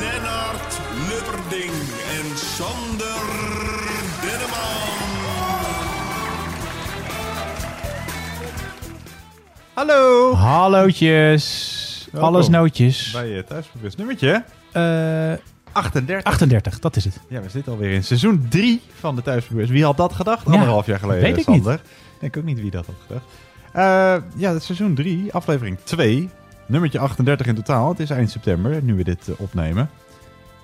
Lennart Lubberding en Sander Denneman. Hallo! Hallootjes. Welkom. Alles nootjes. Bij je thuisbewust nummertje Eh 38. 38, dat is het. Ja, we zitten alweer in seizoen 3 van de thuisbewust. Wie had dat gedacht? Ja, Anderhalf jaar geleden, weet ik Sander. Ik denk ook niet wie dat had gedacht. Eh, ja, seizoen 3, aflevering 2. Nummertje 38 in totaal. Het is eind september, nu we dit eh, opnemen.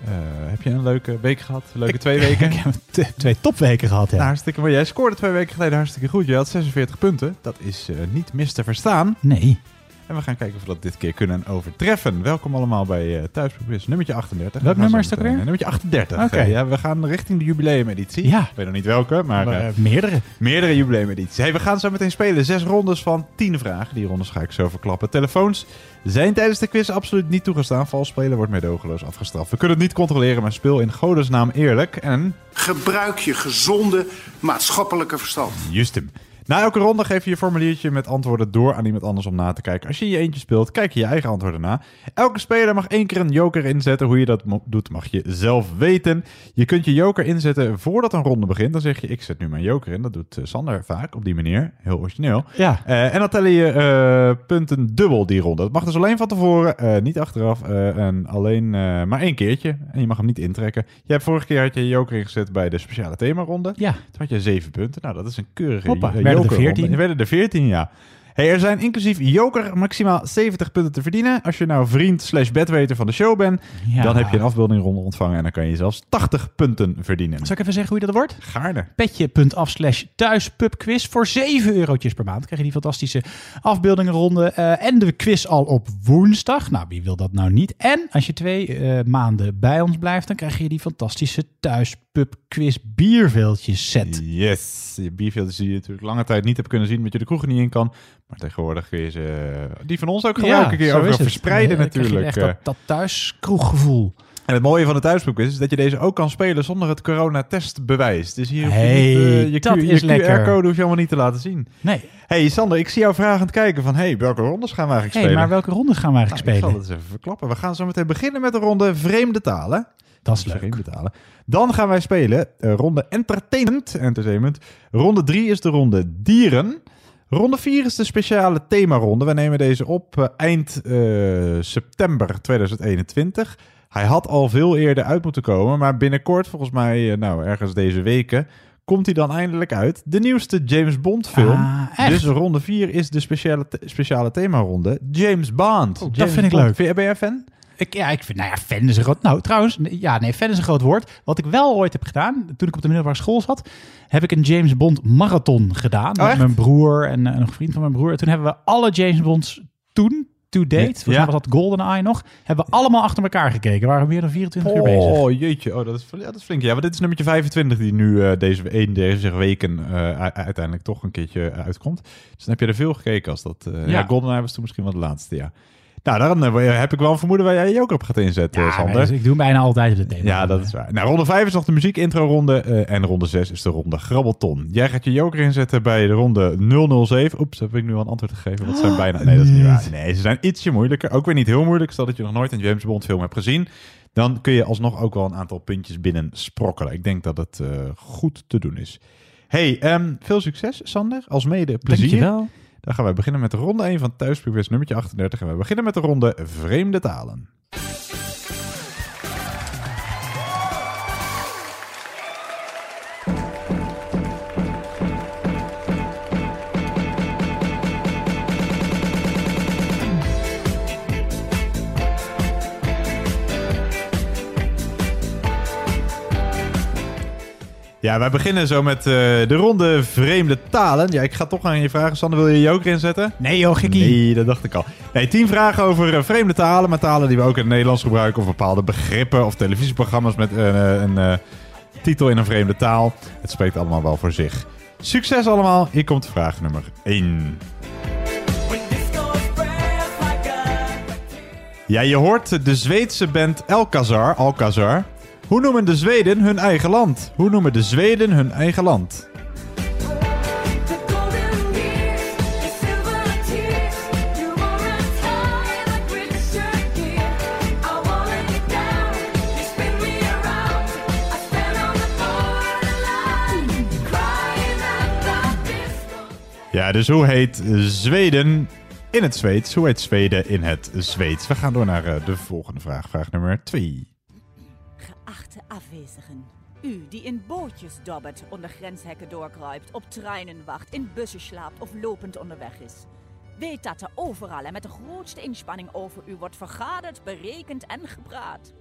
Eh, heb je een leuke week gehad? Leuke twee weken? Ik heb twee topweken gehad, ja. Nou, hartstikke mooi. Jij scoorde twee weken geleden hartstikke goed. Je had 46 punten. Dat is eh, niet mis te verstaan. Nee. En we gaan kijken of we dat dit keer kunnen overtreffen. Welkom allemaal bij uh, Thuisprobeers nummertje 38. Welk nummer is het ook meteen- weer? Nummertje 38. Oké. Eh, ja, we gaan richting de jubileumeditie. Ja. Ik weet nog niet welke, maar, Maar, eh, eh, meerdere. meerdere jubileumedities. Hey, we gaan zo meteen spelen. Zes rondes van tien vragen. Die rondes ga ik zo verklappen. Telefoons zijn tijdens de quiz absoluut niet toegestaan. Vals spelen wordt meedogenloos afgestraft. We kunnen het niet controleren, maar speel in godesnaam eerlijk. En Gebruik je gezonde maatschappelijke verstand. Justum. Na elke ronde geef je je formuliertje met antwoorden door aan iemand anders om na te kijken. Als je je eentje speelt, kijk je je eigen antwoorden na. Elke speler mag één keer een joker inzetten. Hoe je dat doet, mag je zelf weten. Je kunt je joker inzetten voordat een ronde begint. Dan zeg je, ik zet nu mijn joker in. Dat doet eh, Sander vaak op die manier. Heel origineel. Ja. Eh, en dan tellen je eh, punten dubbel die ronde. Dat mag dus alleen van tevoren, niet achteraf. en alleen maar één keertje. En je mag hem niet intrekken. Je hebt vorige keer had je je joker ingezet bij de speciale themaronde. Ja. Toen had je zeven punten. Nou, dat is een keurige Hoppa, werden er jokerronde. 14? Er werden er 14, ja. Hey, er zijn inclusief joker maximaal 70 punten te verdienen. Als je nou vriend slash bedweter van de show bent, Ja. dan heb je een afbeeldingronde ontvangen en dan kan je zelfs 80 punten verdienen. Zal ik even zeggen hoe je dat wordt? Gaarne. Petje.af slash thuispubquiz. Voor 7 eurotjes per maand krijg je die fantastische afbeeldingenronde. eh, en de quiz al op woensdag. Nou, wie wil dat nou niet? En als je twee eh, maanden bij ons blijft, dan krijg je die fantastische thuispubquiz bierveeltjes set. Yes. Je bierveeltjes die je natuurlijk lange tijd niet hebt kunnen zien, omdat je de kroegen niet in kan. Maar tegenwoordig kun je ze, die van ons ook gewoon elke keer het. verspreiden Eh, natuurlijk. Echt dat, dat thuiskroeggevoel. En het mooie van de thuisboek is, is dat je deze ook kan spelen zonder het coronatestbewijs. Dus hier hoef je Hey, niet, eh, je, is je. QR-code hoef je allemaal niet te laten zien. Nee, hey, Sander, ik zie jou vragend kijken van, hey, welke rondes gaan we eigenlijk hey, spelen? maar welke ronde gaan we eigenlijk Nou, ik spelen? zal het eens even verklappen. We gaan zo meteen beginnen met de ronde vreemde talen. Dat is leuk. Vreemde talen. Dan gaan wij spelen eh, ronde entertainment. entertainment. Ronde 3 is de ronde dieren. Ronde 4 is de speciale themaronde. We nemen deze op eh, eind eh, september 2021. Hij had al veel eerder uit moeten komen, maar binnenkort, volgens mij, eh, nou ergens deze weken, komt hij dan eindelijk uit. De nieuwste James Bond film. Ah, dus ronde 4 is de speciale, speciale themaronde. James Bond. dat James vind ik leuk. Ben jij fan? Ik, ja, ik vind, nou ja, fan is een groot... Nou, trouwens, ja, nee, fan is een groot woord. Wat ik wel ooit heb gedaan, toen ik op de middelbare school zat, heb ik een James Bond marathon gedaan. met Oh, echt? mijn broer en eh, een vriend van mijn broer. En toen hebben we alle James Bonds toen, to date, volgens Ja. was dat GoldenEye nog, hebben we allemaal achter elkaar gekeken. We waren meer dan 24 uur bezig. Oh, jeetje. Oh, dat is, ja, dat is flink. Ja, want dit is nummertje 25 die nu eh, deze, een deze weken eh, uiteindelijk toch een keertje uitkomt. Dus dan heb je er veel gekeken als dat... ja. Ja. GoldenEye was toen misschien wel de laatste, ja. Nou, dan eh, heb ik wel een vermoeden waar jij je joker op gaat inzetten, Ja, Sander. dus ik doe bijna altijd de thema. Ja, dat is waar. Nou, ronde 5 is nog de muziek-intro-ronde. eh, en ronde 6 is de ronde Grabbelton. Jij gaat je joker inzetten bij de ronde 007. Oeps, heb ik nu al een antwoord gegeven? Wat zijn bijna... Nee, dat is niet waar. Nee, ze zijn ietsje moeilijker. Ook weer niet heel moeilijk. Stel dat je nog nooit een James Bond film hebt gezien. Dan kun je alsnog ook wel een aantal puntjes binnen sprokkelen. Ik denk dat het eh, goed te doen is. Hey, ehm, veel succes, Sander. Als mede plezier. Dankjewel. Dan gaan wij beginnen met de ronde 1 van Thuisprogres nummertje 38. En we beginnen met de ronde Vreemde Talen. Ja, wij beginnen zo met eh, de ronde vreemde talen. Ja, ik ga toch aan je vragen. Sander, wil je je ook inzetten? Nee joh, gekkie. Nee, dat dacht ik al. Nee, tien vragen over eh, vreemde talen. Met talen die we ook in het Nederlands gebruiken. Of bepaalde begrippen. Of televisieprogramma's met eh, een titel in een vreemde taal. Het spreekt allemaal wel voor zich. Succes allemaal. Hier komt vraag nummer 1. Ja, je hoort de Zweedse band Alcazar. Alcazar. Hoe noemen de Zweden hun eigen land? Hoe noemen de Zweden hun eigen land? Ja, dus hoe heet Zweden in het Zweeds? Hoe heet Zweden in het Zweeds? We gaan door naar eh, de volgende vraag. Vraag nummer 2. Afwezigen, u die in bootjes dobbert, onder grenshekken doorkruipt, op treinen wacht, in bussen slaapt of lopend onderweg is. Weet dat er overal en met de grootste inspanning over u wordt vergaderd, berekend en gepraat.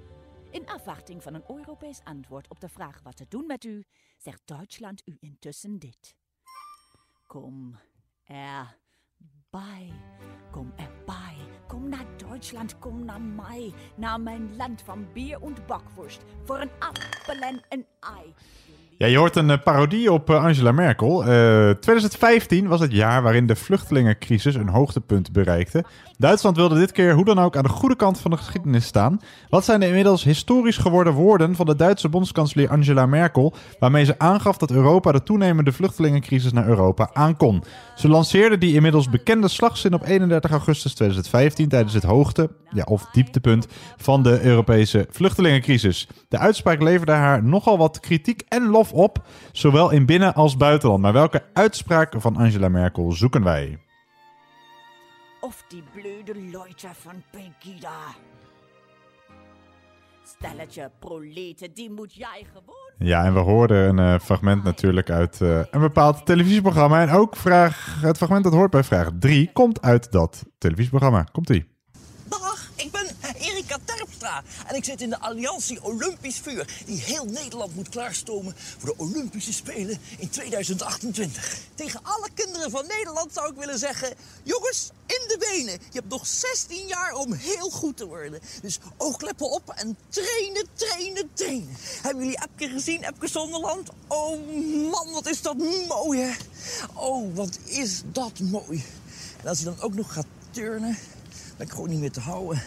In afwachting van een Europees antwoord op de vraag wat te doen met u, zegt Duitsland u intussen dit. Kom kom erbij, kom naar Duitsland, kom naar mij, naar mijn land van bier en bakwurst, voor een appel en een ei. Ja, je hoort een eh, parodie op eh, Angela Merkel. Eh, 2015 was het jaar waarin de vluchtelingencrisis een hoogtepunt bereikte. Duitsland wilde dit keer hoe dan ook aan de goede kant van de geschiedenis staan. Wat zijn de inmiddels historisch geworden woorden van de Duitse bondskanselier Angela Merkel, waarmee ze aangaf dat Europa de toenemende vluchtelingencrisis naar Europa aankon? Ze lanceerde die inmiddels bekende slagzin op 31 augustus 2015 tijdens het hoogte, ja, of dieptepunt van de Europese vluchtelingencrisis. De uitspraak leverde haar nogal wat kritiek en lof op, zowel in binnen- als buitenland. Maar welke uitspraak van Angela Merkel zoeken wij? Of die blöde Leute van Pegida. Stelletje proleten, die moet jij gewoon... Ja, en we hoorden een eh, fragment natuurlijk uit eh, een bepaald televisieprogramma. En ook vraag, het fragment dat hoort bij vraag 3 komt uit dat televisieprogramma. Komt-ie. En ik zit in de Alliantie Olympisch Vuur... die heel Nederland moet klaarstomen voor de Olympische Spelen in 2028. Tegen alle kinderen van Nederland zou ik willen zeggen... jongens, in de benen. Je hebt nog 16 jaar om heel goed te worden. Dus oogkleppen op en trainen, trainen, trainen. Hebben jullie Epke gezien, Epke Zonderland? Oh man, wat is dat mooi, hè? Oh, wat is dat mooi. En als hij dan ook nog gaat turnen ben ik gewoon niet meer te houden.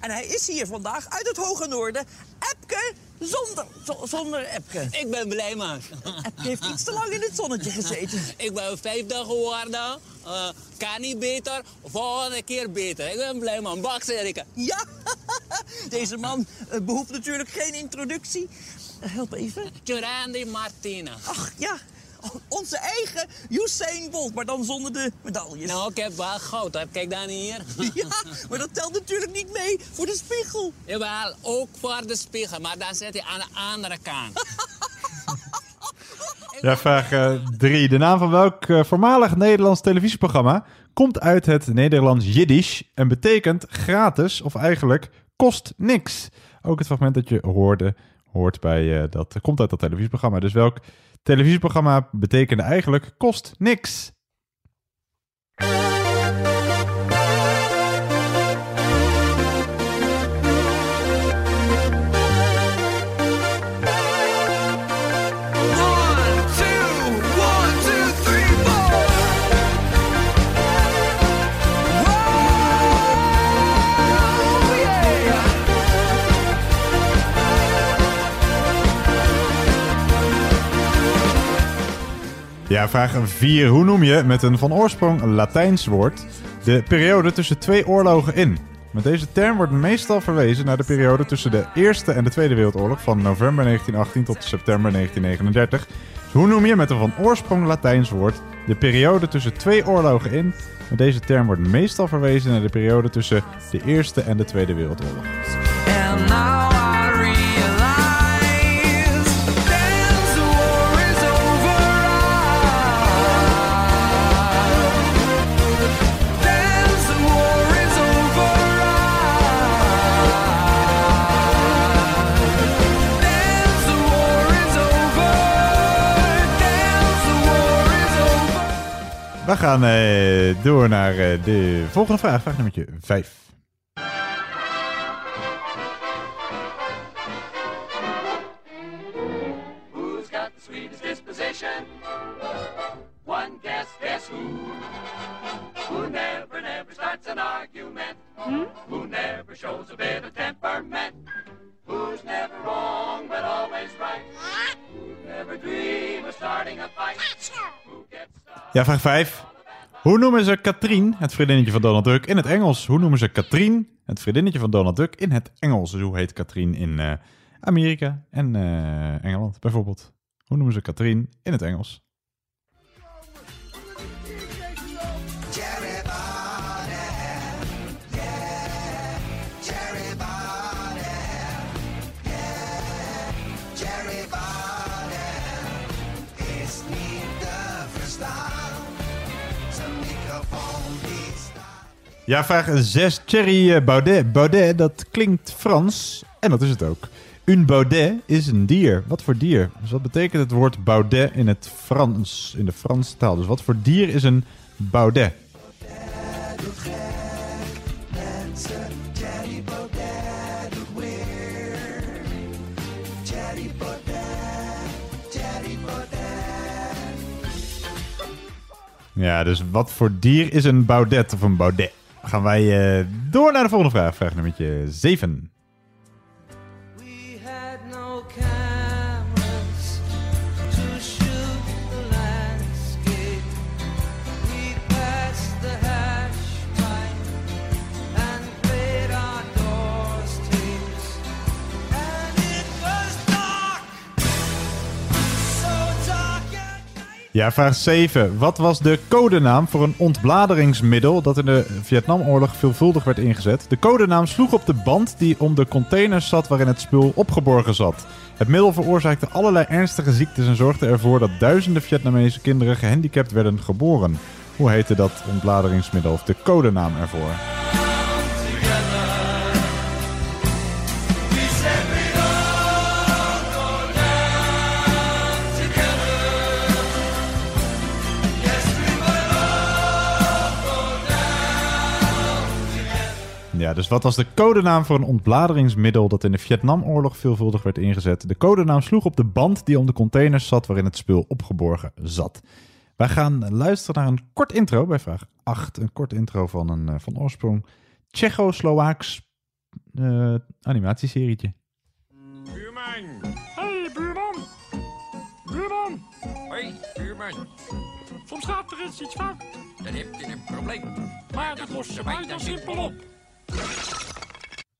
En hij is hier vandaag uit het hoge noorden. Epke zonder, zo- zonder Epke. Ik ben blij, man. Epke heeft iets te lang in het zonnetje gezeten. ik ben vijfde geworden. Eh, kan niet beter. Volgende keer beter. Ik ben blij, man. Baks, Erika. Ja, deze man eh, behoeft natuurlijk geen introductie. Eh, help even. Randy Martina. Ach ja, onze eigen Usain Bolt, maar dan zonder de medailles. Nou, ik heb wel goud. Kijk dan hier. Ja, maar dat telt natuurlijk niet mee voor de spiegel. Jawel, ook voor de spiegel. Maar dan zit hij aan de andere kant. Ja, vraag 3. de naam van welk eh, voormalig Nederlands televisieprogramma komt uit het Nederlands Jiddisch en betekent gratis of eigenlijk kost niks? Ook het fragment dat je hoorde, hoort bij eh, dat komt uit dat televisieprogramma. Dus welk televisieprogramma betekende eigenlijk kost niks? Ja, vraag 4. Hoe noem je met een van oorsprong Latijns woord de periode tussen twee oorlogen in? Met deze term wordt meestal verwezen naar de periode tussen de Eerste en de Tweede Wereldoorlog van november 1918 tot september 1939. Dus hoe noem je met een van oorsprong Latijns woord de periode tussen twee oorlogen in? Met deze term wordt meestal verwezen naar de periode tussen de Eerste en de Tweede Wereldoorlog. We gaan eh, door naar eh, de volgende vraag. Vraag nummer 5. Who's got the sweetest disposition? One guess, guess who? Who never, never starts an argument? Who never shows a bit of temperament? Who's never wrong but always right? Who never dream of starting a fight? Ja, vraag 5. Hoe noemen ze Katrien, het vriendinnetje van Donald Duck, in het Engels? Hoe noemen ze Katrien, het vriendinnetje van Donald Duck, in het Engels? Dus hoe heet Katrien in eh, Amerika en eh, Engeland bijvoorbeeld? Hoe noemen ze Katrien in het Engels? Ja, vraag 6. Thierry eh, Baudet. Baudet, dat klinkt Frans. En dat is het ook. Un baudet is een dier. Wat voor dier? Dus wat betekent het woord baudet in het Frans? In de Franse taal. Dus wat voor dier is een baudet? Ja, dus wat voor dier is een baudet of een baudet? Gaan wij eh, door naar de volgende vraag. Vraag nummer 7. Ja, vraag 7. Wat was de codenaam voor een ontbladeringsmiddel dat in de Vietnamoorlog veelvuldig werd ingezet? De codenaam sloeg op de band die om de containers zat waarin het spul opgeborgen zat. Het middel veroorzaakte allerlei ernstige ziektes en zorgde ervoor dat duizenden Vietnamese kinderen gehandicapt werden geboren. Hoe heette dat ontbladeringsmiddel of de codenaam ervoor? Ja, dus wat was de codenaam voor een ontbladeringsmiddel dat in de Vietnamoorlog veelvuldig werd ingezet? De codenaam sloeg op de band die om de containers zat waarin het spul opgeborgen zat. Wij gaan luisteren naar een kort intro bij vraag 8. Een kort intro van een eh, van oorsprong Tsjechoslowaaks eh animatieserietje. Buurman! Hey, buurman! Buurman! Hoi, buurman. Soms gaat er eens iets fout. Dan heb je een probleem. Maar dat lossen wij dan simpel op.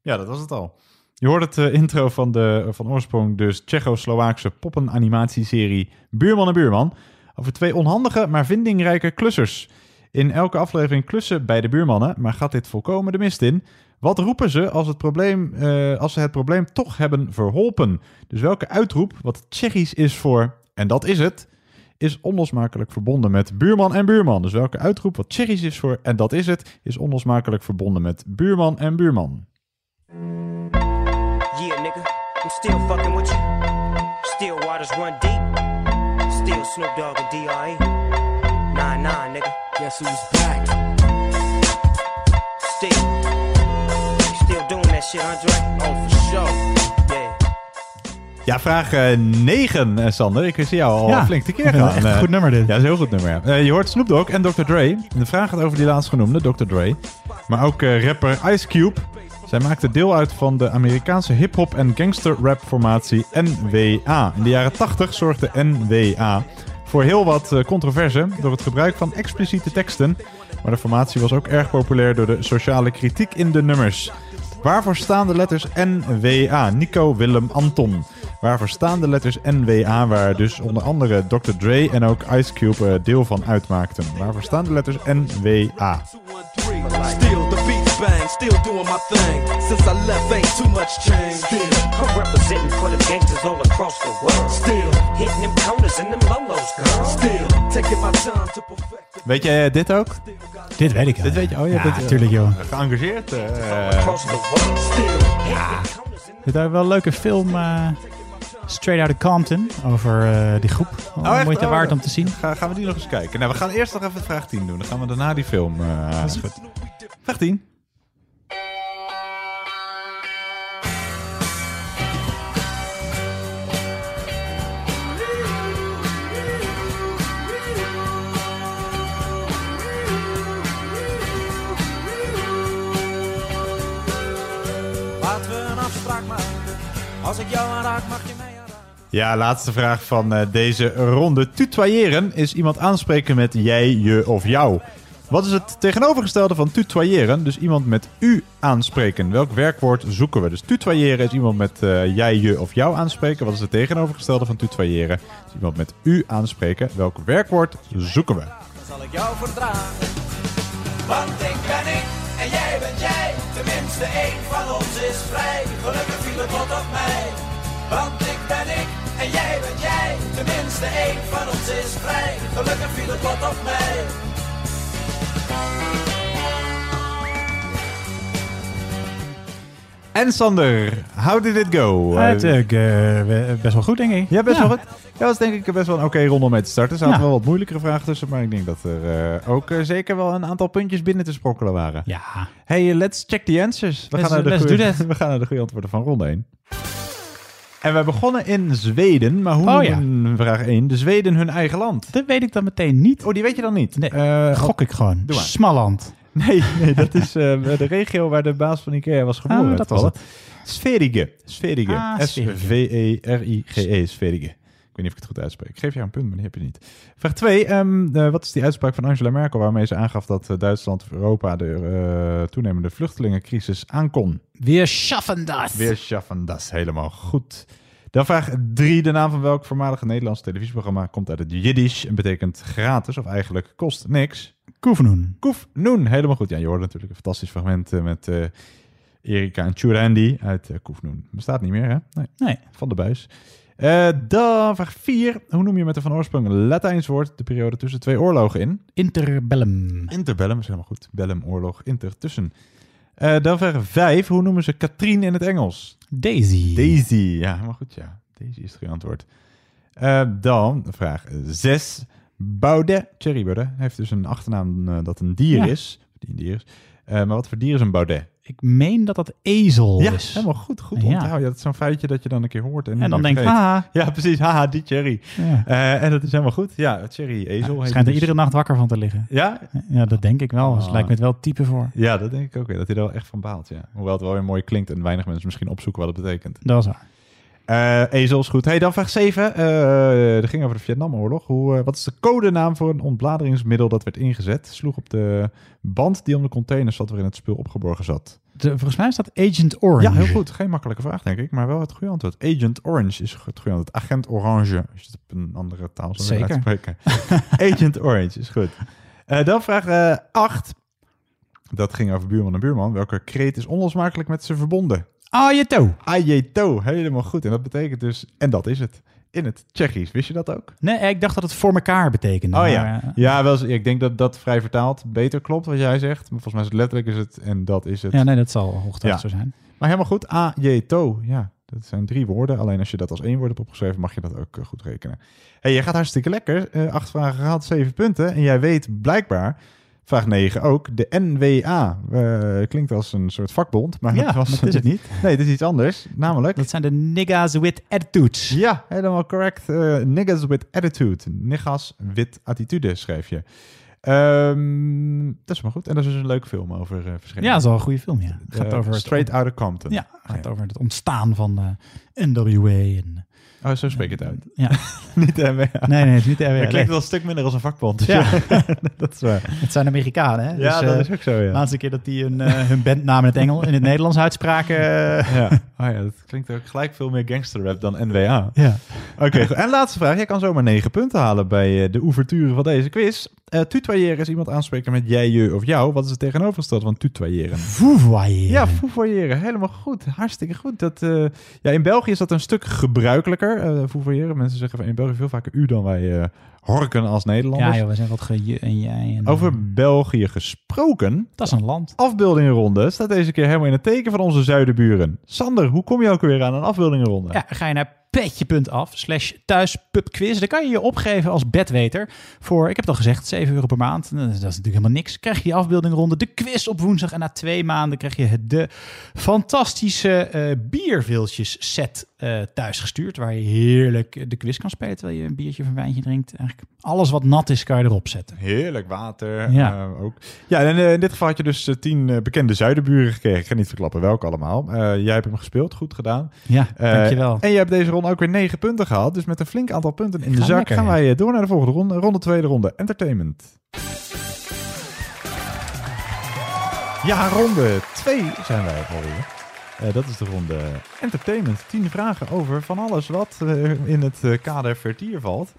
Ja, dat was het al. Je hoort het eh, intro van de van oorsprong dus Tsjechoslowaakse poppenanimatieserie Buurman en Buurman over twee onhandige maar vindingrijke klussers. In elke aflevering klussen bij de buurmannen, maar gaat dit volkomen de mist in? Wat roepen ze als, het probleem, eh, als ze het probleem toch hebben verholpen? Dus welke uitroep, wat Tsjechisch is voor en dat is het, is onlosmakelijk verbonden met buurman en buurman. Dus welke uitroep, wat Tsjechisch is voor en dat is het, is onlosmakelijk verbonden met buurman en buurman. Yeah, nigga, I'm still fucking with you. Still waters run deep. Still Snoop Dogg and D.R.E. Nah, nah, nigga. Guess who's back? Still. Still doing that shit, Andre? Oh, for sure. Ja, vraag 9, eh, Sander. Ik zie jou al Ja, flink tekeer echt gaan. een Eh, goed nummer dit. Ja, dat is een heel goed nummer. Eh, je hoort Snoop Dogg en Dr. Dre. En de vraag gaat over die laatst genoemde, Dr. Dre. Maar ook eh, rapper Ice Cube. Zij maakte deel uit van de Amerikaanse hip-hop en gangster rap formatie NWA. In de jaren 80 zorgde NWA voor heel wat eh, controverse door het gebruik van expliciete teksten. Maar de formatie was ook erg populair door de sociale kritiek in de nummers. Waarvoor staan de letters NWA? Nico Willem Anton. Waarvoor staan de letters NWA, waar dus onder andere Dr. Dre en ook Ice Cube eh, deel van uitmaakten? Waarvoor staan de letters NWA? Still the beats bang, still doing my thing. Since I left, ain't too much change. Still, I'm representing for the gangsters all across the world. still, Hitting them corners and them lolos, girl. still taking my time to perfect. Weet jij dit ook? Dit weet ik al. Dit weet je? Oh, ja, eh, natuurlijk joh. Geëngageerd. eh, world. Still, Ja. Dit is wel een leuke film. eh, Straight Outta Compton. Over eh, die groep. Oh, echt? moeite Oh, waard om te zien. Ga, gaan we die nog eens kijken? Nou, we gaan eerst nog even vraag 10 doen. Dan gaan we daarna die film eh Dat is goed. Vraag 10. Laten we een afspraak maken. Als ik jou aanraak, mag je. Ja, laatste vraag van eh, deze ronde. Tutoyeren is iemand aanspreken met jij, je of jou. Wat is het tegenovergestelde van tutoyeren? Dus iemand met u aanspreken. Welk werkwoord zoeken we? Dus tutoyeren is iemand met eh, jij, je of jou aanspreken. Wat is het tegenovergestelde van tutoyeren? Dus iemand met u aanspreken. Welk werkwoord zoeken we? Dan zal ik jou verdragen. Want ik ben ik en jij bent jij. Tenminste, één van ons is vrij. Gelukkig viel het op mij. Want ik ben ik en jij bent jij. Tenminste, één van ons is vrij. Gelukkig viel het lot op mij. En Sander, how did it go? Het, Eh, eh, eh, best wel goed, denk ik. Ja, best wel goed. Ja, dat was denk ik best wel een oké ronde om mee te starten. Er zaten Ja. wel wat moeilijkere vragen tussen, maar ik denk dat er eh, ook zeker wel een aantal puntjes binnen te sprokkelen waren. Ja. Hey, let's check the answers. We, Let's- gaan, naar de let's goeie- do that. we gaan naar de goede antwoorden van ronde 1. En we begonnen in Zweden, maar hoe Oh, ja. vraag 1 de Zweden hun eigen land? Dat weet ik dan meteen niet. Oh, die weet je dan niet? Nee, Eh, gok ik gewoon. Doe maar. Smalland. Nee, nee dat is eh, de regio waar de baas van Ikea was geboren. Ah, dat was toevallig. Sverige. Sverige. Ah, Sverige. S-V-E-R-I-G-E. Ik weet niet of ik het goed uitspreek. Ik geef jou een punt, maar die heb je niet. Vraag 2. wat is die uitspraak van Angela Merkel waarmee ze aangaf dat eh, Duitsland of Europa de eh, toenemende vluchtelingencrisis aankon? Weer schaffen dat. Weer schaffen, dat is helemaal goed. Dan vraag 3. De naam van welk voormalige Nederlands televisieprogramma komt uit het Jiddisch en betekent gratis of eigenlijk kost niks? Koefnoen. Koef Noen, helemaal goed. Ja, je hoorde natuurlijk een fantastisch fragment eh, met eh, Erika en Churandi uit uh, Koef Noen. Bestaat niet meer, hè? Nee. Nee. Van de buis. Eh, dan vraag 4. Hoe noem je met een van oorsprong Latijns woord de periode tussen twee oorlogen in? Interbellum. Interbellum is helemaal goed. Bellum, oorlog, inter, tussen. Eh, dan vraag 5. Hoe noemen ze Katrien in het Engels? Daisy. Daisy, ja, helemaal goed, ja. Daisy is het goede antwoord. Eh, dan vraag 6. Baudet, Thierry Baudet, heeft dus een achternaam dat een dier Ja. is. Die een dier is. Maar wat voor dier is een Baudet? Ik meen dat dat ezel ja, is. helemaal goed. Goed Ja. onthouden. Ja, dat is zo'n feitje dat je dan een keer hoort. En, dan meer denk ik, vergeet. haha. Ja, precies. Haha, die Thierry. Ja. Eh, en dat is helemaal goed. Ja, Thierry, ezel. Schijnt hij er dus. iedere nacht wakker van te liggen. Ja? Ja, dat denk ik wel. Dus Ah. lijkt me het wel type voor. Ja, dat denk ik ook weer. Dat hij er wel echt van baalt, ja. Hoewel het wel weer mooi klinkt en weinig mensen misschien opzoeken wat het betekent. Dat is waar. Eh ezel is goed. Hey, dan vraag 7. Eh dat ging over de Vietnamoorlog. Hoe, eh, wat is de codenaam voor een ontbladeringsmiddel dat werd ingezet? Sloeg op de band die om de container zat waarin het spul opgeborgen zat. De, volgens mij is dat Agent Orange. Ja, heel goed. Geen makkelijke vraag, denk ik. Maar wel het goede antwoord. Agent Orange is het goede antwoord. Agent Orange. Als je het op een andere taal zou willen uitspreken. Agent Orange is goed. Dan vraag 8. dat ging over buurman en buurman. Welke kreet is onlosmakelijk met ze verbonden? Ajeto. Ajeto. Helemaal goed. En dat betekent dus... En dat is het. In het Tsjechisch. Wist je dat ook? Nee, ik dacht dat het voor elkaar betekende. Oh ja. eh, Ja, wel, ik denk dat dat vrij vertaald beter klopt wat jij zegt. Maar volgens mij is het letterlijk is het en dat is het. ja, nee, dat zal hoogtijdig Ja. zo zijn. Maar helemaal goed. A-J-To. Ja, dat zijn drie woorden. Alleen als je dat als één woord hebt opgeschreven, mag je dat ook eh, goed rekenen. hey, jij gaat hartstikke lekker. Eh, acht vragen gehaald, zeven punten. En jij weet blijkbaar, vraag 9 ook, de NWA. Eh, klinkt als een soort vakbond, maar Ja, dat, was, is het niet. Nee, het is iets anders. Namelijk... Dat zijn de niggas with attitudes. Ja, helemaal correct. Eh niggas with attitude. Niggas with attitude, schreef je. Ehm, dat is maar goed. En dat is dus een leuke film over uh, verschillende... Ja, dat is wel een goede film, ja. Het gaat Eh, over Straight Outta Compton. Ja, het gaat over het ontstaan van de NWA. En, Oh, zo spreek je het uit. ja. niet de NWA. Nee, nee, het is niet de NWA. Dat klinkt nee. wel een stuk minder als een vakbond. dus Ja. dat is waar. Het zijn Amerikanen, hè? Ja, Dus, dat eh, is ook zo, ja. De laatste keer dat die hun, eh, hun bandnaam in het Engels, in het Nederlands uitspraken. eh, ja. Oh ja, dat klinkt ook gelijk veel meer gangsterrap dan NWA. Ja. Oké, en laatste vraag. Jij kan zomaar negen punten halen bij de ouverture van deze quiz. Eh tutoyeren is iemand aanspreken met jij, je of jou. Wat is het tegenovergestelde van tutoyeren? Vouvoyeren. Ja, fouvoyeren. Helemaal goed. Hartstikke goed. Dat, eh, ja, in België is dat een stuk gebruikelijker, eh fouvoyeren. Mensen zeggen van in België veel vaker u dan wij horken als Nederlanders. Ja, joh, we zijn wat ge je en jij. En, Over België gesproken. Dat is een land. Afbeeldingenronde staat deze keer helemaal in het teken van onze zuidenburen. Sander, hoe kom je ook weer aan een afbeeldingenronde? Ja, ga je naar petje.af slash thuispubquiz. Daar kan je je opgeven als bedweter voor, ik heb het al gezegd, 7 euro per maand. Dat is natuurlijk helemaal niks. Krijg je je afbeeldingronde, de quiz op woensdag. En na twee maanden krijg je de fantastische eh bierviltjes set eh thuis gestuurd. Waar je heerlijk de quiz kan spelen terwijl je een biertje of een wijntje drinkt. Eigenlijk alles wat nat is kan je erop zetten. Heerlijk water. Ja. eh, ook. ja en in dit geval had je dus tien bekende zuidenburen gekregen. Ik ga niet verklappen welke allemaal. Jij hebt hem gespeeld, goed gedaan. Ja, dankjewel. En je hebt deze ronde ook weer negen punten gehaald. Dus met een flink aantal punten in de Gaan zak lekker, gaan wij eh, door naar de volgende ronde. Ronde tweede ronde. Entertainment. Ja, ronde 2 zijn wij alweer. Eh dat is de ronde entertainment. 10 vragen over van alles wat eh, in het kader vertier valt.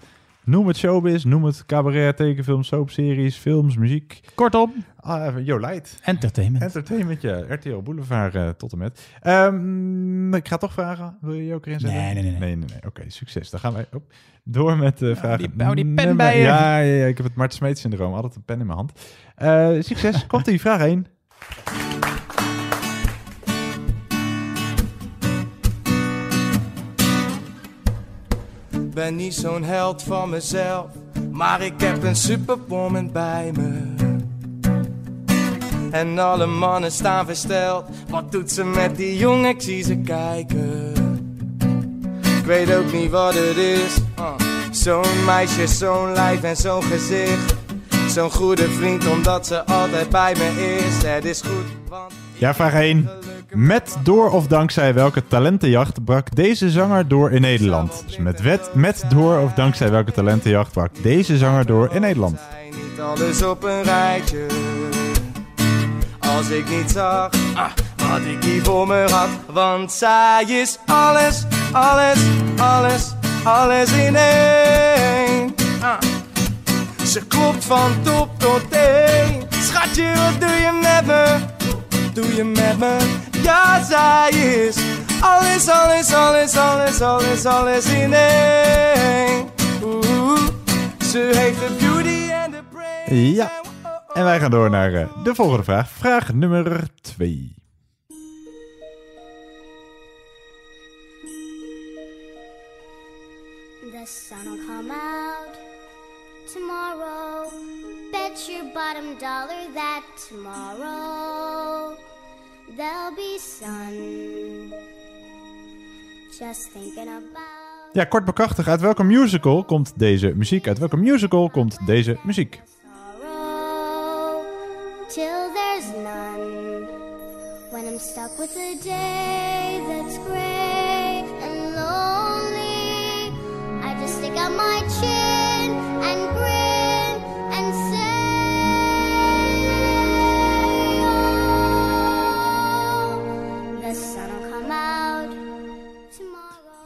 Noem het showbiz, noem het cabaret, tekenfilm, soapseries, films, muziek. Kortom, Ah, Jolijt. entertainment. Entertainment, ja. RTL Boulevard eh, tot en met. Ehm, ik ga toch vragen. Wil je je ook erin zetten? Nee, nee, nee, nee. nee, nee. Oké, succes. Dan gaan wij op, door met de vragen. die- hou die pen bij je. Ja, ja, ja, ik heb het Mart Smeet syndroom. Altijd een pen in mijn hand. Eh, succes. Komt die vraag 1. Ben niet zo'n held van mezelf, maar ik heb een superwoman bij me. En alle mannen staan versteld, wat doet ze met die jongen? Ik zie ze kijken. Ik weet ook niet wat het is. uh. Zo'n meisje, zo'n lijf en zo'n gezicht. Zo'n goede vriend, omdat ze altijd bij me is. Het is goed, want Ja, vraag 1. Met, door of dankzij welke talentenjacht brak deze zanger door in Nederland? Dus met, wet, met, door of dankzij welke talentenjacht brak deze zanger door in Nederland? niet alles op een rijtje. Als ik niet zag ah, wat ik hier voor me had. Want zij is alles, alles, alles, alles in één. Ah. Ze klopt van top tot teen. Schatje, wat doe je met me? Doe je met me? Ja, zij is alles, alles, alles, alles, alles, alles in één. Ze heeft de beauty en de brain. Ja. En wij gaan door naar eh, de volgende vraag. Vraag nummer 2. Bottom dollar that tomorrow there'll be sun. Just thinking about Ja, kort bekrachtig. Uit welke musical komt deze muziek? Uit welke musical komt deze muziek? tomorrow till there's none. When I'm stuck with a day that's gray and lonely, I just stick out my chin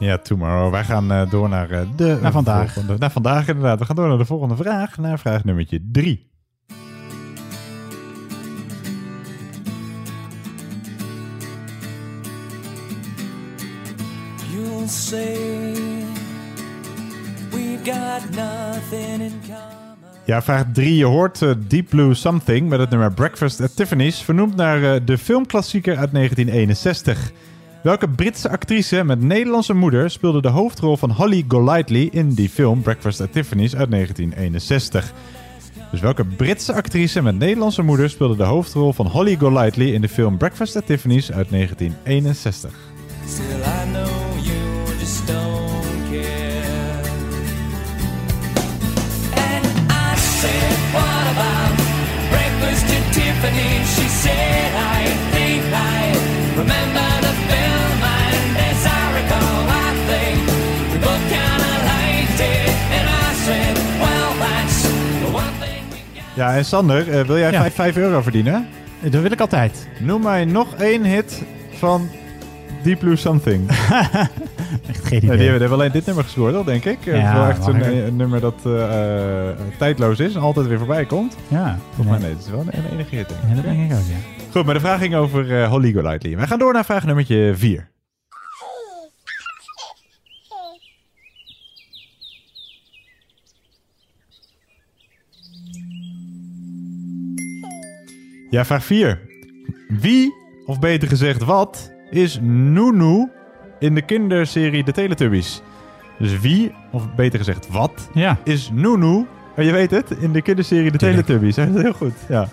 Ja, tomorrow. Wij gaan eh, door naar eh, de... Naar vandaag. volgende- naar vandaag inderdaad. We gaan door naar de volgende vraag. Naar vraag nummertje 3. You'll say we've got nothing in common. Ja, vraag 3. Je hoort eh, Deep Blue Something met het nummer Breakfast at Tiffany's, vernoemd naar eh, de filmklassieker uit 1961. Welke Britse actrice met Nederlandse moeder speelde de hoofdrol van Holly Golightly in die film Breakfast at Tiffany's uit 1961? Dus welke Britse actrice met Nederlandse moeder speelde de hoofdrol van Holly Golightly in de film Breakfast at Tiffany's uit 1961? Still, I know you just don't care. And I said, What about breakfast at Tiffany? She said, I think I remember Ja, en Sander, eh, wil jij Ja. 5, 5 euro verdienen? Dat wil ik altijd. Noem mij nog één hit van Deep Blue Something. Echt geen idee. die hebben, die hebben alleen dit nummer gescoord, denk ik. Eh, Ja, het is wel echt een, nummer dat eh, eh, tijdloos is en altijd weer voorbij komt. Ja, Volgens mij nee, het is wel een, een enige hit. denk ik. Ja, dat denk ik ook, ja. Goed, maar de vraag ging over eh, Holly Golightly. Wij gaan door naar vraag nummertje 4. Ja, vraag 4. Wie, of beter gezegd wat, is Nunu in de kinderserie De Teletubbies? Dus wie, of beter gezegd wat, Ja. is Nunu? Oh, je weet het, in de kinderserie De Tuurlijk. Teletubbies. Dat is heel goed, ja.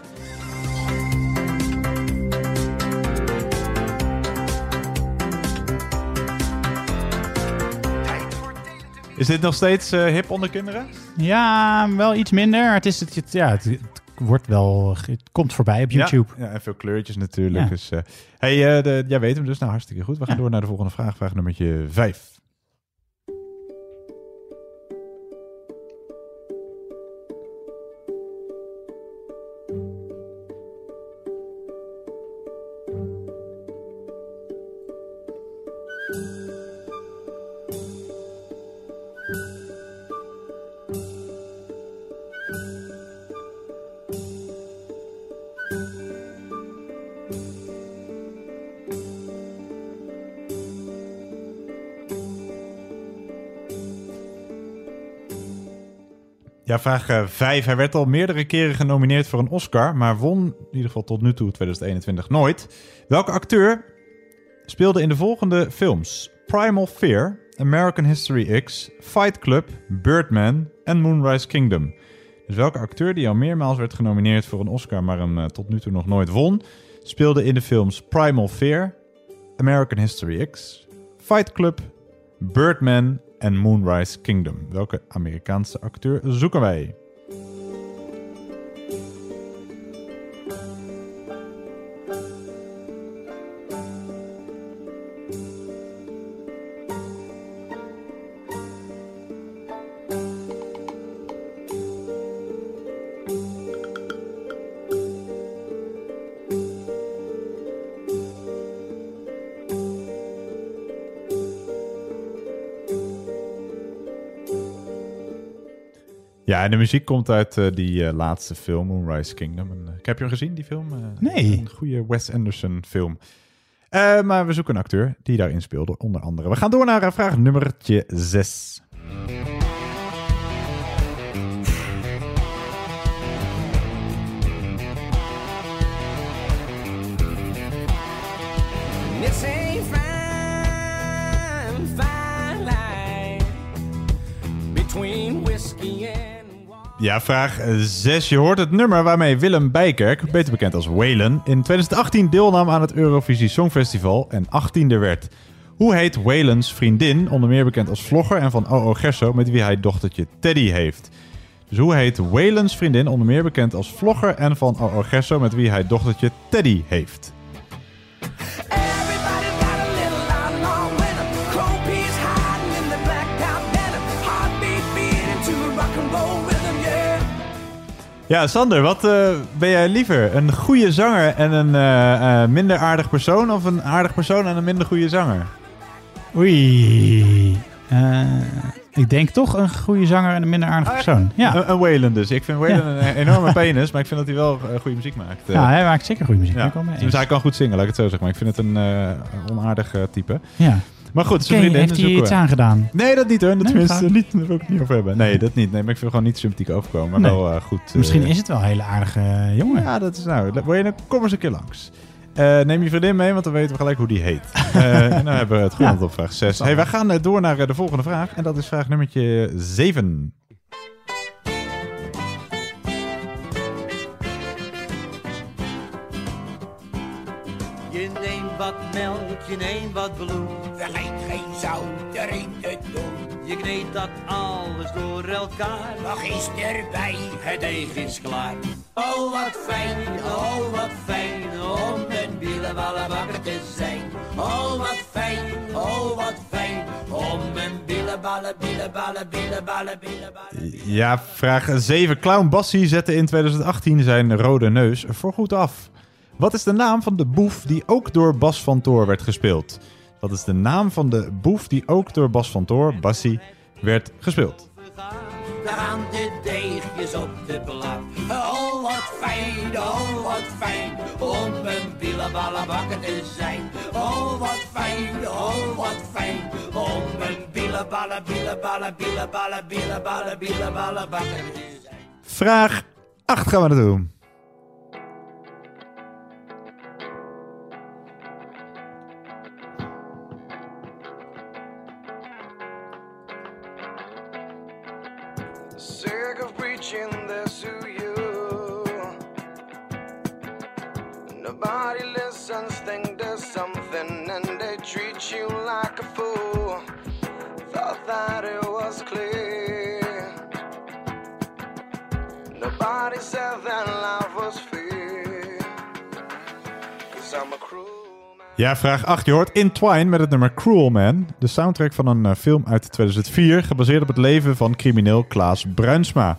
Is dit nog steeds eh, hip onder kinderen? Ja, wel iets minder. Het, is, het, het- ja, het, het wordt wel, het komt voorbij op YouTube. Ja, ja, en veel kleurtjes natuurlijk. Ja. Dus, eh, hey, eh, de, jij weet hem dus nou hartstikke goed. We gaan door naar de volgende vraag. Vraag nummertje 5. Vraag 5. Hij werd al meerdere keren genomineerd voor een Oscar, maar won in ieder geval tot nu toe 2021 nooit. Welke acteur speelde in de volgende films? Primal Fear, American History X, Fight Club, Birdman en Moonrise Kingdom. Dus welke acteur die al meermaals werd genomineerd voor een Oscar, maar hem eh, tot nu toe nog nooit won, speelde in de films Primal Fear, American History X, Fight Club, Birdman en Moonrise Kingdom. Welke Amerikaanse acteur zoeken wij? En de muziek komt uit eh, die eh, laatste film, Moonrise Kingdom. En, eh, ik heb je hem gezien, die film? Nee. Een goede Wes Anderson film. Maar we zoeken een acteur die daarin speelde, onder andere. We gaan door naar vraag nummertje 6. Ja, vraag 6. Je hoort het nummer waarmee Willem Bijkerk, beter bekend als Waylon, in 2018 deelnam aan het Eurovisie Songfestival en 18e werd. Hoe heet Waylons vriendin, onder meer bekend als vlogger en van OO Gerso, met wie hij dochtertje Teddy heeft? Dus hoe heet Waylons vriendin, onder meer bekend als vlogger en van OO Gerso, met wie hij dochtertje Teddy heeft? Ja, Sander, wat eh, ben jij liever? Een goede zanger en een eh, eh, minder aardig persoon, of een aardig persoon en een minder goede zanger? Oei. Eh, ik denk toch een goede zanger en een minder aardige persoon. Ja. Een, een Waylon dus. Ik vind Waylon Ja. een enorme penis, maar ik vind dat hij wel goede muziek maakt. Ja, hij maakt zeker goede muziek. Ja. Dus hij kan goed zingen, laat ik het zo zeggen. Maar ik vind het een eh, onaardig type. Ja. Maar goed, zijn vriendin heeft hij iets aangedaan? Nee, dat niet hoor. Dat Nee, tenminste, niet, daar wil ik het niet over hebben. Nee, dat niet. Nee, maar ik vind hem gewoon niet sympathiek overkomen. Maar Nee. wel eh, goed. eh, Misschien is het wel een hele aardige eh, jongen. Ja, dat is nou. Wil je, dan kom eens een keer langs. Eh, neem je vriendin mee, want dan weten we gelijk hoe die heet. Eh, en dan hebben we het Ja. antwoord op vraag 6. Hey, wij gaan eh, door naar eh, de volgende vraag. En dat is vraag nummertje 7. Je neemt wat bloem. Er lijkt geen zout erin te doen. Je kneedt dat alles door elkaar. Nog eens erbij, het deeg is klaar. Oh wat fijn, oh wat fijn, om een bielenballenbakker te zijn. Oh wat fijn, oh wat fijn, om een bielenballen, bielenballen, bielenballen, bielenballen. Ja, vraag 7. Clown Bassie zette in 2018 zijn rode neus voorgoed af. Wat is de naam van de boef die ook door Bas van Toor werd gespeeld? Wat is de naam van de boef die ook door Bas van Toor, Bassie, werd gespeeld? Oh, oh. Oh, oh. Vraag 8 gaan we naartoe. To you. Nobody listens, think there's something, and they treat you like a fool. Thought that it was clear. Nobody said that life was. Cause I'm a cruel. Ja, vraag 8. Je hoort Entwine met het nummer Cruel Man. De soundtrack van een eh, film uit 2004, gebaseerd op het leven van crimineel Klaas Bruinsma.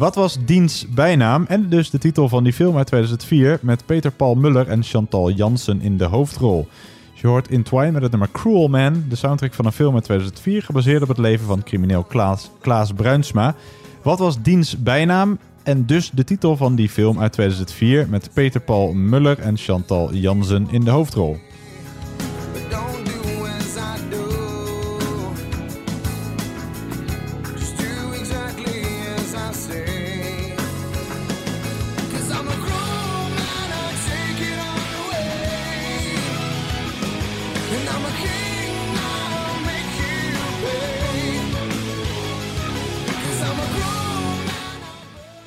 Wat was diens bijnaam en dus de titel van die film uit 2004 met Peter Paul Muller en Chantal Jansen in de hoofdrol? Je hoort Entwine met het nummer Cruel Man, de soundtrack van een film uit 2004, gebaseerd op het leven van crimineel Klaas, Klaas Bruinsma. Wat was diens bijnaam en dus de titel van die film uit 2004 met Peter Paul Muller en Chantal Jansen in de hoofdrol?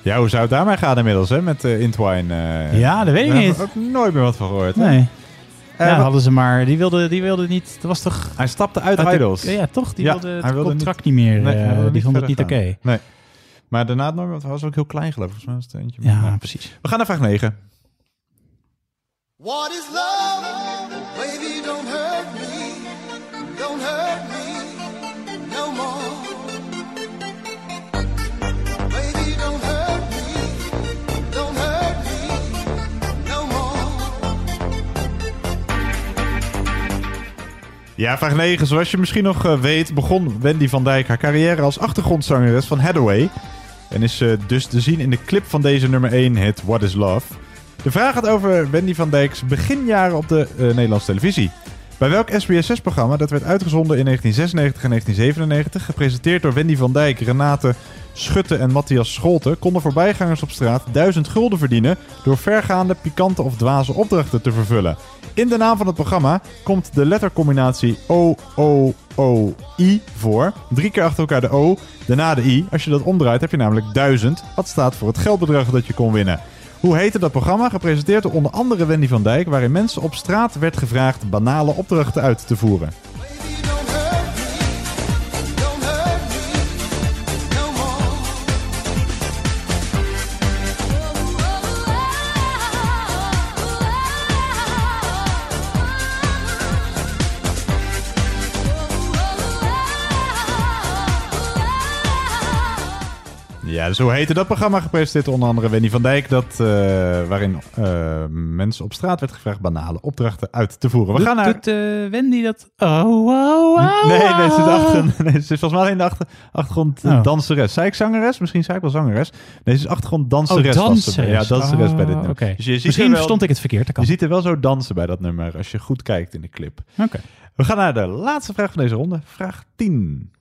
Ja, hoe zou het daarmee gaan inmiddels, hè, met uh, Intwine? eh? Ja, dat weet ik Daar niet. we ook nooit meer wat van gehoord. hè? Nee. Eh, ja, wat- hadden ze maar. Die wilde, die wilde niet. Dat was toch. Hij stapte uit, Uit de- Idols. ja, toch? Die wilde het contract niet meer, Nee, eh, die vond het niet oké. Nee. Maar daarna het nooit meer, want hij was ook heel klein geloof ik. Volgens mij was het eentje. Ja, Maar- precies. We gaan naar vraag 9. What is love? Ja, vraag 9. Zoals je misschien nog eh, weet, begon Wendy van Dijk haar carrière als achtergrondzangeres van Hathaway. En is eh, dus te zien in de clip van deze nummer 1 hit What is Love. De vraag gaat over Wendy van Dijk's beginjaren op de eh, Nederlandse televisie. Bij welk SBS6-programma dat werd uitgezonden in 1996 en 1997, gepresenteerd door Wendy van Dijk, Renate Schutte en Matthias Scholte, konden voorbijgangers op straat 1000 gulden verdienen door vergaande, pikante of dwaze opdrachten te vervullen. In de naam van het programma komt de lettercombinatie O-O-O-I voor. Drie keer achter elkaar de O, daarna de I. Als je dat omdraait heb je namelijk 1000, wat staat voor het geldbedrag dat je kon winnen. Hoe heette dat programma? Gepresenteerd door onder andere Wendy van Dijk, waarin mensen op straat werd gevraagd banale opdrachten uit te voeren. Ja, hoe heette dat programma? Gepresenteerd onder andere Wendy van Dijk. Dat, eh, waarin eh, mensen op straat werd gevraagd banale opdrachten uit te voeren. We Doet- gaan naar... Doet eh, Wendy dat? Oh, oh, oh. Nee, nee, ze is, oh. achter, nee, ze is volgens mij alleen de achter, achtergrond Oh. danseres. Zei ik zangeres? Misschien zei ik wel zangeres. Nee, ze is achtergrond danseres. Oh, danseres. Ja, danseres Oh, bij dit nummer. oké. Dus je ziet Misschien wel- verstond ik het verkeerd. Je ziet er wel zo dansen bij dat nummer als je goed kijkt in de clip. Oké. We gaan naar de laatste vraag van deze ronde. Vraag 10.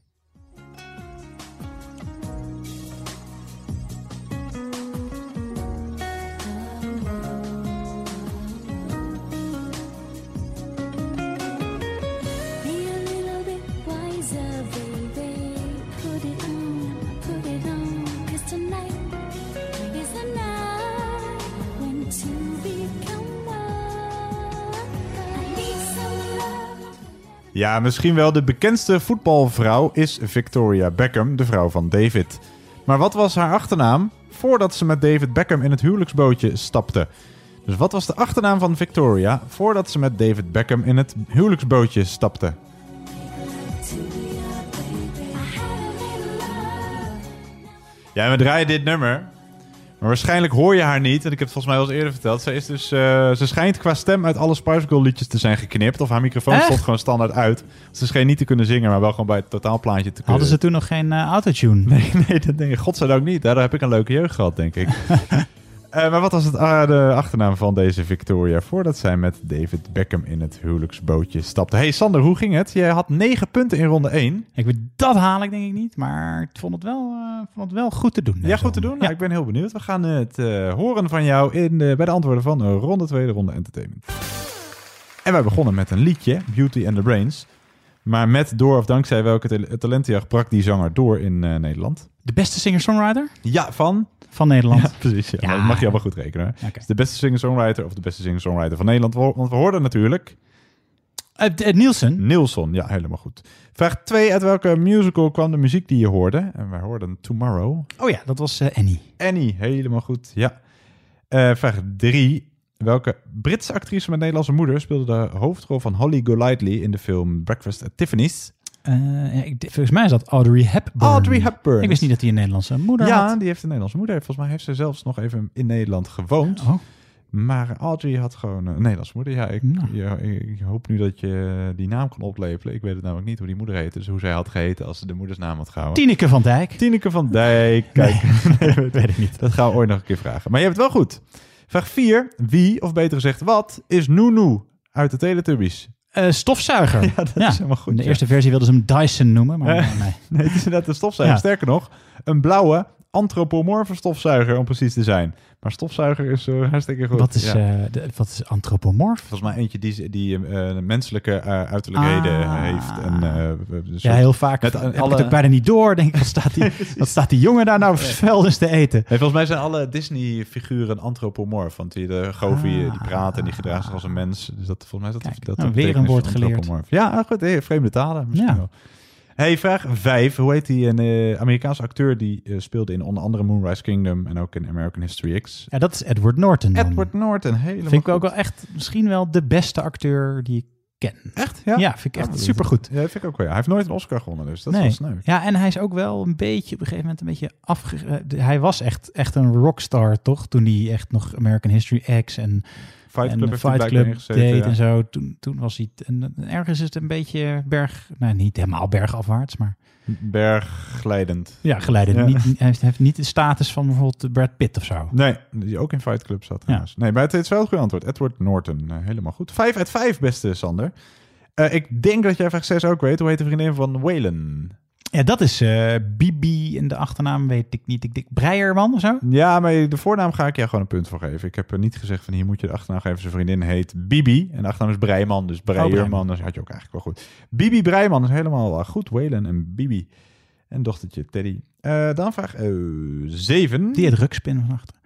Ja, misschien wel de bekendste voetbalvrouw is Victoria Beckham, de vrouw van David. Maar wat was haar achternaam voordat ze met David Beckham in het huwelijksbootje stapte? Dus wat was de achternaam van Victoria voordat ze met David Beckham in het huwelijksbootje stapte? Ja, we draaien dit nummer. Maar waarschijnlijk hoor je haar niet. En ik heb het volgens mij al eens eerder verteld. Ze, is dus, eh, ze schijnt qua stem uit alle Spice Girl liedjes te zijn geknipt. Of haar microfoon Echt? stond gewoon standaard uit. Ze scheen niet te kunnen zingen, maar wel gewoon bij het totaalplaatje te kunnen. Hadden ze toen nog geen eh, autotune? Nee, nee, dat denk ik. Godzijdank niet. Daardoor heb ik een leuke jeugd gehad, denk ik. Eh, maar wat was het, ah, de achternaam van deze Victoria voordat zij met David Beckham in het huwelijksbootje stapte? Hey Sander, hoe ging het? Jij had negen punten in ronde 1. Ik weet, dat haal ik denk ik niet, maar ik vond het wel, eh, vond het wel goed te doen. Ja, goed te doen. Nou, ik ben heel benieuwd. We gaan het eh, horen van jou in, bij de antwoorden van ronde 2, de ronde entertainment. En wij begonnen met een liedje, Beauty and the Brains. Maar met, door of dankzij welke tal- talentenjacht brak die zanger door in Nederland? De beste singer-songwriter? Ja, van? Van Nederland. Ja, precies. Ja. Ja. Dat mag je allemaal goed rekenen. Dus de beste singer-songwriter of de beste singer-songwriter van Nederland. Want we hoorden natuurlijk... Uh, Nielsen. Nielsen, ja, helemaal goed. Vraag 2. Uit welke musical kwam de muziek die je hoorde? En wij hoorden Tomorrow. Oh ja, dat was eh, Annie. Annie, helemaal goed. Ja. Vraag 3. Welke Britse actrice met Nederlandse moeder speelde de hoofdrol van Holly Golightly in de film Breakfast at Tiffany's? Eh, ja, ik, volgens mij is dat Audrey Hepburn. Audrey Hepburn. Ik wist niet dat hij een Nederlandse moeder ja, had. die heeft een Nederlandse moeder. Volgens mij heeft ze zelfs nog even in Nederland gewoond. Oh. Maar Audrey had gewoon een Nederlandse moeder. Ja ik, Nou. ja, ik hoop nu dat je die naam kan oplepelen. Ik weet het namelijk niet hoe die moeder heette. Dus hoe zij had geheten als ze de moedersnaam had gehouden. Tineke van Dijk. Tineke van Dijk. Kijk, nee, dat weet ik niet. Dat gaan we ooit nog een keer vragen. Maar je hebt het wel goed. Vraag 4. Wie, of beter gezegd wat, is Nunu uit de Teletubbies? Eh, stofzuiger. Ja, dat is helemaal goed. In de ja. eerste versie wilden ze hem Dyson noemen, maar Eh, nee. nee, het is inderdaad een stofzuiger. Ja. Sterker nog, een blauwe antropomorfe stofzuiger om precies te zijn. Maar stofzuiger is eh, hartstikke goed. Wat is, Ja. eh, de, wat is antropomorf? Volgens mij eentje die, die eh, menselijke eh, uiterlijkheden Ah. heeft. En, eh, een Ja, heel vaak. Met Heb alle... ik het ook bijna niet door. Denk ik, wat staat die, wat staat die jongen daar nou veldens te eten? Nee, volgens mij zijn alle Disney-figuren antropomorf. Want die, de Goofy, Ah. die praten en die gedragen zich als een mens. Dus dat volgens mij is dat, dat nou, weer een woord geleerd. antropomorf. Ja, ah, goed. Hey, vreemde talen misschien Ja. wel. Hey, vraag 5. Hoe heet die een eh, Amerikaanse acteur die eh, speelde in onder andere Moonrise Kingdom en ook in American History X? Ja, dat is Edward Norton. dan. Edward Norton, helemaal Vind ik ook wel echt misschien wel de beste acteur die ik ken. Echt? Ja, Ja? vind ik echt Oh, supergoed. Ja, vind ik ook wel. ja. Hij heeft nooit een Oscar gewonnen, dus dat nee. is wel sneu. Ja, en hij is ook wel een beetje op een gegeven moment een beetje afge... eh, hij was echt, echt een rockstar, toch? Toen hij echt nog American History X en, Fight en Club hij Fight Club deed ja. en zo. Toen, toen was hij... En, en ergens is het een beetje berg... Nou, niet helemaal bergafwaarts, maar... Bergglijdend. Ja, geleidend. Ja. Niet, hij heeft, heeft niet de status van bijvoorbeeld Brad Pitt of zo. Nee, die ook in Fight Club zat trouwens. Nee, maar het is wel het goede antwoord. Edward Norton, eh, helemaal goed. Vijf uit vijf, beste Sander. Eh, ik denk dat jij vraag 6 ook weet. Hoe heet de vriendin van Waylon? Ja, dat is eh, Bibi en de achternaam weet ik niet. Ik denk Breierman of zo? Ja, maar de voornaam ga ik jou gewoon een punt voor geven. Ik heb er niet gezegd van hier moet je de achternaam geven. Zijn vriendin heet Bibi en de achternaam is Breiman. Dus Breierman, Breiman. dus had je ook eigenlijk wel goed. Bibi Breiman is helemaal wel goed. Waylon en Bibi. En dochtertje Teddy. Eh, dan vraag 7. Die heet Rukspin van achter.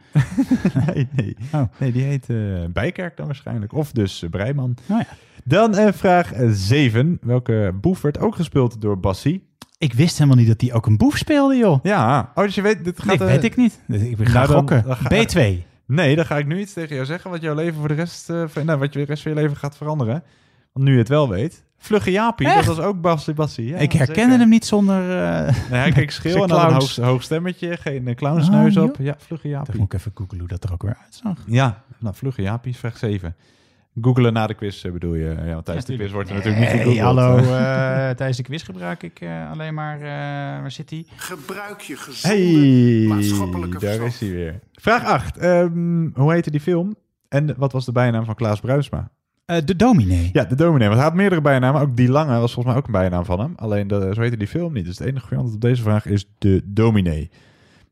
nee, nee. Oh. nee, die heet eh, Bijkerk dan waarschijnlijk. Of dus eh, Breiman. Nou ja. Dan eh, vraag 7. Welke boef werd ook gespeeld door Bassie? Ik wist helemaal niet dat hij ook een boef speelde, joh. Ja, oh, dus je weet... Dit gaat, Nee, eh, weet ik niet. Dus Ik ga nou, dan- gokken. dan ga- B2. Nee, dan ga ik nu iets tegen jou zeggen wat jouw leven voor de rest, eh, van, nou, wat je de rest van je leven gaat veranderen. Want nu je het wel weet. Vlugge Jaapie, Echt? dat was ook Bassie Bassie. Ja, ik herkende zeker. hem niet zonder... eh, Nee, hij keek scheel zijn en had een hoog, hoog stemmetje, geen uh, clownsneus Oh, op. Ja, Vlugge Dan Jaapie. moet ik even googlen hoe dat er ook weer uitzag. Ja, nou, Vlugge Jaapie, vraag 7. Googelen na de quiz eh, bedoel je. Ja, want tijdens de quiz wordt er natuurlijk niet Hey, gegoogeld. hallo. eh, tijdens de quiz gebruik ik eh, alleen maar... eh, waar zit hij? Gebruik je gezonde Hey, maatschappelijke daar verstand. is hij weer. Vraag 8. Ehm, hoe heette die film? En wat was de bijnaam van Klaas Bruinsma? Eh, de dominee. Ja, de dominee. Want hij had meerdere bijnamen. Ook die lange was volgens mij ook een bijnaam van hem. Alleen de, zo heette die film niet. Dus het enige goede antwoord op deze vraag is de dominee.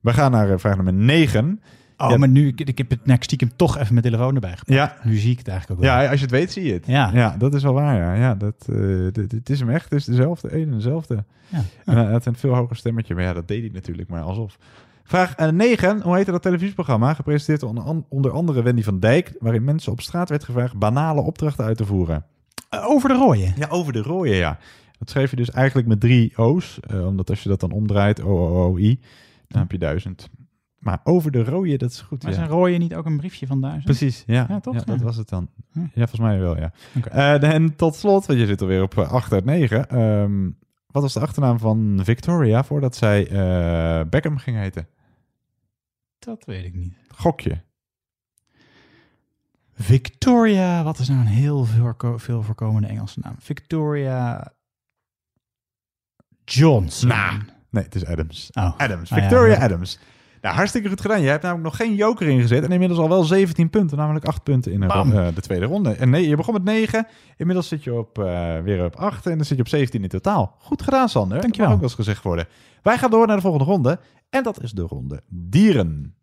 We gaan naar eh, vraag nummer 9. Oh, Ja. maar nu, ik, ik heb het nou, stiekem toch even mijn telefoon erbij gepakt. Ja. Nu zie ik het eigenlijk ook wel. Ja, als je het weet, zie je het. Ja. ja dat is wel waar. Ja, ja dat, eh, dit- het is hem echt. Het is dezelfde. Een en dezelfde. Ja. En hij had een veel hoger stemmetje. Maar ja, dat deed hij natuurlijk maar alsof. Vraag 9. Hoe heette dat televisieprogramma? Gepresenteerd onder, onder andere Wendy van Dijk. Waarin mensen op straat werd gevraagd banale opdrachten uit te voeren. Eh, over de rooien. Ja, over de rode, ja. Dat schreef je dus eigenlijk met drie O's. eh, omdat als je dat dan omdraait, O-O-O-I, dan heb je duizend. Maar over de rode, dat is goed. Maar ja. is een rooien niet ook een briefje van duizend? Precies, ja. Ja, toch? Ja, dat was het dan. Hm. Ja, volgens mij wel, ja. Eh, en tot slot, want je zit alweer op 8 uit 9. Ehm, wat was de achternaam van Victoria voordat zij eh, Beckham ging heten? Dat weet ik niet. Gokje. Victoria, wat is nou een heel veel, veel voorkomende Engelse naam? Victoria Johnson. Nee, het is Adams. Oh. Adams. Ah, Victoria. Adams. Nou, hartstikke goed gedaan. Je hebt namelijk nog geen joker ingezet. En inmiddels al wel 17 punten. Namelijk 8 punten in de, ro- eh, de tweede ronde. En nee, je begon met 9. Inmiddels zit je op, eh, weer op 8. En dan zit je op 17 in totaal. Goed gedaan, Sander. Dankjewel. Dat mag ook wel eens gezegd worden. Wij gaan door naar de volgende ronde. En dat is de ronde dieren.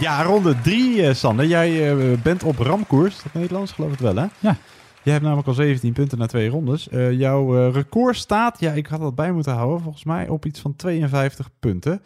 Ja, ronde drie, eh, Sander. Jij eh, bent op ramkoers. Dat Nederlands, geloof ik wel, hè? Ja. Jij hebt namelijk al 17 punten na twee rondes. Eh, jouw eh, record staat, ja, ik had dat bij moeten houden, volgens mij op iets van 52 punten.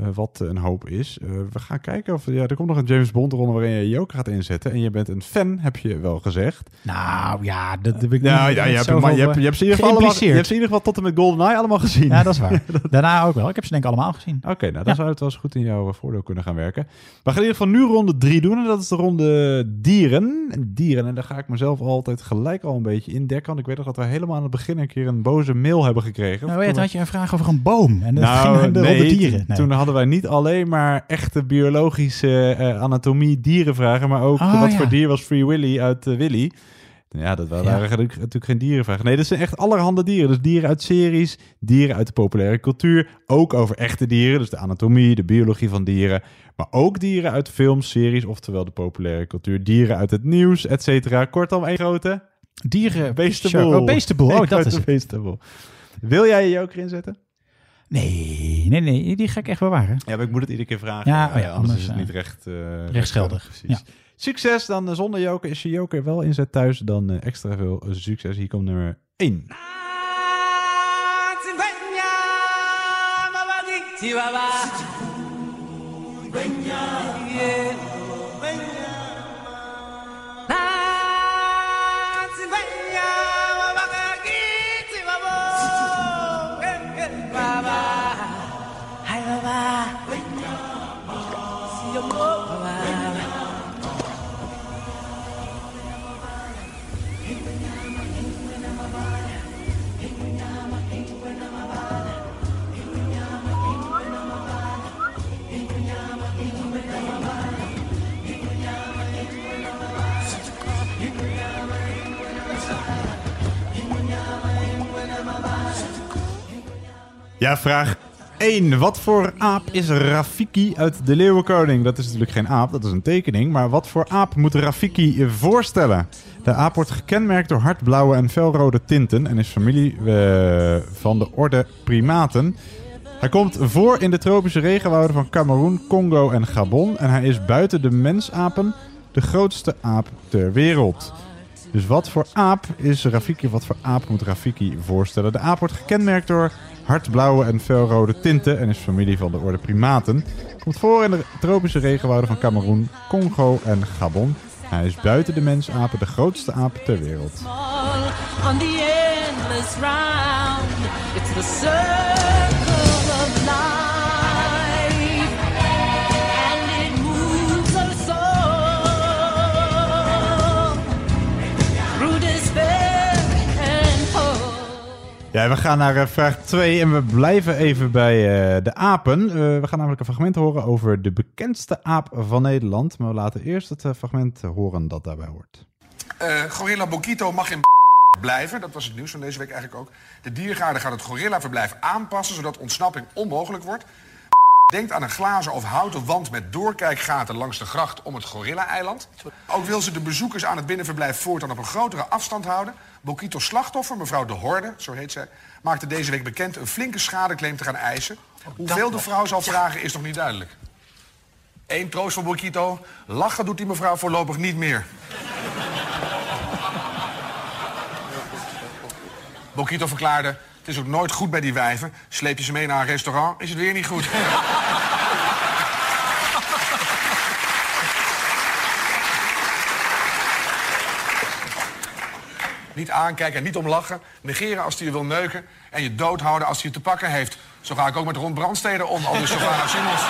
Eh, wat een hoop is. Eh, we gaan kijken of... Ja, er komt nog een James Bond ronde waarin je Joker gaat inzetten. En je bent een fan, heb je wel gezegd. Nou ja, dat heb ik niet ja, je, hebt, maar je, hebt, je, hebt ze in ieder geval je hebt ze in ieder geval tot en met GoldenEye allemaal gezien. Ja, dat is waar. Daarna ook wel. Ik heb ze denk ik allemaal gezien. Oké, nou dan zou het wel eens goed in jouw eh, voordeel kunnen gaan werken. We gaan in ieder geval nu ronde drie doen. En dat is de ronde dieren. En dieren, en daar ga ik mezelf altijd gelijk al een beetje indekken. Want ik weet nog dat we helemaal aan het begin een keer een boze mail hebben gekregen. Nou, toen had je een vraag over een boom. En dat ging Nou, naar de nee, ronde dieren. toen- Nee. toen hadden wij niet alleen maar echte biologische eh, anatomie dierenvragen, maar ook Oh, wat ja. voor dier was Free Willy uit eh, Willy. Ja, dat waren Ja. natuurlijk natuurlijk geen dierenvragen. Nee, dat zijn echt allerhande dieren. Dus dieren uit series, dieren uit de populaire cultuur, ook over echte dieren, dus de anatomie, de biologie van dieren, maar ook dieren uit films, series, oftewel de populaire cultuur, dieren uit het nieuws, et cetera. Kortom, één grote Dieren... beestenboel. Oh, beestenboel. Oh, dat is beestenboel. Wil jij je joker inzetten? Nee, nee, nee. Die ga ik echt bewaren. Ja, maar ik moet het iedere keer vragen. Ja, oh ja, Eh, anders, is het niet recht, eh, rechtsgeldig. Precies. Succes dan eh, zonder joker. Is je joker wel inzet thuis, dan eh, extra veel eh, succes. Hier komt nummer 1. Ja, vraag 1. Wat voor aap is Rafiki uit De Leeuwenkoning? Dat is natuurlijk geen aap, dat is een tekening. Maar wat voor aap moet Rafiki voorstellen? De aap wordt gekenmerkt door hardblauwe en felrode tinten en is familie eh, van de orde primaten. Hij komt voor in de tropische regenwouden van Cameroen, Congo en Gabon. En hij is buiten de mensapen de grootste aap ter wereld. Dus wat voor aap is Rafiki? Wat voor aap moet Rafiki voorstellen? De aap wordt gekenmerkt door hardblauwe en felrode tinten en is familie van de orde primaten. Komt voor in de tropische regenwouden van Cameroen, Congo en Gabon. Hij is buiten de mensapen de grootste aap ter wereld. Ja, we gaan naar eh, vraag 2 en we blijven even bij eh, de apen. Eh, we gaan namelijk een fragment horen over de bekendste aap van Nederland. Maar we laten eerst het fragment horen dat daarbij hoort. Gorilla Bokito mag in blijven. Dat was het nieuws van deze week eigenlijk ook. De diergaarde gaat het gorillaverblijf aanpassen... zodat ontsnapping onmogelijk wordt. Denkt aan een glazen of houten wand met doorkijkgaten langs de gracht om het gorilla-eiland. Ook wil ze de bezoekers aan het binnenverblijf voortaan op een grotere afstand houden. Bokito's slachtoffer, mevrouw De Horde, zo heet zij, maakte deze week bekend een flinke schadeclaim te gaan eisen. Hoeveel de vrouw zal vragen is nog niet duidelijk. Eén troost voor Bokito, lachen doet die mevrouw voorlopig niet meer. Bokito verklaarde, het is ook nooit goed bij die wijven. Sleep je ze mee naar een restaurant, is het weer niet goed. Niet aankijken en niet om lachen. Negeren als hij je wil neuken. En je doodhouden als hij je te pakken heeft. Zo ga ik ook met Ron Brandsteder om, al dus Sylvana Simons.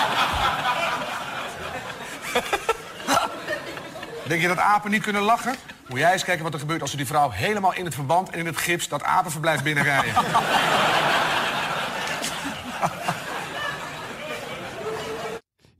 Denk je dat apen niet kunnen lachen? Moet jij eens kijken wat er gebeurt als ze die vrouw helemaal in het verband en in het gips dat apenverblijf binnenrijden.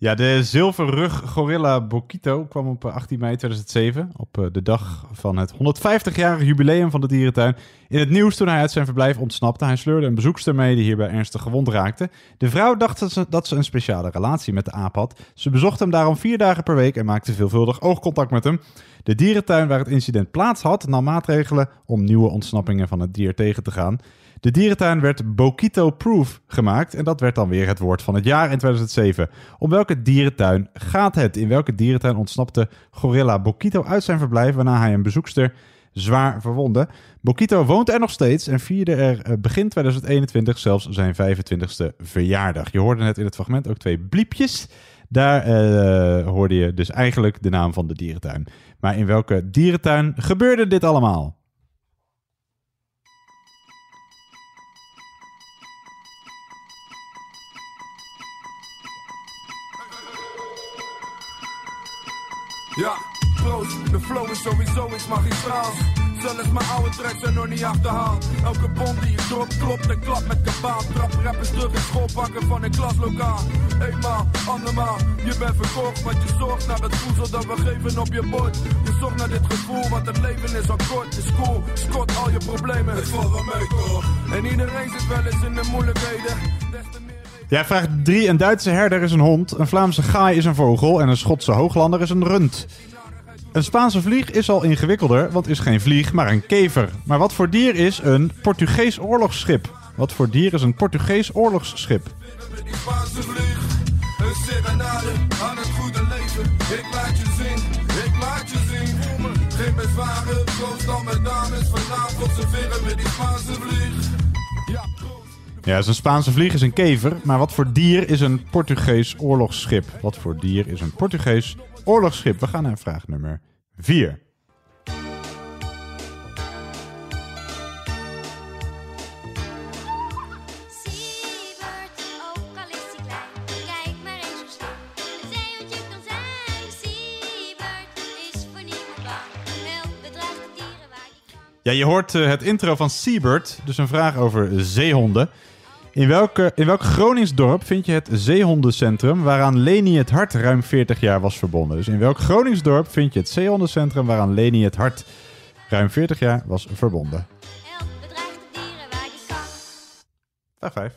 Ja, de zilverrug gorilla Bokito kwam op eh, 18 mei 2007, op eh, de dag van het 150-jarig jubileum van de dierentuin, in het nieuws toen hij uit zijn verblijf ontsnapte. Hij sleurde een bezoekster mee die hierbij ernstig gewond raakte. De vrouw dacht dat ze, dat ze een speciale relatie met de aap had. Ze bezocht hem daarom vier dagen per week en maakte veelvuldig oogcontact met hem. De dierentuin waar het incident plaats had, nam maatregelen om nieuwe ontsnappingen van het dier tegen te gaan. De dierentuin werd Bokito-proof gemaakt en dat werd dan weer het woord van het jaar in 2007. Om welke dierentuin gaat het? In welke dierentuin ontsnapte gorilla Bokito uit zijn verblijf waarna hij een bezoekster zwaar verwonde? Bokito woont er nog steeds en vierde er eh, begin 2021 zelfs zijn 25ste verjaardag. Je hoorde net in het fragment ook twee bliepjes. Daar eh, hoorde je dus eigenlijk de naam van de dierentuin. Maar in welke dierentuin gebeurde dit allemaal? Ja, proost, de flow is sowieso iets magistraals. Zelfs mijn oude tracks zijn nog niet achterhaald. Elke bom die je dropt, klopt en klap met kabaal. Trap rappers terug in schoolpakken van een klaslokaal. Eenmaal, andermaal, je bent verkocht. Want je zorgt naar het voedsel dat we geven op je bord. Je zorgt naar dit gevoel, want het leven is al kort. Is cool, scot al je problemen. Het valt wel mee toch? En iedereen zit wel eens in de moeilijkheden. Ja, vraag 3. Een Duitse herder is een hond, een Vlaamse gaai is een vogel en een Schotse hooglander is een rund. Een Spaanse vlieg is al ingewikkelder, want is geen vlieg, maar een kever. Maar wat voor dier is een Portugees oorlogsschip? Wat voor dier is een Portugees oorlogsschip? Een aan het goede. Ik je ik je geen bezwaren, al met dames. Vanavond serveren met die Spaanse vlieg. Ja, een Spaanse vlieg is een kever, maar wat voor dier is een Portugees oorlogsschip? Wat voor dier is een Portugees oorlogsschip? We gaan naar vraag nummer 4. Ja, je hoort eh, het intro van Seabird, dus een vraag over zeehonden. In, welke, in welk Gronings dorp vind je het zeehondencentrum waaraan Leni het Hart ruim 40 jaar was verbonden? Dus in welk Gronings dorp vind je het zeehondencentrum waaraan Leni het Hart ruim 40 jaar was verbonden? Vraag 5.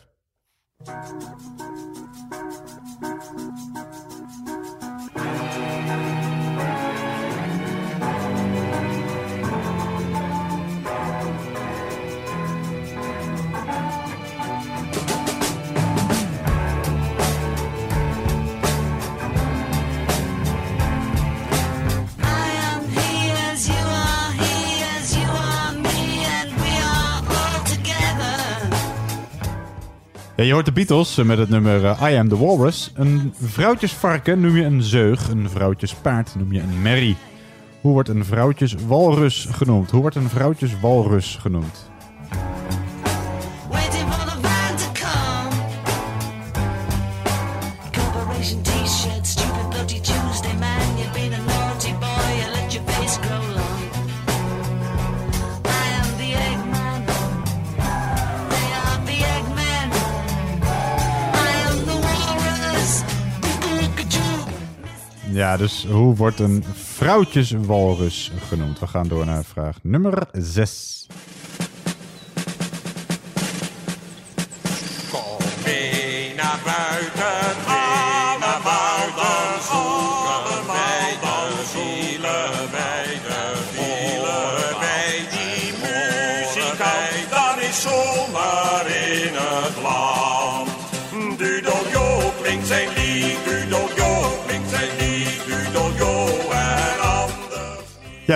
Je hoort de Beatles met het nummer eh, I Am The Walrus. Een vrouwtjesvarken noem je een zeug, een vrouwtjespaard noem je een merrie. Hoe wordt een vrouwtjeswalrus genoemd? Hoe wordt een vrouwtjeswalrus genoemd? Ja, dus hoe wordt een vrouwtjeswalrus genoemd? We gaan door naar vraag nummer 6.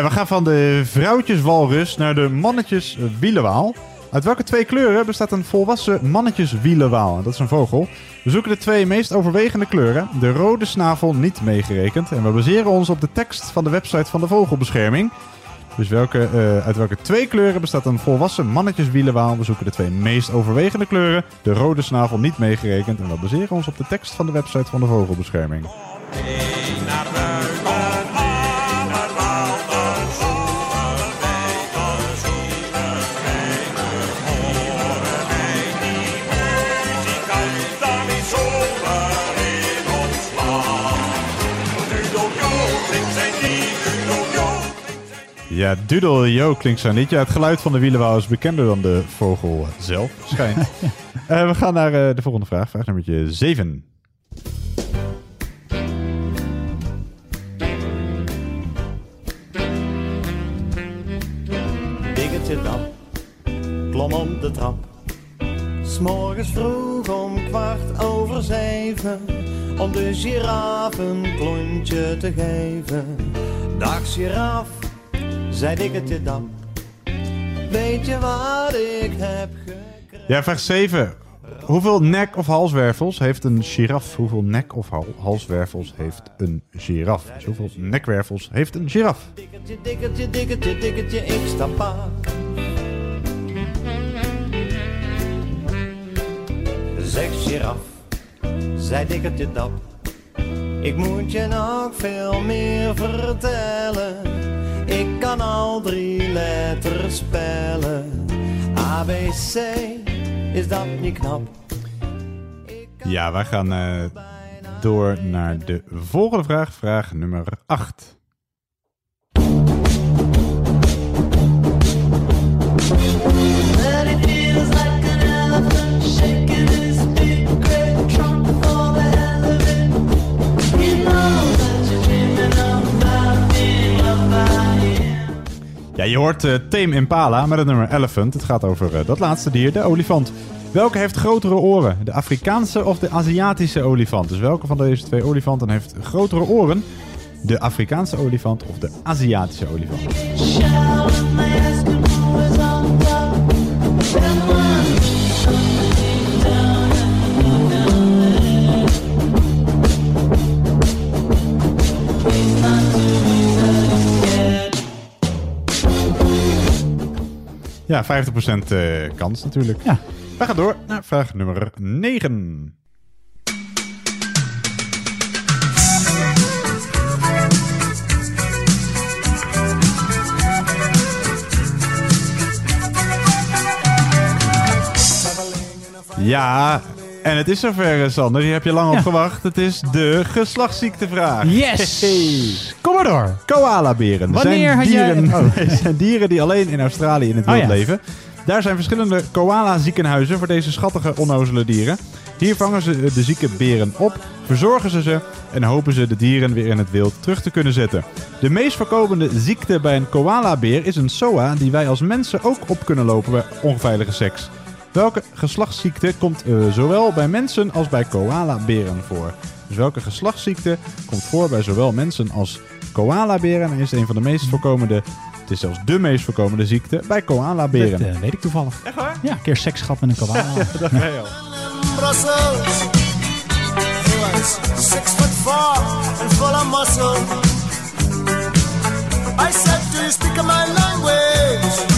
We gaan van de vrouwtjeswalrus naar de mannetjeswielenwaal. Uit welke twee kleuren bestaat een volwassen mannetjeswielenwaal? Dat is een vogel. We zoeken de twee meest overwegende kleuren, de rode snavel niet meegerekend. En we baseren ons op de tekst van de website van de Vogelbescherming. Dus welke, eh, uit welke twee kleuren bestaat een volwassen mannetjeswielenwaal? We zoeken de twee meest overwegende kleuren, de rode snavel niet meegerekend. En we baseren ons op de tekst van de website van de Vogelbescherming. Ja, Doodle-yo klinkt zo niet. Ja, het geluid van de wielenwaal is bekender dan de vogel zelf, schijnt. Eh, we gaan naar eh, de volgende vraag. Vraag nummer 7. Biggetje Dap klom op de trap S'morgens vroeg om kwart over zeven, om de giraf een klontje te geven. Dag giraf, zei dikketje dap, weet je wat ik heb Ja, vraag 7. Hoeveel nek- of halswervels heeft een giraf? Hoeveel nek- of hal- halswervels heeft een giraf? Dus hoeveel nekwervels heeft een giraf? Dikkertje, dikkertje, dikkertje, dikkertje, ik stap af. Zeg giraf, zei dikkertje dap. Ik moet je nog veel meer vertellen. Kan al drie letters spellen. ABC, is dat niet knap? Ja, wij gaan eh, door naar de volgende vraag. Vraag nummer 8. Ja, je hoort eh Tame Impala met het nummer Elephant. Het gaat over eh, dat laatste dier, de olifant. Welke heeft grotere oren? De Afrikaanse of de Aziatische olifant? Dus welke van deze twee olifanten heeft grotere oren? De Afrikaanse olifant of de Aziatische olifant? Ja, 50% eh, kans natuurlijk. Ja. We gaan door naar vraag nummer 9. Ja, en het is zover, eh, Sander. Hier heb je lang op gewacht. Het is de geslachtsziektevraag. Yes! Kom maar door. Koalaberen. Wanneer zijn had jij- dieren, Oh. nee, zijn dieren die alleen in Australië in het Oh, wild leven. Daar zijn verschillende koala-ziekenhuizen voor deze schattige onnozele dieren. Hier vangen ze de zieke beren op, verzorgen ze ze en hopen ze de dieren weer in het wild terug te kunnen zetten. De meest voorkomende ziekte bij een koalabeer is een SOA die wij als mensen ook op kunnen lopen bij onveilige seks. Welke geslachtsziekte komt eh, zowel bij mensen als bij koalaberen voor? Dus welke geslachtsziekte komt voor bij zowel mensen als koalaberen en is een van de meest voorkomende, het is zelfs de meest voorkomende ziekte bij koalaberen? Dat eh, weet ik toevallig. Echt waar? Ja, een keer seks gehad met een koala. Ja, dat ben je al. Brussels. He was six foot four and full of muscle. I said, Do you speak my language?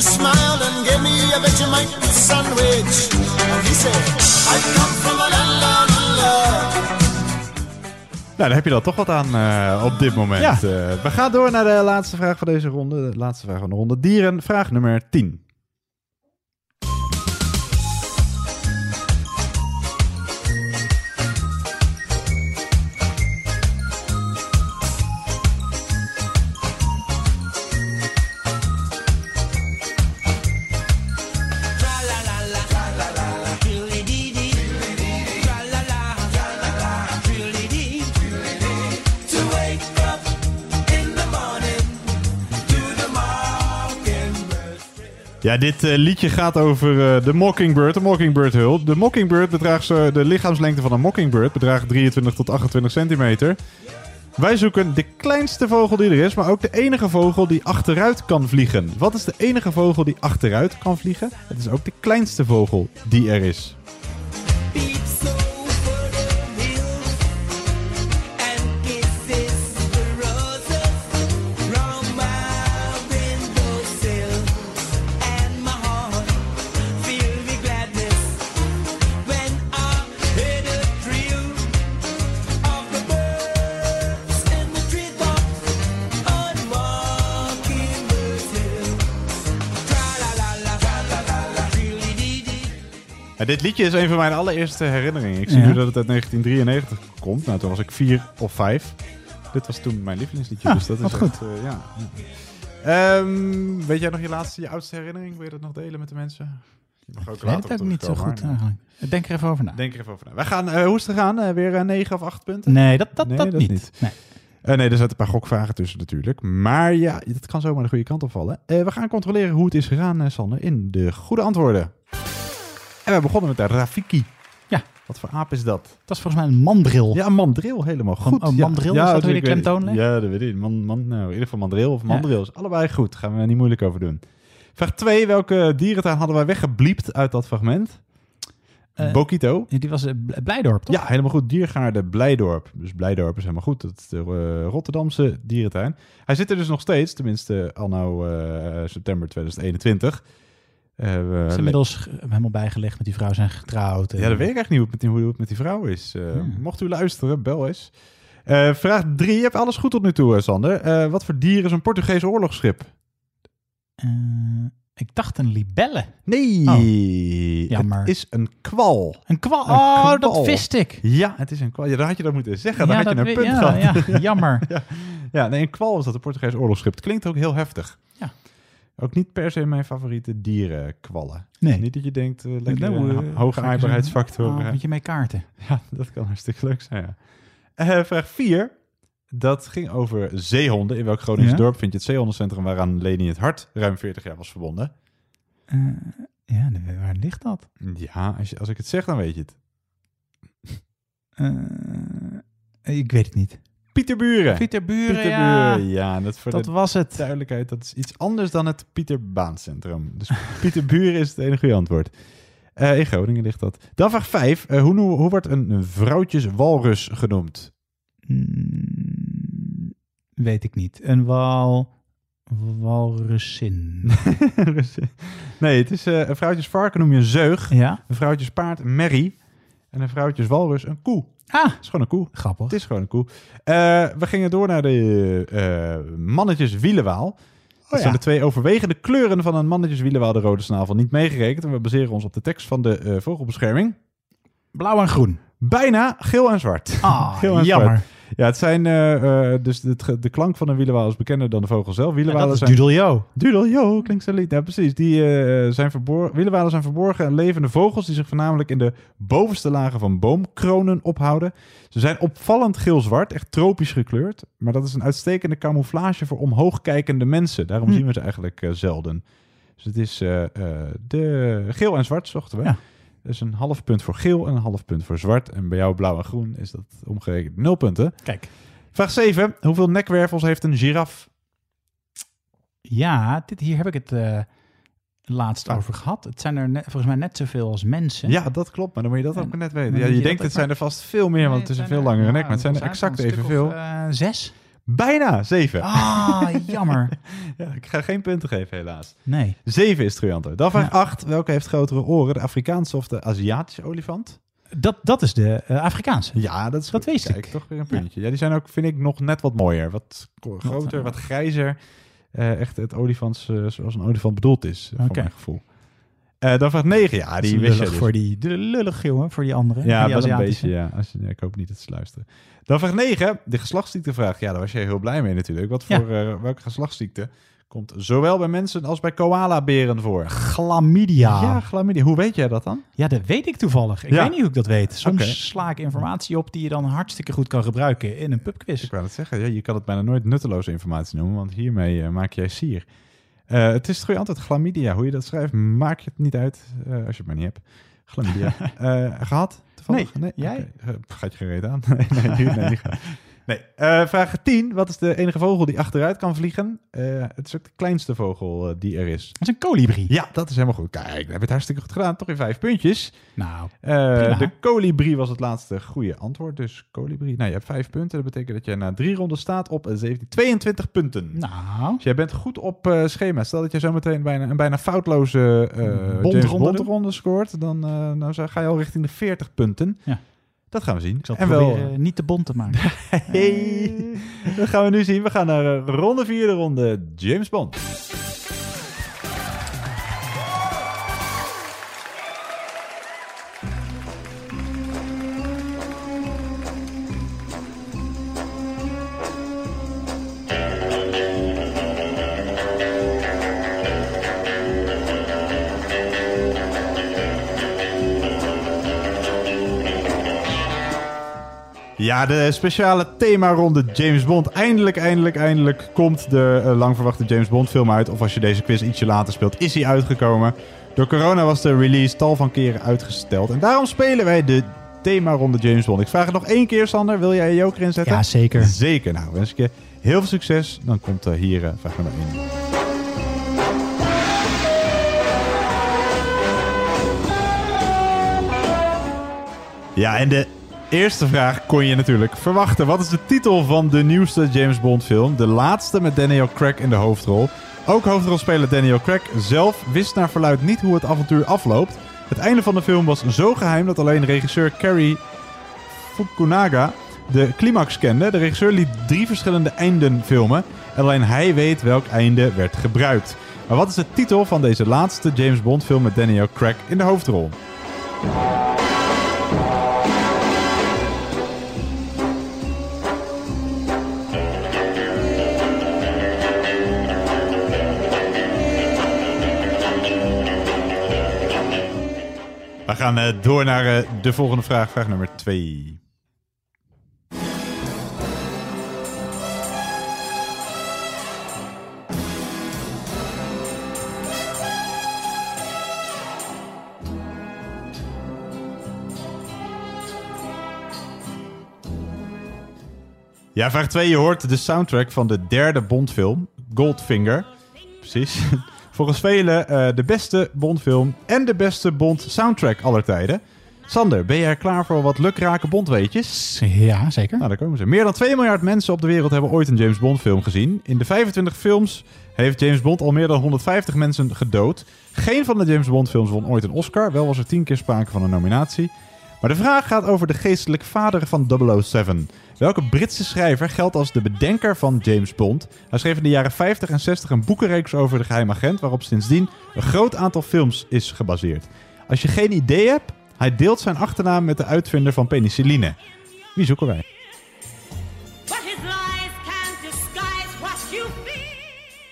Smiled and gave me a Vegemite sandwich. And he said, I come from a land down under. Nou, daar heb je dan toch wat aan eh, op dit moment. Ja. Eh, we gaan door naar de laatste vraag van deze ronde. De laatste vraag van de ronde dieren. Vraag nummer 10. Ja, dit eh, liedje gaat over eh, de mockingbird, de mockingbird hul. De mockingbird bedraagt de lichaamslengte van een mockingbird bedraagt 23 tot 28 centimeter. Wij zoeken de kleinste vogel die er is, maar ook de enige vogel die achteruit kan vliegen. Wat is de enige vogel die achteruit kan vliegen? Het is ook de kleinste vogel die er is. Dit liedje is een van mijn allereerste herinneringen. Ik zie Ja. nu dat het uit 1993 komt. Nou, toen was ik vier of vijf. Dit was toen mijn lievelingsliedje. Ja, dus dat is wat echt, goed. eh, ja. Ehm, weet jij nog je laatste, je oudste herinnering? Wil je dat nog delen met de mensen? Je mag ook Ik weet het ook niet zo goed maar- eigenlijk. Denk er even over na. Denk er even over na. Wij gaan, eh, hoe is het gegaan? Eh, weer eh, negen of acht punten? Nee, dat, dat, dat, niet. Nee. Nee, er zaten een paar gokvragen tussen natuurlijk. Maar ja, dat kan zomaar de goede kant opvallen. We gaan controleren hoe het is gegaan, Sander, in de goede antwoorden. En we begonnen met de Rafiki. Ja. Wat voor aap is dat? Dat is volgens mij een mandril. Ja, een mandril, helemaal goed. Een- een Ja. mandril, ja, is dat weer de klemtoon? Ja, dat weet ik. Man, man, nou, in ieder geval mandril of mandril. is Allebei goed. Gaan we er niet moeilijk over doen. Vraag 2. Welke dierentuin hadden wij weggebliept uit dat fragment? Eh, Bokito. Die was eh, Bl- Blijdorp, toch? Ja, helemaal goed. Diergaarde Blijdorp. Dus Blijdorp is helemaal goed. Dat is de eh, Rotterdamse dierentuin. Hij zit er dus nog steeds, tenminste anno eh september 2021. Eh, we Is inmiddels helemaal bijgelegd met die vrouw zijn getrouwd. en- ja, dat weet ik echt niet hoe het met die, het met die vrouw is. Eh, Hmm. Mocht u luisteren, bel eens. Eh, vraag 3. Je hebt alles goed tot nu toe, Sander. Wat voor dier is een Portugees oorlogsschip? Ik dacht een libelle. Nee, Oh, jammer. het is een kwal. Een kwal? Een Oh, kwal. dat wist ik. Ja, het is een kwal. Ja, dan had je dat moeten zeggen. Dan Ja, had je een punt ja, gehad. ja, jammer. ja. nee, een kwal is dat een Portugees oorlogsschip. Het klinkt ook heel heftig. Ook niet per se mijn favoriete dierenkwallen. Nee. Niet dat je denkt, eh, lekker eh, hoge aaibaarheidsfactor. een avondje mee kaarten. Ja, dat kan hartstikke leuk zijn, ja. Vraag 4. Dat ging over zeehonden. In welk Groningse Ja? dorp vind je het zeehondencentrum waaraan Leni het Hart ruim 40 jaar was verbonden? Ja, waar ligt dat? Ja, als, je, als ik het zeg, dan weet je het. Ik weet het niet. Pieterburen. Pieterburen, ja. ja. en dat voor Dat de was het. duidelijkheid, dat is iets anders dan het Pieterbaancentrum. Dus Pieterburen is het enige goede antwoord. Eh, in Groningen ligt dat. Dan vraag 5. hoe, noe- hoe wordt een vrouwtjeswalrus genoemd? Hmm, weet ik niet. Een wal... Walrusin. nee, het is eh, een vrouwtjesvarken noem je een zeug. Ja. Een vrouwtjespaard een merrie. En een vrouwtjeswalrus een koe. Ah. Het is gewoon een koe. Grappig. Het is gewoon een koe. Eh, we gingen door naar de eh mannetjes wielenwaal. Dat Oh ja. zijn de twee overwegende kleuren van een mannetjes wielenwaal, de rode snavel, niet meegerekend. En we baseren ons op de tekst van de eh, vogelbescherming. Blauw en groen. Bijna geel en zwart. Ah, Geel en jammer. zwart. Ja, het zijn eh, eh, dus de, de klank van een wielenwaal is bekender dan de vogel zelf. Ja, Wielenwalen dat is zijn Dudeljo. Dudeljo, klinkt zo lief. Ja, precies. Die eh, zijn verborgen. Wielenwalen zijn verborgen en levende vogels die zich voornamelijk in de bovenste lagen van boomkronen ophouden. Ze zijn opvallend geel-zwart, echt tropisch gekleurd. Maar dat is een uitstekende camouflage voor omhoogkijkende mensen. Daarom Hm. zien we ze eigenlijk zelden. Dus het is de geel en zwart zochten we. Ja. Dus een half punt voor geel en een half punt voor zwart. En bij jou blauw en groen is dat omgerekend nul punten. Kijk. Vraag 7. Hoeveel nekwervels heeft een giraf? Ja, dit, hier heb ik het eh, laatst over gehad. Het zijn er net, volgens mij net zoveel als mensen. Ja, dat klopt, maar dan moet je dat ook net weten. Ja, je je denkt, het zijn er vast veel meer, want het is een veel langere nek. Maar het zijn er exact evenveel. Uh, zes? Bijna, zeven. Ah, jammer. ja, ik ga geen punten geven, helaas. Nee. Zeven is antwoord. Dan vraag 8. Welke heeft grotere oren? De Afrikaanse of de Aziatische olifant? Dat, dat is de eh, Afrikaanse. Ja, dat is Dat goed. wist Kijk, toch weer een puntje. Ja. die zijn ook, vind ik, nog net wat mooier. Wat groter, wat grijzer. Eh, echt het olifant eh, zoals een olifant bedoeld is, voor Oké. mijn gevoel. Eh, dan vraag 9. Ja, die wist je dus. voor die, de lullig jongen, voor die anderen. Ja, die een beetje, ja. Als, je- ja. Ik hoop niet dat ze luisteren. Dan vraag 9, de geslachtsziektevraag. Ja, daar was jij heel blij mee natuurlijk. Wat Ja. voor, eh, welke geslachtsziekte komt zowel bij mensen als bij koalaberen voor? Chlamydia. Ja, chlamydia. Hoe weet jij dat dan? Ja, dat weet ik toevallig. Ik Ja. weet niet hoe ik dat weet. Soms Oké. sla ik informatie op die je dan hartstikke goed kan gebruiken in een pubquiz. Ik wou het zeggen, ja, je kan het bijna nooit nutteloze informatie noemen, want hiermee eh, maak jij sier. Eh, het is het goede antwoord, chlamydia. Hoe je dat schrijft, maakt het niet uit eh, als je het maar niet hebt. Chlamydia. Eh, gehad? Toevallig? Nee. Jij? Oké. Eh, gaat je geen reet aan? nee, nee, nee, gaan. Nee. Eh, vraag 10. Wat is de enige vogel die achteruit kan vliegen? Eh, het is ook de kleinste vogel eh, die er is. Dat is een kolibrie. Ja, dat is helemaal goed. Kijk, dan heb je het hartstikke goed gedaan. Toch in vijf puntjes. Nou, de kolibrie was het laatste goede antwoord. Dus kolibrie. Nou, je hebt vijf punten. Dat betekent dat je na drie ronden staat op 17, 22 punten. Nou. Dus jij bent goed op schema. Stel dat je zometeen bijna, een bijna foutloze Bondronde James Bond doet. ronde scoort. Dan nou, ga je al richting de 40 punten. Ja. Dat gaan we zien. Ik zal en proberen wel, eh, niet te bont te maken. hey, dat gaan we nu zien. We gaan naar eh, ronde 4, de ronde James Bond. Ja, de speciale themaronde James Bond. Eindelijk, eindelijk, eindelijk komt de eh, lang verwachte James Bond film uit. Of als je deze quiz ietsje later speelt, is hij uitgekomen. Door corona was de release tal van keren uitgesteld. En daarom spelen wij de thema-ronde James Bond. Ik vraag het nog één keer, Sander. Wil jij je joker inzetten? Ja, zeker. Zeker. Nou, wens ik je heel veel succes. Dan komt eh, hier eh, vraag nummer 1. Ja, en de eerste vraag kon je natuurlijk verwachten. Wat is de titel van de nieuwste James Bond film? De laatste met Daniel Craig in de hoofdrol. Ook hoofdrolspeler Daniel Craig zelf wist naar verluid niet hoe het avontuur afloopt. Het einde van de film was zo geheim dat alleen regisseur Cary Fukunaga de climax kende. De regisseur liet drie verschillende einden filmen. En alleen hij weet welk einde werd gebruikt. Maar wat is de titel van deze laatste James Bond film met Daniel Craig in de hoofdrol? We gaan eh, door naar eh, de volgende vraag, vraag nummer 2. Ja, vraag 2. Je hoort de soundtrack van de derde Bondfilm, Goldfinger. Precies. Volgens velen eh, de beste Bondfilm en de beste Bond soundtrack aller tijden. Sander, ben jij er klaar voor wat lukrake Bondweetjes? Ja, zeker. Nou, daar komen ze. Meer dan 2 miljard mensen op de wereld hebben ooit een James Bond film gezien. In de 25 films heeft James Bond al meer dan 150 mensen gedood. Geen van de James Bond films won ooit een Oscar. Wel was er 10 keer sprake van een nominatie. Maar de vraag gaat over de geestelijke vader van 007. Welke Britse schrijver geldt als de bedenker van James Bond? Hij schreef in de jaren 50 en 60 een boekenreeks over de geheime agent... waarop sindsdien een groot aantal films is gebaseerd. Als je geen idee hebt, hij deelt zijn achternaam met de uitvinder van penicilline. Wie zoeken wij?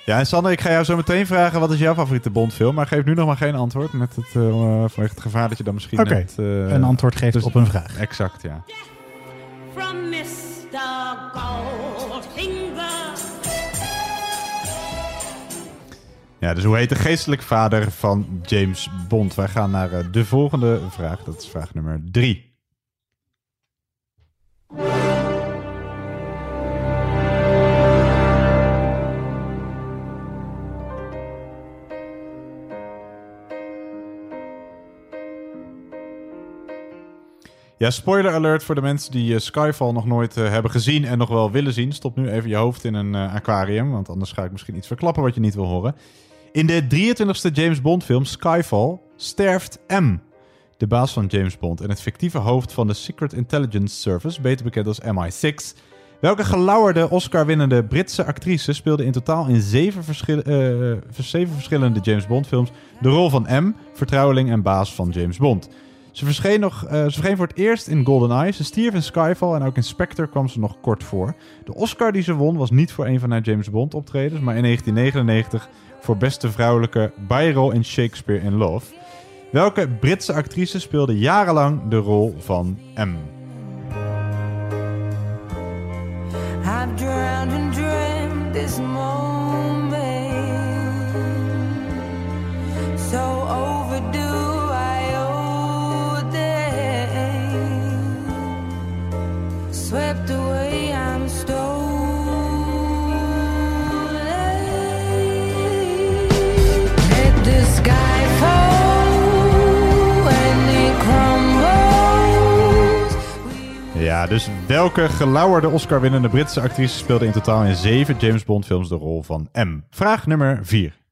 Ja, en Sander, ik ga jou zo meteen vragen wat is jouw favoriete Bondfilm. Maar geef nu nog maar geen antwoord met het, eh, vanwege het gevaar dat je dan misschien Oké, net, eh, een antwoord geeft dus- op een vraag. Exact, ja. From Mr. Goldfinger. Ja, dus hoe heet de geestelijke vader van James Bond? Wij gaan naar eh, de volgende vraag. Dat is vraag nummer drie. Ja, spoiler alert voor de mensen die eh, Skyfall nog nooit eh, hebben gezien en nog wel willen zien. Stop nu even je hoofd in een eh, aquarium, want anders ga ik misschien iets verklappen wat je niet wil horen. In de 23e James Bond film Skyfall sterft M, de baas van James Bond en het fictieve hoofd van de Secret Intelligence Service, beter bekend als MI6. Welke gelauwerde Oscar-winnende Britse actrice speelde in totaal in zeven, zeven verschillende James Bond films de rol van M, vertrouweling en baas van James Bond? Ze verscheen, nog, eh, ze verscheen voor het eerst in GoldenEye. Ze stierf in Skyfall en ook in Spectre kwam ze nog kort voor. De Oscar die ze won was niet voor een van haar James Bond optredens, maar in 1999 voor beste vrouwelijke bijrol in Shakespeare in Love. Welke Britse actrice speelde jarenlang de rol van M? I've Swept away, I'm stolen. Ja, dus welke gelauwerde Oscar-winnende Britse actrice speelde in totaal in zeven James Bond films de rol van M? Vraag nummer 4.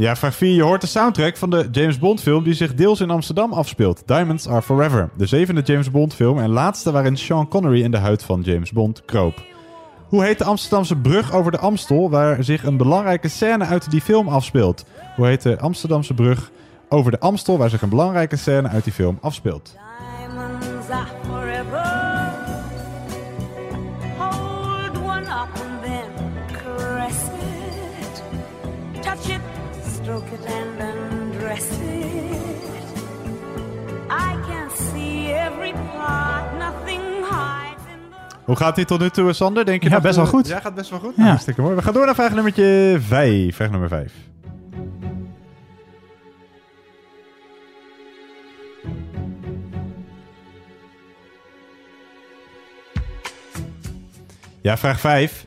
Ja, vraag 4. Je hoort de soundtrack van de James Bond film die zich deels in Amsterdam afspeelt. Diamonds Are Forever. De zevende James Bond film en laatste waarin Sean Connery in de huid van James Bond kroop. Hoe heet de Amsterdamse brug over de Amstel waar zich een belangrijke scène uit die film afspeelt? Hoe heet de Amsterdamse brug over de Amstel waar zich een belangrijke scène uit die film afspeelt? Diamonds are Hoe gaat dit tot nu toe, Sander? Denk je Ja, dat, best wel goed. Ja, gaat best wel goed. Ja. Nou, hartstikke mooi. We gaan door naar vraag nummertje 5. Vraag nummer 5. Ja, vraag 5.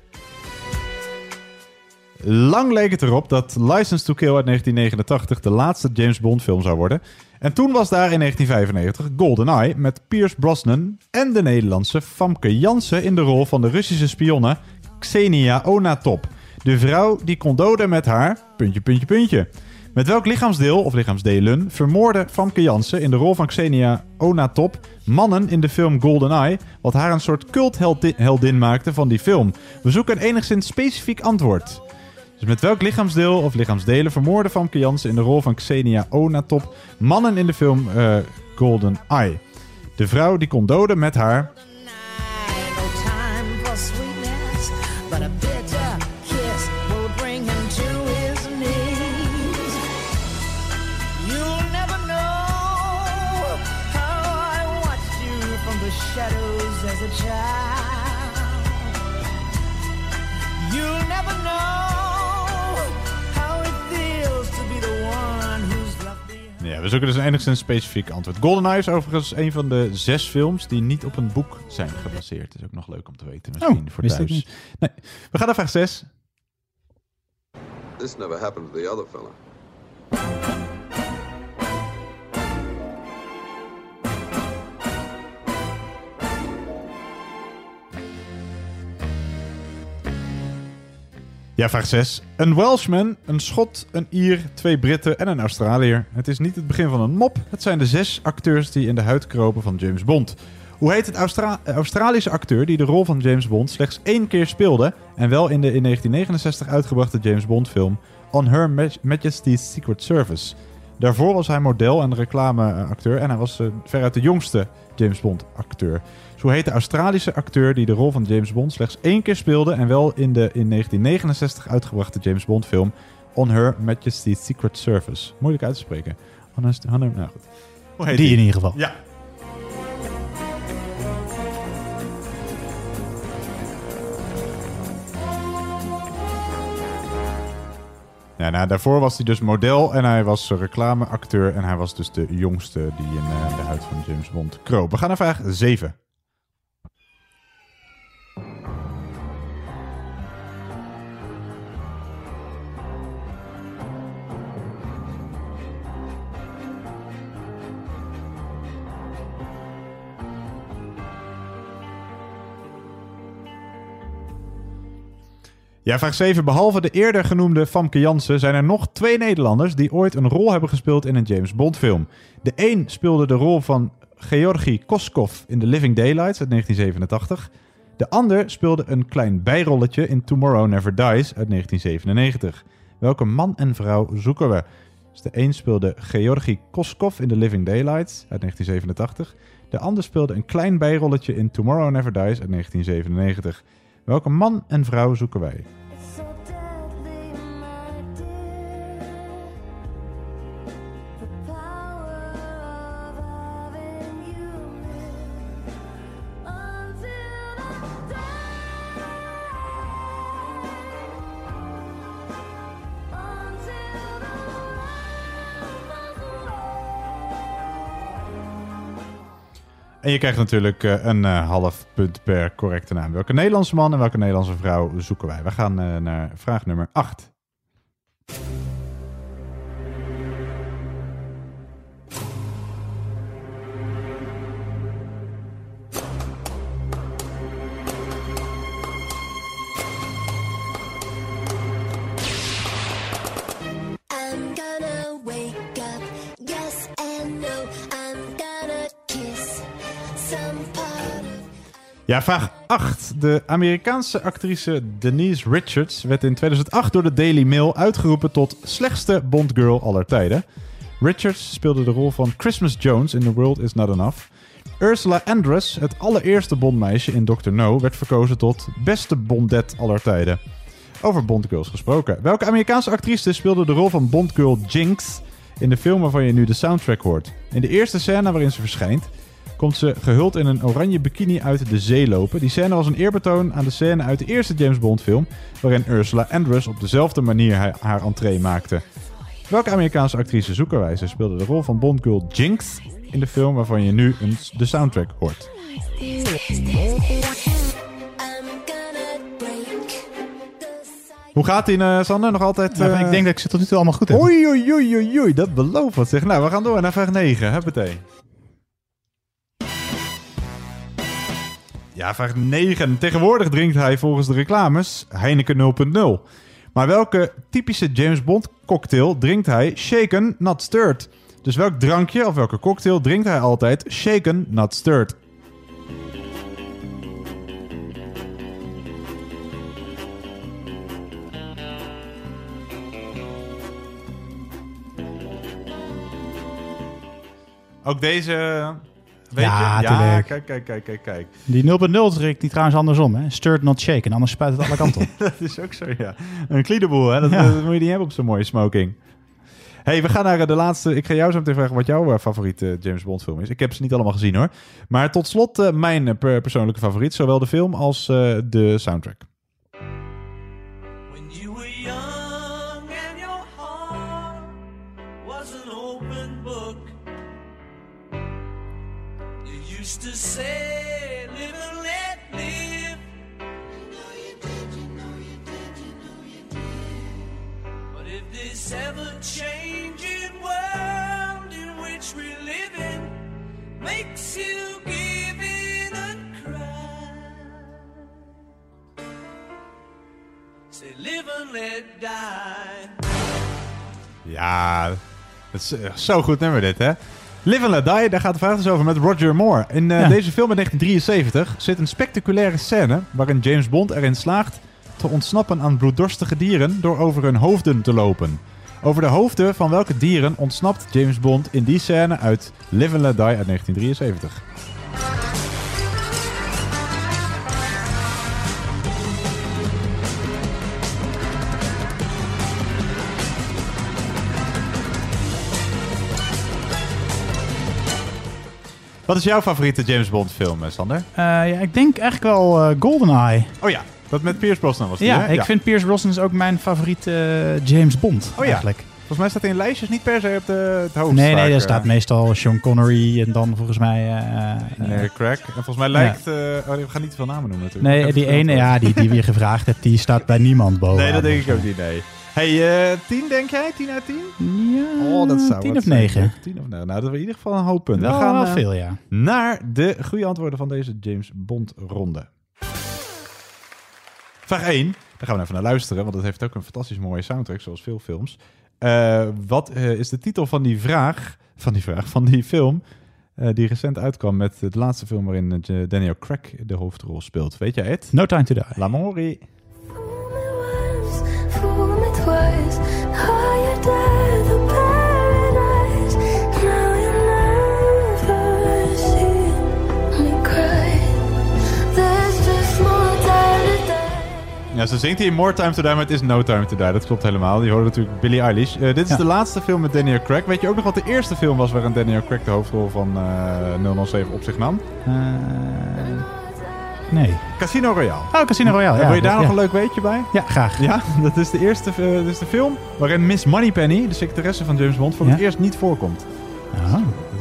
Lang leek het erop dat License to Kill uit 1989 de laatste James Bond film zou worden. En toen was daar in 1995 GoldenEye met Pierce Brosnan en de Nederlandse Famke Janssen in de rol van de Russische spionne Xenia Onatop. De vrouw die kon doden met haar, puntje, puntje, puntje. Met welk lichaamsdeel of lichaamsdelen vermoorde Famke Janssen in de rol van Xenia Onatop mannen in de film GoldenEye, wat haar een soort cultheldin maakte van die film? We zoeken een enigszins specifiek antwoord. Dus met welk lichaamsdeel of lichaamsdelen vermoorde Famke Janssen in de rol van Xenia Onatop mannen in de film eh Golden Eye? De vrouw die kon doden met haar... we zoeken dus een enigszins specifiek antwoord. GoldenEye is overigens een van de zes films die niet op een boek zijn gebaseerd. Dat is ook nog leuk om te weten misschien Oh, voor thuis. niet. Nee. We gaan naar vraag 6. This never happened to the other fella. Ja, vraag 6. Een Welshman, een Schot, een Ier, twee Britten en een Australiër. Het is niet het begin van een mop. Het zijn de zes acteurs die in de huid kropen van James Bond. Hoe heet het eh, Australische acteur die de rol van James Bond slechts één keer speelde... en wel in de in 1969 uitgebrachte James Bond film On Her Maj- Majesty's Secret Service? Daarvoor was hij model en reclameacteur en hij was eh, veruit de jongste James Bond acteur. Zo heet de Australische acteur die de rol van James Bond slechts één keer speelde en wel in de in 1969 uitgebrachte James Bond film On Her Majesty's Secret Service. Moeilijk uit te spreken. Honest, nou goed. Hoe heet Die in ieder geval. Ja. Ja, nou, daarvoor was hij dus model en hij was reclameacteur en hij was dus de jongste die in eh, de huid van James Bond kroop. We gaan naar vraag 7. Ja, vraag 7. Behalve de eerder genoemde Famke Janssen zijn er nog twee Nederlanders die ooit een rol hebben gespeeld in een James Bond film. De een speelde de rol van Georgi Koskov in The Living Daylights uit 1987. De ander speelde een klein bijrolletje in Tomorrow Never Dies uit 1997. Welke man en vrouw zoeken we? Dus de een speelde Georgi Koskov in The Living Daylights uit 1987. De ander speelde een klein bijrolletje in Tomorrow Never Dies uit 1997. Welke man en vrouw zoeken wij? En je krijgt natuurlijk eh, een eh, half punt per correcte naam. Welke Nederlandse man en welke Nederlandse vrouw zoeken wij? We gaan eh, naar vraag nummer 8. Ja, vraag 8. De Amerikaanse actrice Denise Richards werd in 2008 door de Daily Mail uitgeroepen tot slechtste Bondgirl aller tijden. Richards speelde de rol van Christmas Jones in The World Is Not Enough. Ursula Andress, het allereerste Bondmeisje in Dr. No, werd verkozen tot beste Bondet aller tijden. Over Bondgirls gesproken. Welke Amerikaanse actrice speelde de rol van Bondgirl Jinx in de film waarvan je nu de soundtrack hoort? In de eerste scène waarin ze verschijnt, komt ze gehuld in een oranje bikini uit de zee lopen. Die scène was een eerbetoon aan de scène uit de eerste James Bond film, waarin Ursula Andress op dezelfde manier haar, haar entree maakte. Welke Amerikaanse actrice zoeken wij? Ze speelde de rol van Bondgirl Jinx in de film waarvan je nu een, de soundtrack hoort. Hoe gaat ie, eh, Sander? Nog altijd... Nou, eh, ik denk dat ik ze tot nu toe allemaal goed heb. Oei, oei, oei, oei, oei, dat belooft wat zeg. Nou, we gaan door naar vraag 9. Huppatee. Ja, vraag 9. Tegenwoordig drinkt hij volgens de reclames Heineken 0.0. Maar welke typische James Bond cocktail drinkt hij shaken, not stirred? Dus welk drankje of welke cocktail drinkt hij altijd shaken, not stirred? Ook deze... Weet Ja, je? Ja, tuurlijk. kijk, kijk, kijk, kijk, kijk. Die 0.0 drinkt die trouwens andersom. Hè? Stirred not shaken, anders spuit het alle kanten op. dat is ook zo, ja. Een kliedeboel, hè? Dat, Ja. dat moet je niet hebben op zo'n mooie smoking. hey, we gaan naar eh, de laatste. Ik ga jou zo meteen vragen wat jouw eh, favoriete James Bond film is. Ik heb ze niet allemaal gezien, hoor. Maar tot slot eh, mijn eh, per- persoonlijke favoriet. Zowel de film als eh, de soundtrack. Used to say, live and let live. But if this ever changing world in which we live in makes you give in and cry, say, live and let die. Ja, dat is eh, zo goed nummer dit, hè? Live and Let Die, daar gaat de vraag dus over met Roger Moore. In eh, Ja. deze film in 1973 zit een spectaculaire scène... waarin James Bond erin slaagt te ontsnappen aan bloeddorstige dieren... door over hun hoofden te lopen. Over de hoofden van welke dieren ontsnapt James Bond in die scène uit Live and Let Die uit 1973? Wat is jouw favoriete James Bond film, eh, Sander? Eh, ja, ik denk eigenlijk wel eh, GoldenEye. Oh ja, dat met Pierce Brosnan was die, Ja, ik vind Pierce Brosnan is ook mijn favoriete James Bond Oh ja. eigenlijk. Volgens mij staat hij in lijstjes niet per se op de, het hoofd. Nee, nee, daar staat meestal Sean Connery en dan volgens mij... Nee, Crack. En volgens mij lijkt... oh, we gaan niet te veel namen noemen natuurlijk. Nee, die het ene ja, die, die we gevraagd hebt, die staat bij niemand boven. Nee, dat denk ik ook niet, nee. Hey, eh 10 denk jij? 10 uit 10? Ja, Oh, dat zou 10 wat of zijn. 9. 10 of 9. Nou, dat is in ieder geval een hoop punten. We gaan wel eh, veel, ja. naar de goede antwoorden van deze James Bond ronde. Vraag 1. Daar gaan we even naar luisteren, want het heeft ook een fantastisch mooie soundtrack, zoals veel films. Eh, wat is de titel van die vraag, van die vraag, van die film, die recent uitkwam met de laatste film waarin Daniel Craig de hoofdrol speelt? Weet jij het? No Time to Die. L'Amore. Ja, ze zingt hier More Time to Die, maar het is No Time to Die. Dat klopt helemaal. Je hoorde natuurlijk Billie Eilish. Eh, dit is Ja. de laatste film met Daniel Craig. Weet je ook nog wat de eerste film was waarin Daniel Craig de hoofdrol van eh 007 op zich nam? Eh, nee. Casino Royale. Oh, Casino Royale. En ja, wil je daar ja. nog een leuk weetje bij? Ja, graag. Ja, dat is de eerste dat is de film waarin Miss Moneypenny, de secretaresse van James Bond, voor het Ja? eerst niet voorkomt. Ah.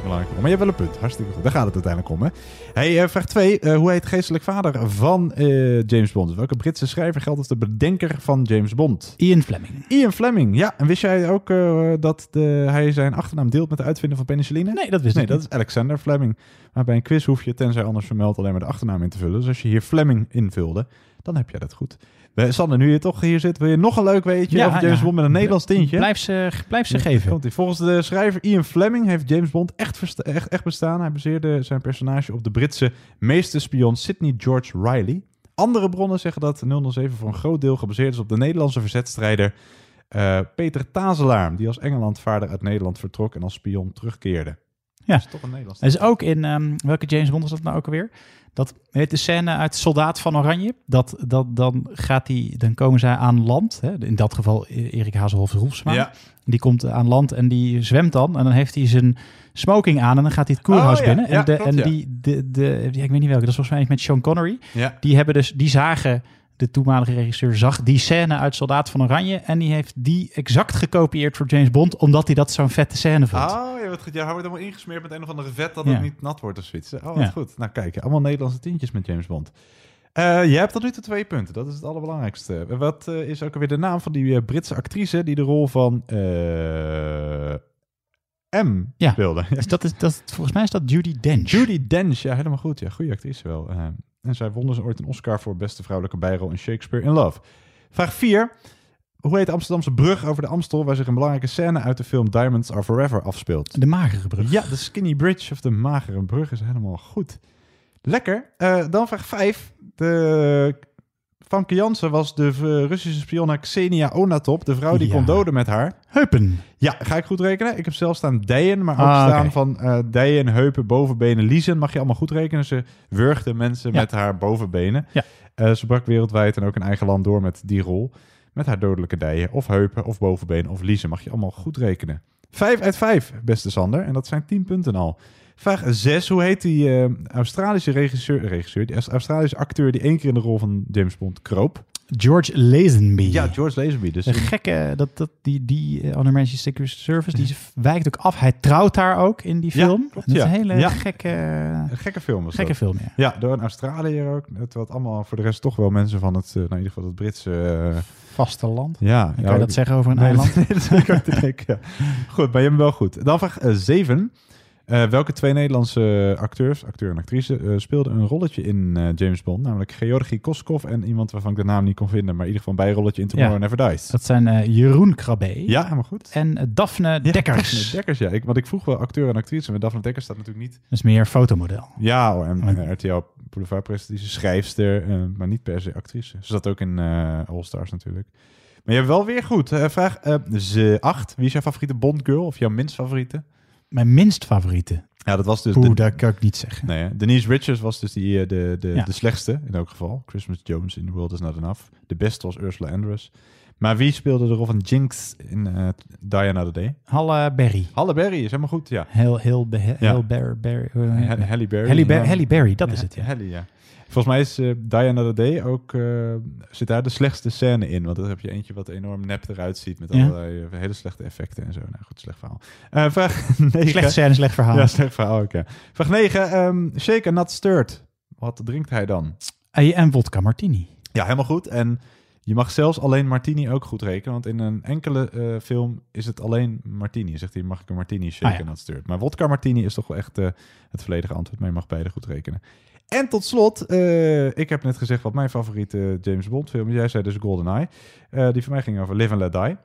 Dat belangrijk. Maar je hebt wel een punt. Hartstikke goed. Daar gaat het uiteindelijk om. Hè? Hey, eh, vraag 2. hoe heet geestelijk vader van eh, James Bond? Welke Britse schrijver geldt als de bedenker van James Bond? Ian Fleming. Ian Fleming, ja. En wist jij ook eh, dat de, hij zijn achternaam deelt met de uitvinder van penicilline? Nee, dat wist nee, ik dat niet. is Alexander Fleming. Maar bij een quiz hoef je, tenzij anders vermeld, alleen maar de achternaam in te vullen. Dus als je hier Fleming invulde, dan heb jij dat goed. We, Sander, nu je toch hier zit, wil je nog een leuk weetje Ja, over James ja. Bond met een Nederlands tintje? Blijf ze, blijf ze geven. Volgens de schrijver Ian Fleming heeft James Bond echt, echt bestaan. Hij baseerde zijn personage op de Britse meesterspion Sidney George Riley. Andere bronnen zeggen dat 007 voor een groot deel gebaseerd is op de Nederlandse verzetstrijder eh, Peter Tazelaar, die als Engelandvaarder uit Nederland vertrok en als spion terugkeerde. Ja. Dat is toch een Nederlands is ook in, ehm, welke James Bond is dat nou ook alweer? Dat heet de scène uit Soldaat van Oranje. Dat, dat, dan, gaat die, dan komen zij aan land. Hè? In dat geval E- Erik Hazelhoff Roelfsma. Ja. Die komt aan land en die zwemt dan. En dan heeft hij zijn smoking aan en dan gaat hij het koerhuis Oh, ja. binnen. Ja, en de, klopt, en ja. die, de, de, ja, ik weet niet welke, dat is volgens mij met Sean Connery. Ja. Die hebben dus, die zagen, de toenmalige regisseur zag die scène uit Soldaat van Oranje. En die heeft die exact gekopieerd voor James Bond, omdat hij dat zo'n vette scène vond. Oh, ja, wat goed. Ja, hij wordt helemaal ingesmeerd met een of andere vet dat Ja. het niet nat wordt of zoiets. Oh, wat Ja. goed. Nou, kijk, allemaal Nederlandse tientjes met James Bond. Eh je hebt tot nu toe twee punten. Dat is het allerbelangrijkste. Wat eh, is ook alweer de naam van die eh, Britse actrice die de rol van M Ja. speelde? Dus dat is, dat, volgens mij is dat Judy Dench. Judy Dench, ja, helemaal goed. Ja, goede actrice wel. En zij won dus ooit een Oscar voor beste vrouwelijke bijrol in Shakespeare in Love. Vraag 4. Hoe heet de Amsterdamse brug over de Amstel waar zich een belangrijke scène uit de film Diamonds Are Forever afspeelt? De magere brug. Ja, de Skinny Bridge of de magere brug is helemaal goed. Lekker. Eh, dan vraag 5. De... Famke Jansen was de eh, Russische spionne Xenia Onatop, de vrouw die Ja. kon doden met haar. Heupen. Ja, ga ik goed rekenen? Ik heb zelf staan dijen, maar ook Ah, staan van eh dijen, heupen, bovenbenen, liezen. Mag je allemaal goed rekenen. Ze wurgde mensen Ja. met haar bovenbenen. Ja. Eh, ze brak wereldwijd en ook in eigen land door met die rol. Met haar dodelijke dijen, of heupen, of bovenbenen, of liezen. Mag je allemaal goed rekenen. Vijf uit vijf, beste Sander. En dat zijn tien punten al. Vraag 6. Hoe heet die eh, Australische regisseur, regisseur, die Australische acteur die één keer in de rol van James Bond kroop? George Lazenby. Ja, George Lazenby. Dus Een gekke, dat, dat, die, die uh, Secret Service, die wijkt ook af. Hij trouwt daar ook in die Ja, film. klopt, dat is een hele Ja. gekke... Een gekke film was Gekke dat. film, ja. Ja, door een Australiër ook. Terwijl het allemaal voor de rest toch wel mensen van het, eh, nou in ieder geval het Britse... eh, Vasteland. ja. Kan je dat zeggen over een nee, eiland? Dat, nee, dat vind ik ook te ja. Goed, maar je bent wel goed. Dan vraag 7. Welke twee Nederlandse acteurs, acteur en actrice, eh, speelden een rolletje in eh, James Bond? Namelijk Georgi Koskov en iemand waarvan ik de naam niet kon vinden, maar in ieder geval een bijrolletje in Tomorrow Ja. Never Dies. Dat zijn eh, Jeroen Krabbe Ja, helemaal goed. en eh, Daphne Dekkers. Daphne Dekkers, ja. Ik, want ik vroeg wel acteur en actrice, maar Daphne Dekkers staat natuurlijk niet... Dat is meer fotomodel. Ja, oh, en, en RTL Boulevardpresentatie, schrijfster, eh, maar niet per se actrice. Ze zat ook in eh All Stars natuurlijk. Maar je hebt wel weer goed. Eh, vraag 8. Wie is jouw favoriete Bond girl of jouw minst favoriete? Mijn minst favoriete. Ja, dat was dus... Oeh, dat kan ik niet zeggen. Nee, hè? Denise Richards was dus die, eh, de, de, Ja. de slechtste in elk geval. Christmas Jones in The World Is Not Enough. De beste was Ursula Andress. Maar wie speelde de rol van Jinx in eh Diana the Day? Halle Berry. Halle Berry is helemaal goed, ja. Heel, heel, be- heel Ja. Ber- Ber- Ha- Halle Berry. Halle, Berry, dat is het. Ja. Halle, ja. Volgens mij is eh, Diana the Day ook, eh, zit daar de slechtste scène in. Want dan heb je eentje wat enorm nep eruit ziet met Ja. allerlei eh, hele slechte effecten en zo. Nou goed, slecht verhaal. Eh, vraag 9. Slechte scène, slecht verhaal. Ja, slecht verhaal ook, ja. Vraag 9. ehm shaken, not stirred. Wat drinkt hij dan? En vodka martini. Ja, helemaal goed. En je mag zelfs alleen martini ook goed rekenen. Want in een enkele eh, film is het alleen martini. Zegt hij, mag ik een martini shaken, Ah, ja. not stirred. Maar vodka martini is toch wel echt eh, het volledige antwoord. Maar je mag beide goed rekenen. En tot slot, eh, ik heb net gezegd wat mijn favoriete James Bond film is. Jij zei dus GoldenEye. Die voor mij ging over Live and Let Die.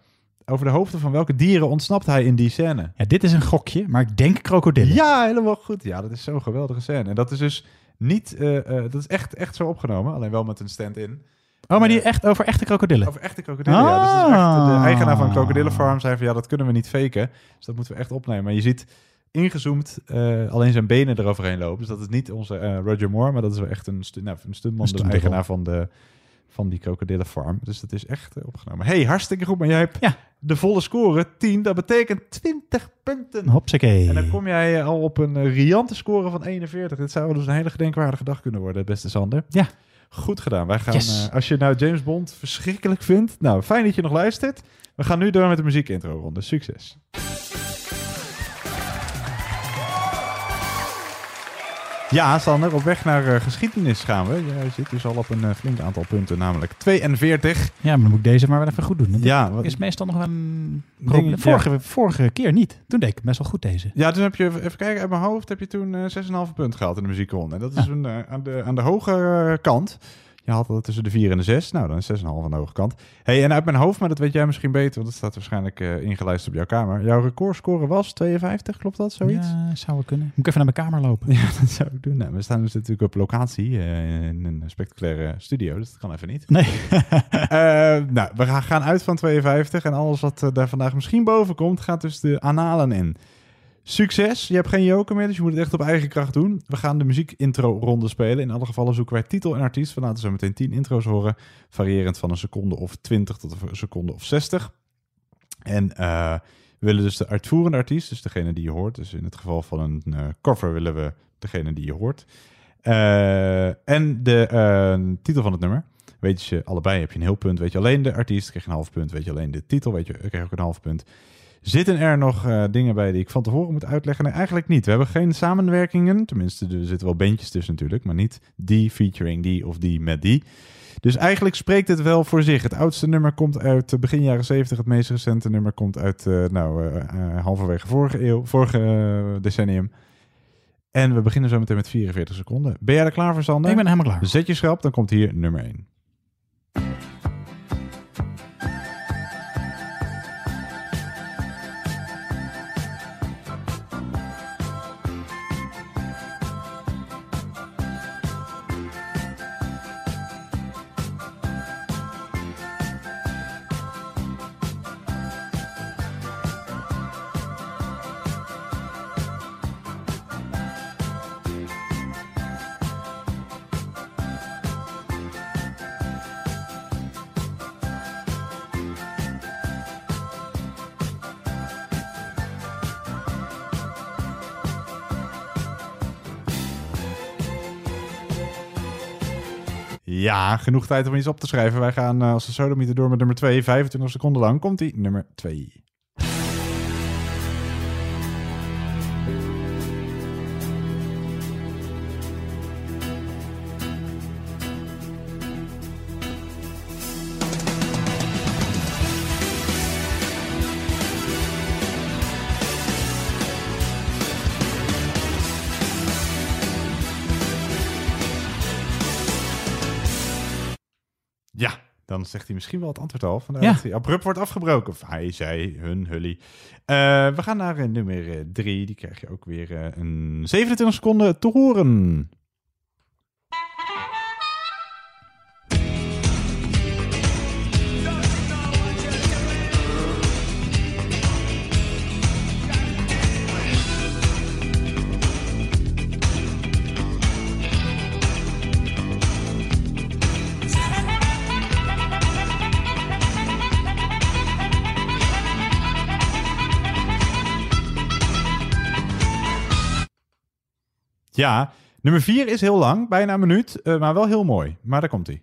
Over de hoofden van welke dieren ontsnapt hij in die scène? Ja, dit is een gokje, maar ik denk krokodillen. Ja, helemaal goed. Ja, dat is zo'n geweldige scène. En dat is dus niet, dat is echt, echt zo opgenomen. Alleen wel met een stand-in. Oh, maar die echt over echte krokodillen? Over echte krokodillen, ja. Dus het is echt, de Ah. eigenaar van Krokodillenfarm zei van ja, dat kunnen we niet faken. Dus dat moeten we echt opnemen. Maar je ziet ingezoomd eh, alleen zijn benen eroverheen lopen. Dus dat is niet onze eh, Roger Moore, maar dat is wel echt een, stu nou, een stuntman, Een de stuntman. eigenaar van, de, van die krokodillenfarm. Dus dat is echt eh, opgenomen. hey, hartstikke goed. Maar jij hebt Ja. de volle score, 10. Dat betekent 20 punten. Hopsakee. En dan kom jij eh, al op een eh, riante score van 41. Dit zou dus een hele gedenkwaardige dag kunnen worden, beste Sander. Ja. Goed gedaan. Wij gaan, Yes. eh, als je nou James Bond verschrikkelijk vindt, nou fijn dat je nog luistert. We gaan nu door met de muziekintro ronde. Succes. Ja, Sander, op weg naar eh, geschiedenis gaan we. Je zit dus al op een eh, flink aantal punten, namelijk 42. Ja, maar dan moet ik deze maar wel even goed doen. Dat Ja, wat- is meestal nog wel een... Ja. vorige, vorige keer niet. Toen deed ik best wel goed deze. Ja, toen heb je, even kijken, uit mijn hoofd heb je toen eh 6,5 punt gehaald in de muziekronde. En dat is een, eh, aan, de, aan de hoge eh, kant. Je had het tussen de 4 en de 6. Nou, dan is 6,5 aan de hoge kant. hey, en uit mijn hoofd, maar dat weet jij misschien beter, want dat staat waarschijnlijk eh ingeluisterd op jouw kamer. Jouw recordscore was 52, klopt dat, zoiets? Ja, zou wel kunnen. Moet ik even naar mijn kamer lopen. Ja, dat zou ik doen. Nou, we staan dus natuurlijk op locatie eh, in een spectaculaire studio, dus dat kan even niet. Nee. Eh, nou, we gaan- uit van 52 en alles wat daar vandaag misschien boven komt, gaat dus de analen in. Succes! Je hebt geen joker meer, dus je moet het echt op eigen kracht doen. We gaan de muziekintro-ronde spelen. In alle gevallen zoeken wij titel en artiest. We laten zo meteen 10 intro's horen, variërend van een seconde of 20 tot een seconde of 60. En eh, we willen dus de uitvoerende artiest, dus degene die je hoort. Dus in het geval van een eh, cover willen we degene die je hoort. Eh, en de titel van het nummer. Weet je allebei, heb je een heel punt. Weet je alleen de artiest, krijg je een half punt. Weet je alleen de titel, weet je, krijg je ook een half punt. Zitten er nog eh, dingen bij die ik van tevoren moet uitleggen? Nee, eigenlijk niet. We hebben geen samenwerkingen. Tenminste, er zitten wel bandjes tussen natuurlijk. Maar niet die featuring die of die met die. Dus eigenlijk spreekt het wel voor zich. Het oudste nummer komt uit eh, begin jaren 70. Het meest recente nummer komt uit eh, nou, eh, halverwege vorige eeuw, vorige decennium. En we beginnen zo meteen met 44 seconden. Ben jij er klaar voor, Sander? Ik ben helemaal klaar. Zet je schrap, dan komt hier nummer 1. Ja, genoeg tijd om iets op te schrijven. Wij gaan eh, als de sodemieter door met nummer 2. 25 seconden lang komt die nummer 2. Dan zegt hij misschien wel het antwoord al. Vandaar Ja. dat hij abrupt wordt afgebroken. Of hij, zij, hun, hully. Eh, we gaan naar eh, nummer 3. Die krijg je ook weer eh, een 27 seconden te horen. Ja, nummer 4 is heel lang, bijna een minuut, eh, maar wel heel mooi. Maar daar komt hij.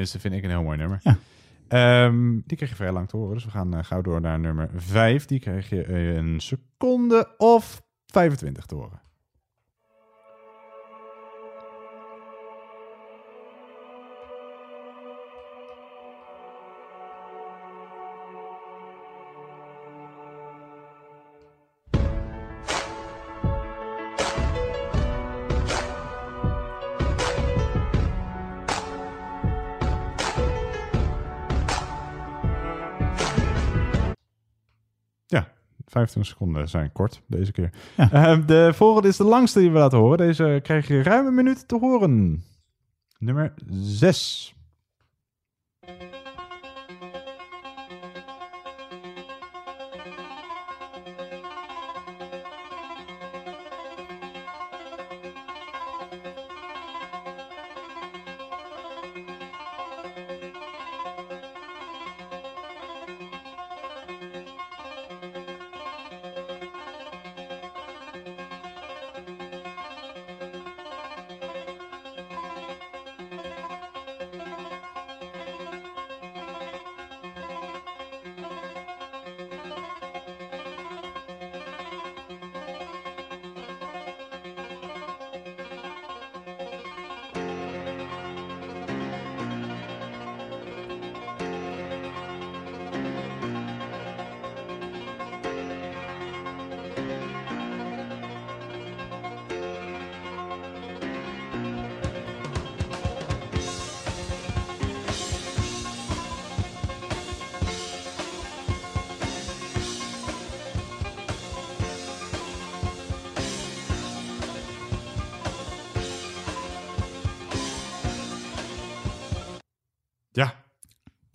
Tenminste, vind ik een heel mooi nummer. Ehm, die kreeg je vrij lang te horen. Dus we gaan eh, gauw door naar nummer 5. Die kreeg je eh, een seconde of 25 te horen. 25 seconden zijn kort deze keer. Ja. Ehm, de volgende is de langste die we laten horen. Deze krijg je ruim een minuut te horen. Nummer 6.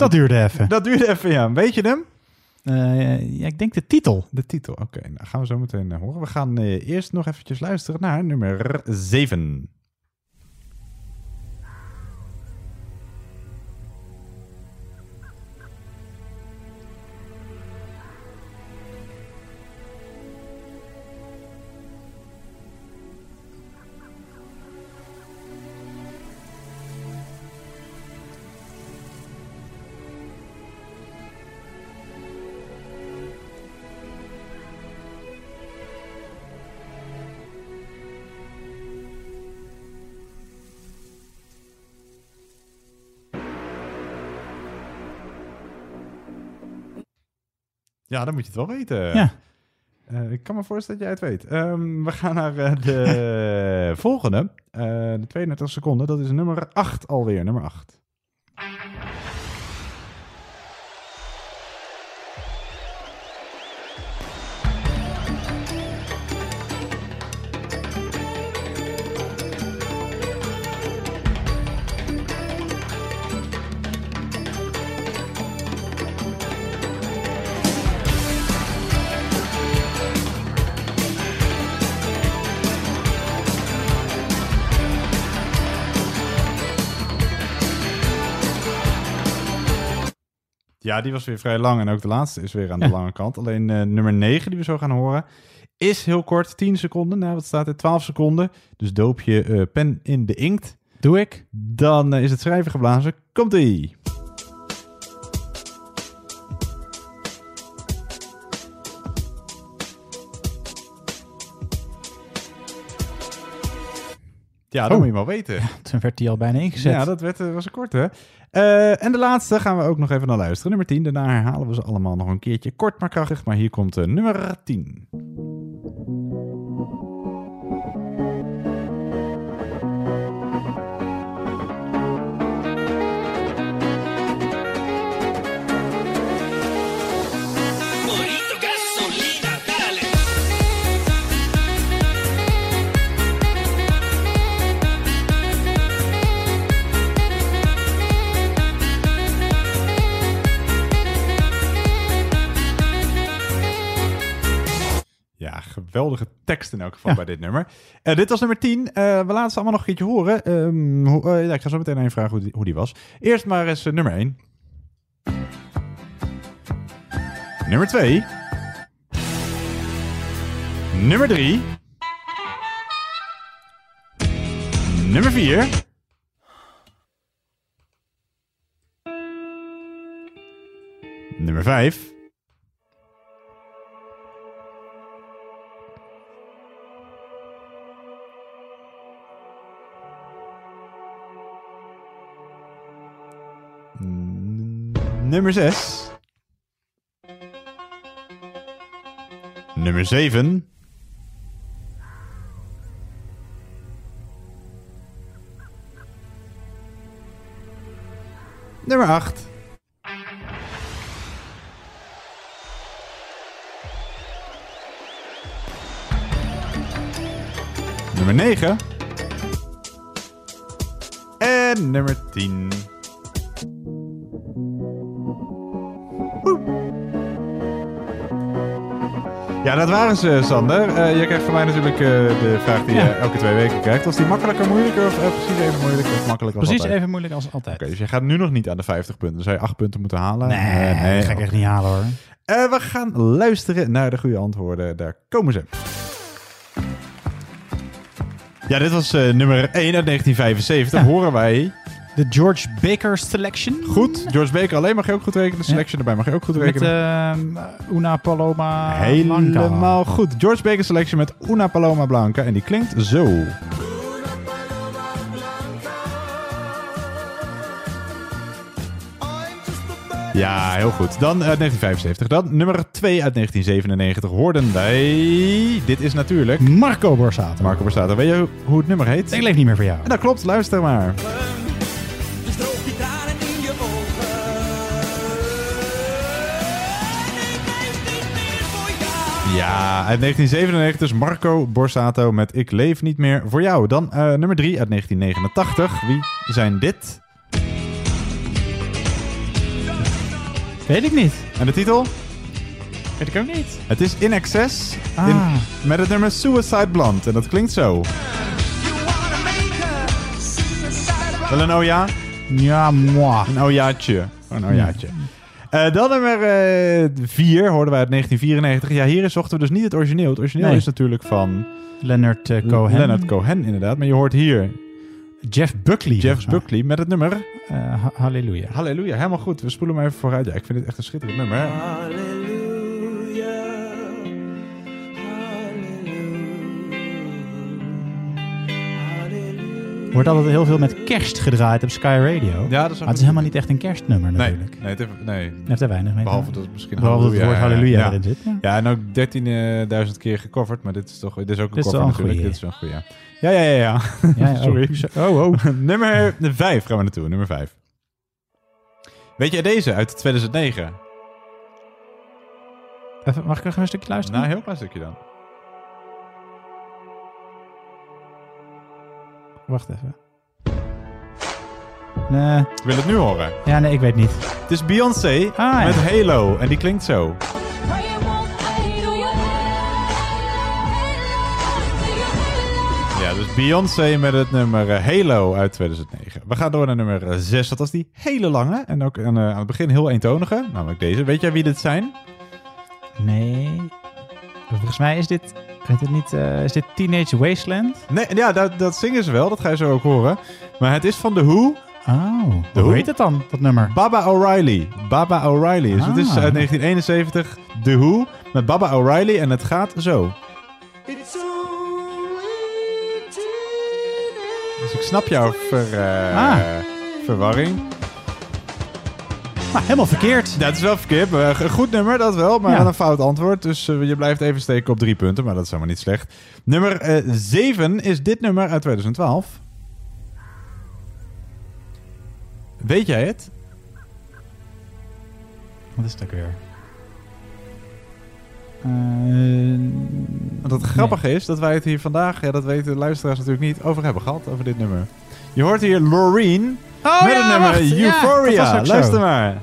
Dat duurde even. Dat duurde even, ja. Weet je hem? Eh, ja, ik denk de titel. De titel, oké. Nou, gaan we zo meteen eh, horen. We gaan eh, eerst nog eventjes luisteren naar nummer 7. Ja, dan moet je het wel weten. Ja. Eh, ik kan me voorstellen dat jij het weet. Ehm, we gaan naar eh, de volgende. Eh, de 32 seconden. Dat is nummer 8 alweer. Nummer 8. Ja, die was weer vrij lang. En ook de laatste is weer aan de lange kant. Alleen eh, nummer 9 die we zo gaan horen is heel kort. 10 seconden. Nou, wat staat er? 12 seconden. Dus doop je eh, pen in de inkt. Doe ik. Dan eh, is het schrijven geblazen. Komt-ie. Ja, dat Oh. moet je wel weten. Toen werd die al bijna ingezet. Ja, dat werd, eh, was een korte. Eh en de laatste gaan we ook nog even naar luisteren. Nummer 10. Daarna herhalen we ze allemaal nog een keertje kort maar krachtig. Maar hier komt uh, nummer 10. Geweldige tekst in elk geval bij dit nummer. Eh, dit was nummer 10. Eh, we laten ze allemaal nog een keertje horen. Ehm, hoe- eh, ja, ik ga zo meteen aan je vragen hoe die, hoe die was. Eerst maar eens nummer 1. Nummer 2. Nummer 3. Nummer 4. Nummer 5. Nummer 6. Nummer 7. Nummer 8. Nummer 9. En nummer 10. Ja, dat waren ze, Sander. Eh je krijgt van mij natuurlijk eh, de vraag die je elke twee weken krijgt. Was die makkelijker, moeilijker of eh, precies even moeilijk of makkelijker als Precies altijd? even moeilijk als altijd. Oké, dus je gaat nu nog niet aan de 50 punten. Zou je 8 punten moeten halen. Nee, dat ga ik echt niet halen hoor. We gaan luisteren naar de goede antwoorden. Daar komen ze. Ja, dit was nummer 1 uit 1975. Horen wij. De George Baker Selection. Goed. George Baker alleen mag je ook goed rekenen. De selection erbij mag je ook goed Met rekenen. ehm, Una Paloma Helemaal Blanca. goed. George Baker Selection met Una Paloma Blanca. En die klinkt zo. Ja, heel goed. Dan uit 1975. Dan nummer 2 uit 1997 hoorden wij... Dit is natuurlijk... Marco Borsato. Marco Borsato. Weet je hoe het nummer heet? Ik leef niet meer voor jou. En dat klopt. Luister maar. Ja, uit 1997 dus Marco Borsato met Ik leef niet meer voor jou. Dan eh, nummer 3 uit 1989. Wie zijn dit? Weet ik niet. En de titel? Weet ik ook niet. Het is In Excess Ah. in- met het nummer Suicide Blonde. En dat klinkt zo. Wel een oja? Ja, moi. Een ojaatje. Oh, Een ojaatje. Eh, dan nummer 4 hoorden wij uit 1994. Ja, hier zochten we dus niet het origineel. Het origineel Nee. is natuurlijk van Leonard eh, Cohen. Leonard Cohen, inderdaad. Maar je hoort hier Jeff Buckley. Jeff Buckley met het nummer Eh, ha- halleluja. Halleluja. Helemaal goed. We spoelen hem even vooruit. Ja, ik vind dit echt een schitterend nummer. Wordt altijd heel veel met kerst gedraaid op Sky Radio. Ja, dat is maar het is helemaal niet echt een kerstnummer Nee, natuurlijk. nee, het heeft, nee. Het heeft er weinig mee. Behalve dat het misschien Behalve dat het woord halleluja ja. erin zit. Ja. Ja, en ook 13.000 keer gecoverd, maar dit is toch dit is ook een Dit cover een natuurlijk. goeie. Dit is wel een goeie. Ja, ja, ja, ja. Ja, ja, Sorry. oh, oh, oh. nummer 5 gaan we naartoe, nummer 5. Weet jij deze uit 2009? Even, mag ik nog een stukje luisteren? Nou, een heel klein stukje dan. Wacht even. Nee. Ik wil het nu horen. Ja, nee, ik weet niet. Het is Beyoncé Ah, ja. met Halo en die klinkt zo. Ja, dus Beyoncé met het nummer eh, Halo uit 2009. We gaan door naar nummer 6. Dat was die hele lange en ook eh, aan het begin heel eentonige. Namelijk deze. Weet jij wie dit zijn? Nee. Volgens mij is dit... Heet het niet, eh, is dit Teenage Wasteland? Nee, ja, dat, dat zingen ze wel. Dat ga je zo ook horen. Maar het is van The Who. Oh, De hoe Who? heet het dan, dat nummer? Baba O'Reilly. Baba O'Reilly. Dus het is Ah. uit 1971 The Who met Baba O'Reilly en het gaat zo. Dus ik snap jouw ver, eh, Ah. verwarring. Nou, helemaal verkeerd. Het is wel verkeerd. maar Een goed nummer, dat wel. Maar Ja. een fout antwoord. Dus eh, je blijft even steken op drie punten. Maar dat is helemaal niet slecht. Nummer 7 is dit nummer uit 2012. Weet jij het? Wat is het ook weer? Eh, Want het grappige is dat wij het hier vandaag, ja, dat weten de luisteraars natuurlijk niet, over hebben gehad. Over dit nummer. Je hoort hier Loreen Oh, met ja, het nummer wacht. Ja, Euphoria. zo. Luister maar.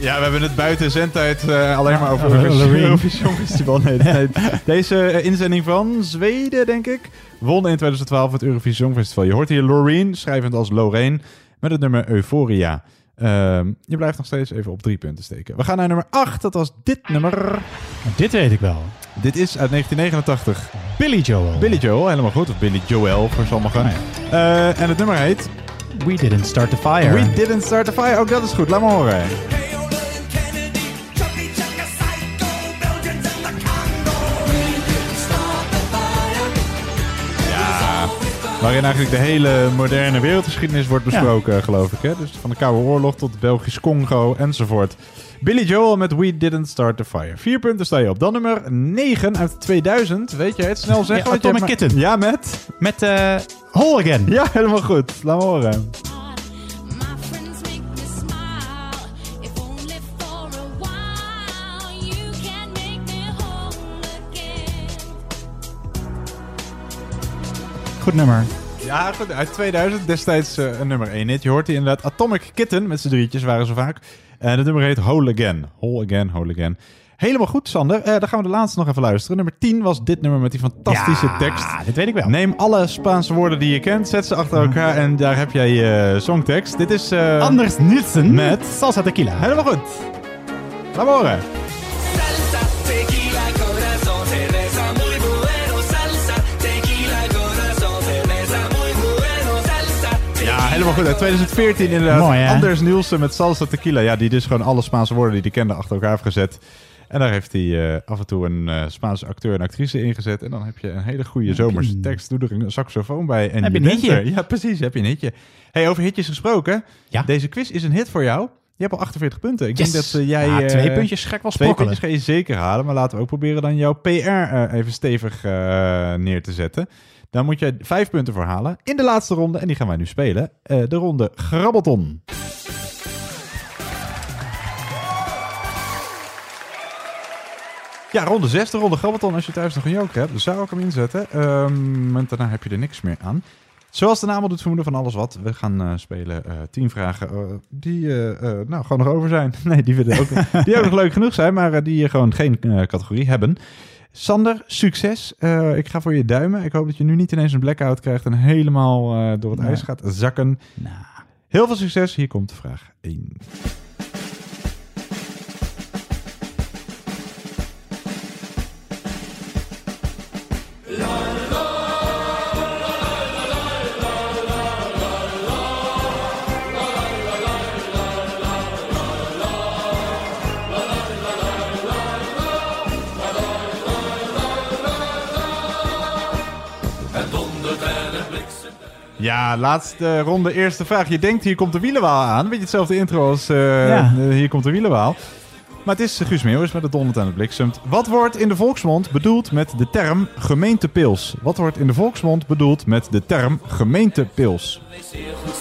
Ja, we hebben het buiten zendtijd eh, alleen maar over Oh, Eurovisie Loreen. Eurovision Festival. Nee, nee. Deze eh, inzending van Zweden, denk ik, won in 2012 het Eurovisie Songfestival. Je hoort hier Loreen, schrijvend als Lorraine, met het nummer Euphoria. Ehm, je blijft nog steeds even op drie punten steken. We gaan naar nummer 8, dat was dit nummer. Dit weet ik wel. Dit is uit 1989. Billy Joel. Billy Joel, helemaal goed. Of Billy Joel voor sommigen. Eh, en het nummer heet... We Didn't Start the Fire. We Didn't Start the Fire. Ook dat is goed, laat me horen. Waarin eigenlijk de hele moderne wereldgeschiedenis wordt besproken, geloof ik. Hè? Dus van de Koude Oorlog tot Belgisch Congo enzovoort. Billy Joel met We Didn't Start the Fire. Vier punten sta je op. Dan nummer 9 uit 2000. Weet je het? Snel zeggen. Ja, Atomic Kitten. Ja, met? Met Whole Again. Ja, helemaal goed. Laat me horen. Goed nummer. Ja, goed. Uit 2000 destijds eh, een nummer 1 hit. Je hoort hier inderdaad Atomic Kitten. Met z'n drietjes waren ze vaak. En het nummer heet Whole Again. Whole Again, Whole Again. Helemaal goed, Sander. Eh, dan gaan we de laatste nog even luisteren. Nummer 10 was dit nummer met die fantastische Ja, tekst. dit weet ik wel. Neem alle Spaanse woorden die je kent, zet ze achter elkaar en daar heb jij je songtekst. Dit is... eh, Anders Nielsen Met... Salsa Tequila. Helemaal goed. Laat horen. Helemaal goed. Uit 2014 inderdaad. Mooi, hè? Anders Nielsen met Salsa Tequila. Ja, die dus gewoon alle Spaanse woorden die hij kende achter elkaar heeft gezet. En daar heeft hij eh, af en toe een eh, Spaanse acteur en actrice ingezet. En dan heb je een hele goede zomerse tekst. Doe er een saxofoon bij. En Heb je een hitje. er. Ja, precies. Heb je een hitje. Hey, over hitjes gesproken. Ja. Deze quiz is een hit voor jou. Je hebt al 48 punten. Ik Yes. denk dat eh, jij... Ja, twee puntjes ik wel Twee puntjes ga je zeker halen. Maar laten we ook proberen dan jouw PR even stevig neer te zetten. Dan moet je vijf punten voor halen in de laatste ronde. En die gaan wij nu spelen. Eh, de ronde Grabbelton. Ja, ronde 6, de ronde Grabbelton. Als je thuis nog een joker hebt, zou ik hem inzetten. Ehm en daarna heb je er niks meer aan. Zoals de naam al doet vermoeden van alles wat. We gaan eh, spelen eh 10 vragen die nou, gewoon nog over zijn. Nee, die, willen ook, die ook nog leuk genoeg zijn, maar die gewoon geen categorie hebben. Sander, succes. Eh, ik ga voor je duimen. Ik hoop dat je nu niet ineens een blackout krijgt en helemaal eh, door het Nee. ijs gaat zakken. Heel veel succes. Hier komt vraag 1. Ja, laatste ronde, eerste vraag. Je denkt, hier komt de wielenwaal aan. Beetje hetzelfde intro als eh, Ja. hier komt de wielenwaal. Maar het is Guus Meeuwis met de dondert en het bliksemt. Wat wordt in de volksmond bedoeld met de term gemeentepils? Wat wordt in de volksmond bedoeld met de term gemeentepils? Wees zeer goed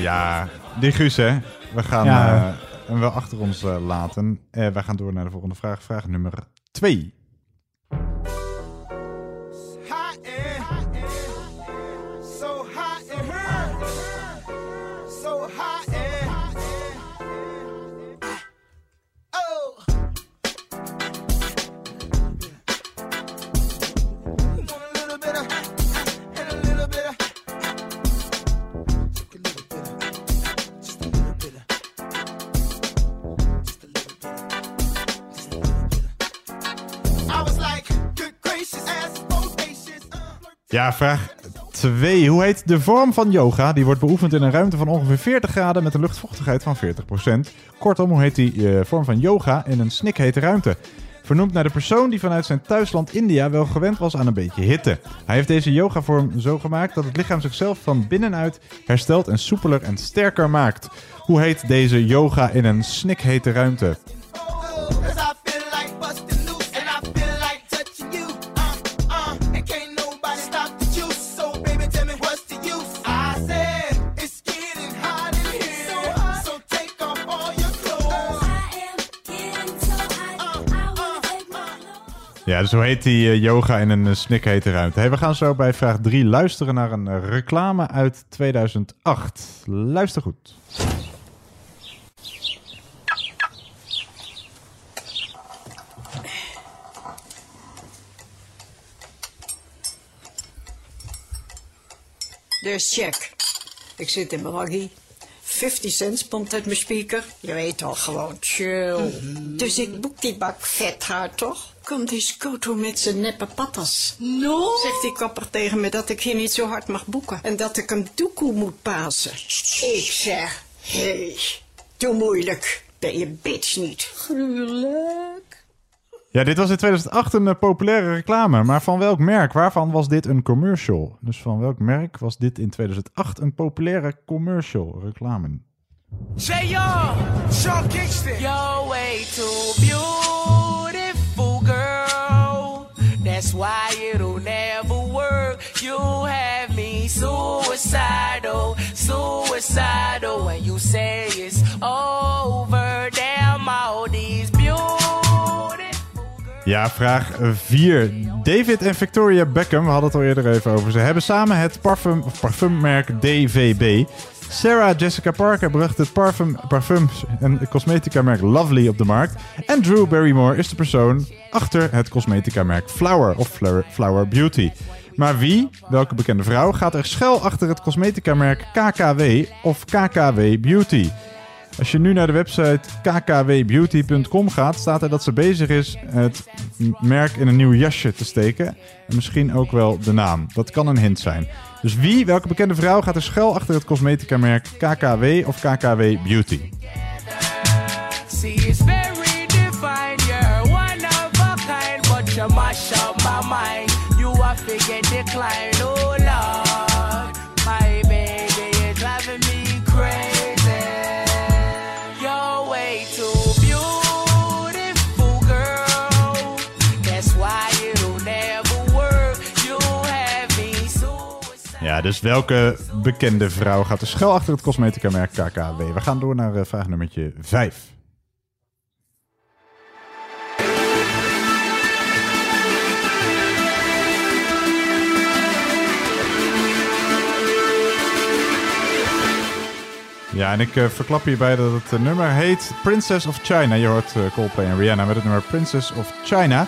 Ja, die Guus hè. We gaan Ja. eh, hem wel achter ons eh, laten. Eh wij gaan door naar de volgende vraag. Vraag nummer 2. Ja, vraag 2. Hoe heet de vorm van yoga die wordt beoefend in een ruimte van ongeveer 40 graden met een luchtvochtigheid van 40%? Kortom, hoe heet die eh, vorm van yoga in een snikhete ruimte? Vernoemd naar de persoon die vanuit zijn thuisland India wel gewend was aan een beetje hitte. Hij heeft deze yogavorm zo gemaakt dat het lichaam zichzelf van binnenuit herstelt en soepeler en sterker maakt. Hoe heet deze yoga in een snikhete ruimte? Ja, dus hoe heet die eh, yoga in een uh, snikhete ruimte? Hey, we gaan zo bij vraag 3 luisteren naar een eh, reclame uit 2008. Luister goed. Dus check. Ik zit in mijn waggie. 50 cent pompt uit mijn speaker. Je weet toch, gewoon chill. Dus ik boek die bak vet haar toch? Komt die scoto met zijn neppe patas. No? Zegt die kapper tegen me dat ik hier niet zo hard mag boeken. En dat ik een doekoe moet pasen. Ik zeg, hé, hey, doe moeilijk. Ben je bitch niet. Gruwelijk. Ja, dit was in 2008 een eh, populaire reclame. Maar van welk merk? Waarvan was dit een commercial? Dus van welk merk was dit in 2008 een populaire commercial reclame? Say yo, Sean Kingston. You're way too beautiful, That's why it'll never work. You have me suicidal, suicidal. When you say it's over, damn all these. Ja, vraag 4. David en Victoria Beckham, we hadden het al eerder even over. Ze hebben samen het parfum, parfummerk DVB. Sarah Jessica Parker bracht het parfum, parfum en cosmetica merk Lovely op de markt. En Drew Barrymore is de persoon achter het cosmetica merk Flower of Flower, Flower Beauty. Maar wie, welke bekende vrouw, gaat er schuil achter het cosmetica merk KKW of KKW Beauty? Als je nu naar de website kkwbeauty.com gaat, staat er dat ze bezig is het merk in een nieuw jasje te steken. En misschien ook wel de naam. Dat kan een hint zijn. Dus wie, welke bekende vrouw, gaat er schuil achter het cosmetica merk KKW of KKW Beauty? Ja, dus welke bekende vrouw gaat er schuil achter het cosmetica-merk KKW? We gaan door naar eh, vraag nummertje 5. Ja, en ik eh, verklap hierbij dat het eh, nummer heet Princess of China. Je hoort eh, Coldplay en Rihanna met het nummer Princess of China.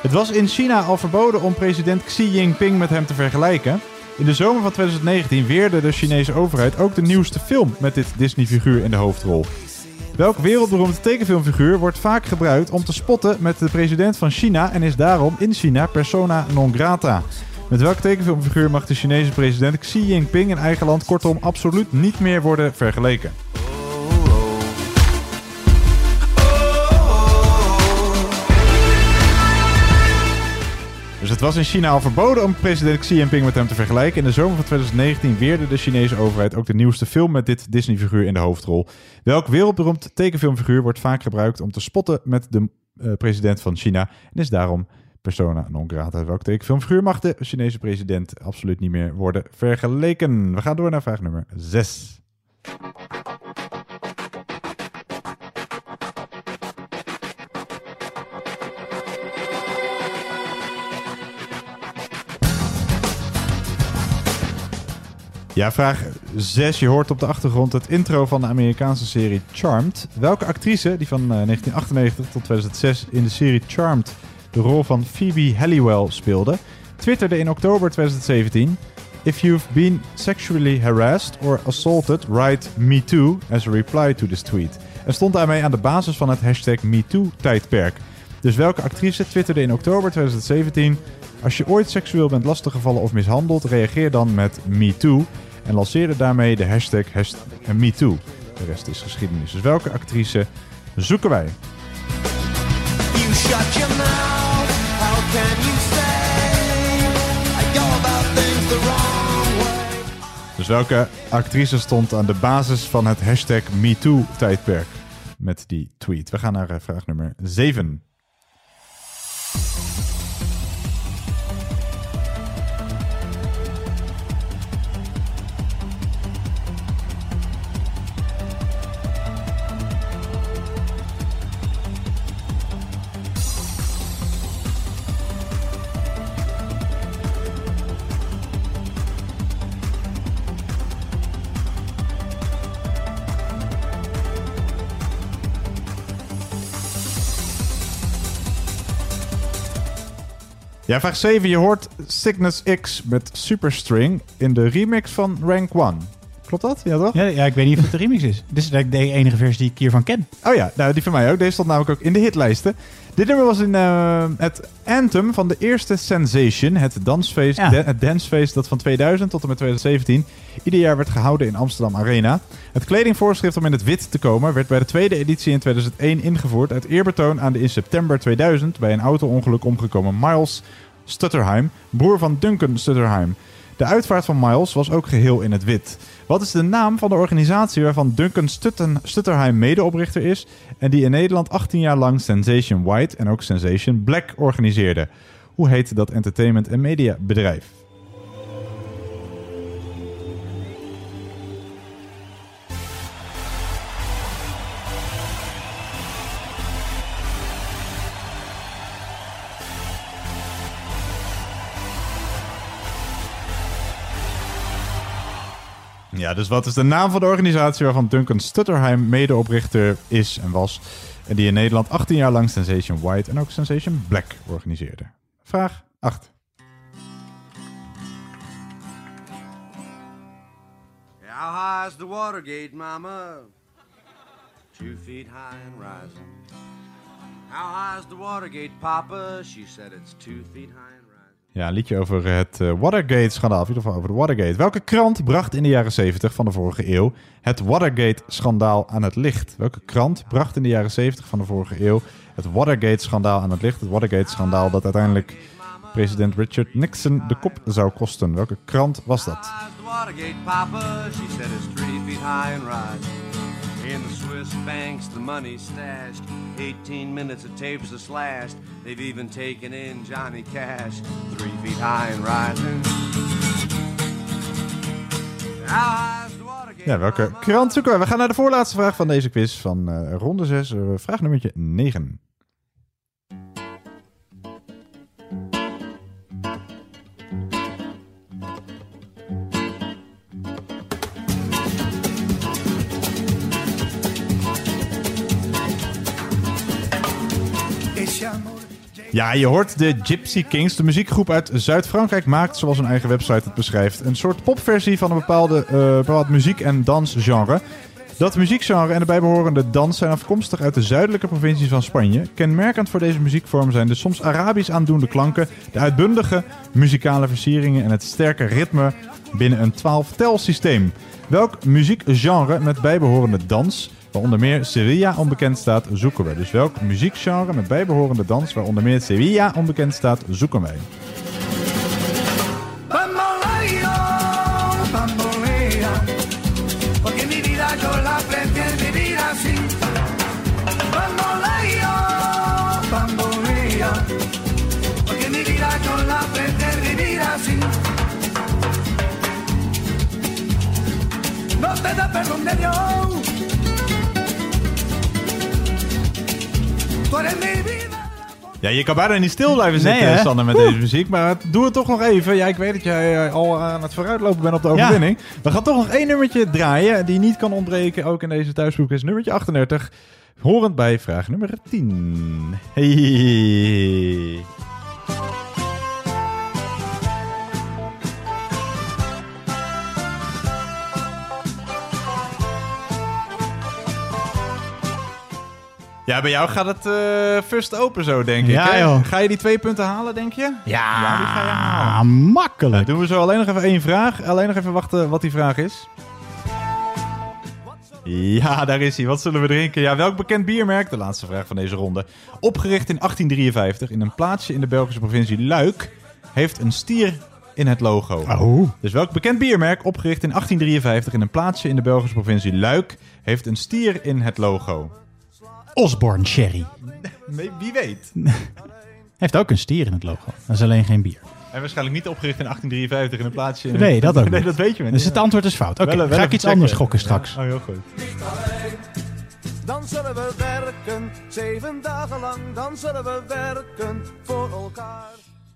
Het was in China al verboden om president Xi Jinping met hem te vergelijken. In de zomer van 2019 weerde de Chinese overheid ook de nieuwste film met dit Disney-figuur in de hoofdrol. Welk wereldberoemde tekenfilmfiguur wordt vaak gebruikt om te spotten met de president van China en is daarom in China persona non grata? Met welk tekenfilmfiguur mag de Chinese president Xi Jinping in eigen land kortom absoluut niet meer worden vergeleken? Dus het was in China al verboden om president Xi Jinping met hem te vergelijken. In de zomer van 2019 weerde de Chinese overheid ook de nieuwste film met dit Disney-figuur in de hoofdrol. Welk wereldberoemd tekenfilmfiguur wordt vaak gebruikt om te spotten met de eh, president van China en is daarom persona non grata? Welk tekenfilmfiguur mag de Chinese president absoluut niet meer worden vergeleken? We gaan door naar vraag nummer 6. Ja, vraag 6. Je hoort op de achtergrond het intro van de Amerikaanse serie Charmed. Welke actrice, die van eh, 1998 tot 2006 in de serie Charmed de rol van Phoebe Halliwell speelde, twitterde in oktober 2017... If you've been sexually harassed or assaulted, write MeToo as a reply to this tweet. En stond daarmee aan de basis van het hashtag MeToo-tijdperk. Dus welke actrice twitterde in oktober 2017... Als je ooit seksueel bent lastiggevallen of mishandeld, reageer dan met MeToo en lanceerde daarmee de hashtag, hashtag MeToo. De rest is geschiedenis. Dus welke actrice zoeken wij? You shut your mouth. How can you say I go about things the wrong way? Dus welke actrice stond aan de basis van het hashtag MeToo-tijdperk met die tweet? We gaan naar eh, vraag nummer 7. Ja, vraag 7. Je hoort Cygnus X met Superstring in de remix van Rank 1. Klopt dat? Ja, toch? Ja, ja, ik weet niet of het de remix is. Dit is eigenlijk de enige versie die ik hiervan ken. Oh ja, nou, die van mij ook. Deze stond namelijk ook in de hitlijsten. Dit nummer was in eh, het anthem van de eerste Sensation, het dansfeest, Ja. da- het dancefeest dat van 2000 tot en met 2017 ieder jaar werd gehouden in Amsterdam Arena. Het kledingvoorschrift om in het wit te komen werd bij de tweede editie in 2001 ingevoerd uit eerbetoon aan de in september 2000 bij een auto-ongeluk omgekomen Miles Stutterheim, broer van Duncan Stutterheim. De uitvaart van Miles was ook geheel in het wit. Wat is de naam van de organisatie waarvan Duncan Stutten, Stutterheim medeoprichter is en die in Nederland 18 jaar lang Sensation White en ook Sensation Black organiseerde? Hoe heet dat entertainment- en mediabedrijf? Ja, dus wat is de naam van de organisatie waarvan Duncan Stutterheim medeoprichter is en was? En die in Nederland 18 jaar lang Sensation White en ook Sensation Black organiseerde. Vraag 8. How high is the Watergate, Mama? Two feet high and rising. How high is the Watergate, Papa? She said it's two feet high. Ja, een liedje over het eh, Watergate-schandaal. In ieder geval over de Watergate. Welke krant bracht in de jaren 70 van de vorige eeuw het Watergate-schandaal aan het licht? Welke krant bracht in de jaren 70 van de vorige eeuw het Watergate-schandaal aan het licht? Het Watergate-schandaal dat uiteindelijk president Richard Nixon de kop zou kosten. Welke krant was dat? In the Swiss banks, the money's stashed. 18 minutes of tapes are slashed. They've even taken in Johnny Cash. Three feet high and rising. Ja, welke krant zoeken we? We gaan naar de voorlaatste vraag van deze quiz van eh, ronde 6. vraag nummertje 9. Ja, je hoort de Gypsy Kings. De muziekgroep uit Zuid-Frankrijk maakt, zoals hun eigen website het beschrijft, een soort popversie van een bepaalde, eh, bepaald muziek- en dansgenre. Dat muziekgenre en de bijbehorende dans zijn afkomstig uit de zuidelijke provincies van Spanje. Kenmerkend voor deze muziekvorm zijn de soms Arabisch aandoende klanken, de uitbundige muzikale versieringen en het sterke ritme binnen een 12-tel-systeem. Welk muziekgenre met bijbehorende dans, waaronder meer Sevilla onbekend staat, zoeken we. Dus welk muziekgenre met bijbehorende dans, waaronder meer Sevilla onbekend staat, zoeken wij. Ja, je kan bijna niet stil blijven zitten? Sander, met Oeh. deze muziek. Maar doe het toch nog even. Ja, ik weet dat jij eh, al aan het vooruitlopen bent op de overwinning. We gaan toch nog één nummertje draaien die niet kan ontbreken. Ook in deze thuisboek is nummertje 38. Horend bij vraag nummer 10. Hey. Ja, bij jou gaat het eh first open zo, denk ik. Ja, hè? joh. Ga je die twee punten halen, denk je? Ja, die ga je halen. Makkelijk. doen we zo alleen nog even één vraag. Alleen nog even wachten wat die vraag is. Ja, daar is hij. Wat zullen we drinken? Ja, welk bekend biermerk, de laatste vraag van deze ronde, opgericht in 1853 in een plaatsje in de Belgische provincie Luik, heeft een stier in het logo. Oh. Dus welk bekend biermerk, opgericht in 1853 in een plaatsje in de Belgische provincie Luik, heeft een stier in het logo? Osborne Sherry. Wie weet. Heeft ook een stier in het logo. Dat is alleen geen bier. En waarschijnlijk niet opgericht in 1853 in een plaatsje... In Nee, dat ook Nee, niet. dat weet je niet. Dus het antwoord is fout. Oké, ga ik iets anders gokken straks. Ja. Oh, heel goed. Dan zullen we werken, zeven dagen lang, dan zullen we werken voor elkaar.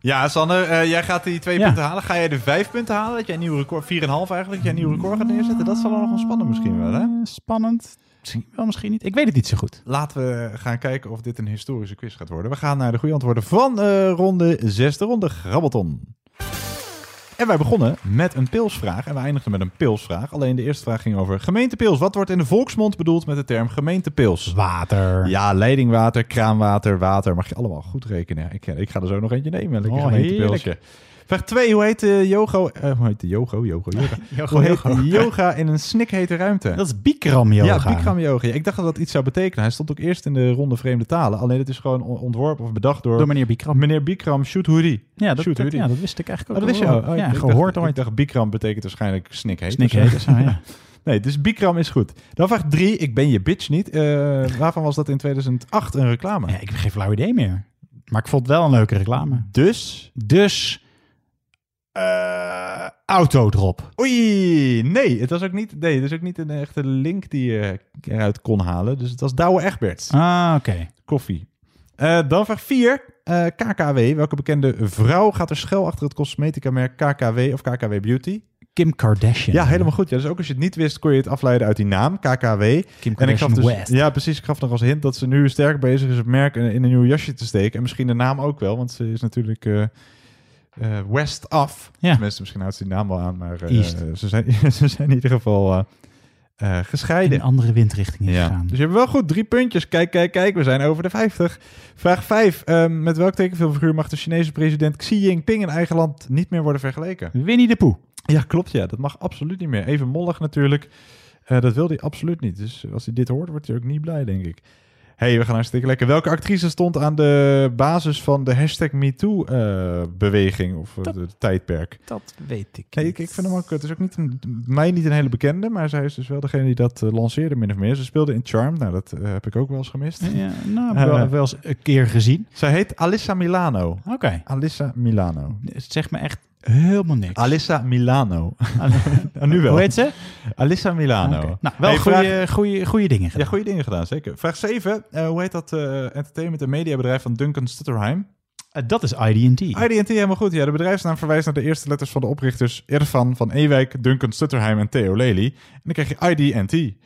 Ja, Sanne, eh, jij gaat die twee Ja. punten halen. Ga jij de vijf punten halen? Dat jij een nieuw record, 4,5 eigenlijk, dat jij een nieuw record gaat neerzetten? Dat zal dan nog wel spannend misschien wel, hè? Eh, Spannend. Misschien wel, misschien niet. Ik weet het niet zo goed. Laten we gaan kijken of dit een historische quiz gaat worden. We gaan naar de goede antwoorden van eh, ronde 6, de ronde Grabbelton. En wij begonnen met een pilsvraag en we eindigden met een pilsvraag. Alleen de eerste vraag ging over gemeentepils. Wat wordt in de volksmond bedoeld met de term gemeentepils? Water. Ja, leidingwater, kraanwater, water. Mag je allemaal goed rekenen. Ik, ik ga er zo nog eentje nemen. Lekker Oh, gemeentepils. heerlijk. Vraag 2. Hoe heet de yoga... eh, hoe heet de yoga? Yoga, yoga. Yoga, hoe heet yoga. yoga in een snikhete ruimte? Dat is Bikram yoga. Ja, Bikram yoga. Ik dacht dat dat iets zou betekenen. Hij stond ook eerst in de ronde vreemde talen. Alleen het is gewoon on- ontworpen of bedacht door... Door meneer Bikram. Meneer Bikram Shoothoori. Ja, dat, dat, ja, dat wist ik eigenlijk Oh, ook dat wist je. Oh, ja, gehoord dacht, ooit. Ik dacht, Bikram betekent waarschijnlijk of zo, ja. Nee, dus Bikram is goed. Dan vraag 3. Ik ben je bitch niet. Eh, waarvan was dat in 2008 een reclame? Ja, ik heb geen flauw idee meer. Maar ik vond het wel een leuke reclame. Dus? Dus... eh autodrop. Oei, nee, het was ook niet, nee, het is ook niet een echte link die je eruit kon halen. Dus het was Douwe Egberts. Ah, oké. Koffie. Eh, dan vraag 4. KKW. Welke bekende vrouw gaat er schuil achter het cosmetica-merk KKW of KKW Beauty? Kim Kardashian. Ja, helemaal goed. Ja, dus ook als je het niet wist, kon je het afleiden uit die naam, KKW. Kim en ik gaf Kardashian dus, West. Ja, precies. Ik gaf nog als hint dat ze nu sterk bezig is het merk in, in een nieuw jasje te steken. En misschien de naam ook wel, want ze is natuurlijk eh, West af. Ja. Tenminste, misschien houdt ze die naam wel aan, maar eh, ze, zijn, ze zijn in ieder geval eh, In gescheiden. een andere windrichting is Ja. gegaan. Dus je hebt wel goed drie puntjes. Kijk, kijk, kijk. We zijn over de 50. Vraag 5. met welk tekenfilmfiguur mag de Chinese president Xi Jinping in eigen land niet meer worden vergeleken? Winnie de Pooh. Ja, klopt. Ja, dat mag absoluut niet meer. Even mollig natuurlijk. Dat wil hij absoluut niet. Dus als hij dit hoort, wordt hij ook niet blij, denk ik. Hey, we gaan hartstikke lekker. Welke actrice stond aan de basis van de hashtag MeToo-beweging of eh, Dat- de tijdperk? Dat weet ik. Nee, ik, ik vind hem ook. Het is ook niet een, mij niet een hele bekende, maar zij is dus wel degene die dat eh, lanceerde, min of meer. Ze speelde in Charmed. Nou, dat eh, heb ik ook wel eens gemist. Ja, nou, heb wel, wel eens een keer gezien. Zij heet Alyssa Milano. Oké. Alyssa Milano. Het zegt me echt Helemaal niks. Alissa Milano. Ah, nu wel. Hoe heet ze? Alissa Milano. Nou, wel Hey, goede, vraag- goede, goede dingen Ja, gedaan. goede dingen gedaan, zeker. Vraag 7. eh, hoe heet dat eh, entertainment- en mediabedrijf van Duncan Stutterheim? Eh, dat is ID&T. ID&T helemaal goed. Ja, de bedrijfsnaam verwijst naar de eerste letters van de oprichters Irfan van Ewijk, Duncan Stutterheim en Theo Lely. En dan krijg je ID&T.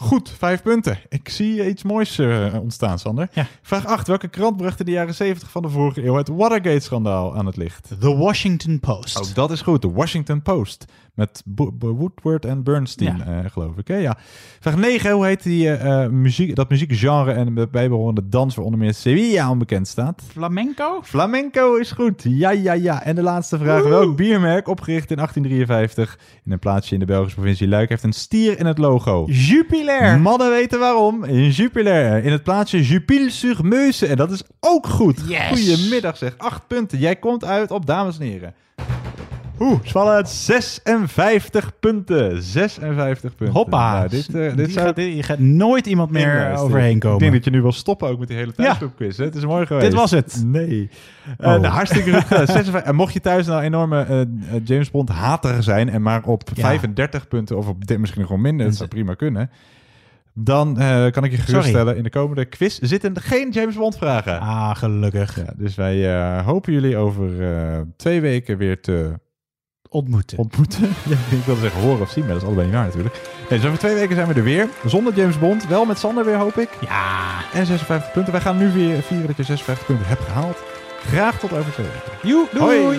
Goed, vijf punten. Ik zie iets moois eh, ontstaan, Sander. Vraag 8. Welke krant bracht in de jaren 70 van de vorige eeuw het Watergate-schandaal aan het licht? The Washington Post. Ook dat is goed. De Washington Post. Met Bo- Bo- Woodward en Bernstein, eh, geloof ik. Hè? Ja. Vraag 9. Hoe heet die, eh, eh, muziek, dat muziekgenre en de bijbehorende dans waar onder meer Sevilla onbekend staat? Flamenco? Flamenco is goed. Ja, ja, ja. En de laatste vraag. Welk biermerk, opgericht in 1853 in een plaatsje in de Belgische provincie Luik, heeft een stier in het logo? Jupiler. Mannen weten waarom. Jupiler. In het plaatsje Jupil-sur-Meuse. En dat is ook goed. Yes. Goedemiddag zeg. Acht punten. Jij komt uit op dames en heren. Oeh, spannend. 56 punten. 56 punten. Hoppa. Nou, dit, eh, dit zou... gaat, hier gaat nooit iemand meer overheen komen. Ik denk dat je nu wil stoppen ook met die hele Ja. thuisclubquiz. hè? Het is mooi geweest. Dit was het. Nee. Eh Oh. nou, hartstikke goed. gedaan. 56. En mocht je thuis nou enorme eh, eh, James Bond hater zijn en maar op Ja. 35 punten of op dit misschien gewoon minder, dat zou prima kunnen. Dan eh, kan ik je geruststellen, in de komende quiz zitten geen James Bond vragen. Ah, gelukkig. Ja, dus wij eh, hopen jullie over eh, twee weken weer te Ontmoeten. ontmoeten. Ja, ik wilde zeggen horen of zien, maar dat is allebei niet waar natuurlijk. Nee, dus over twee weken zijn we er weer. Zonder James Bond. Wel met Sander weer, hoop ik. Ja. En 56 punten. Wij gaan nu weer vieren dat je 56 punten hebt gehaald. Graag tot over twee weken. Joe, doei. Hoi.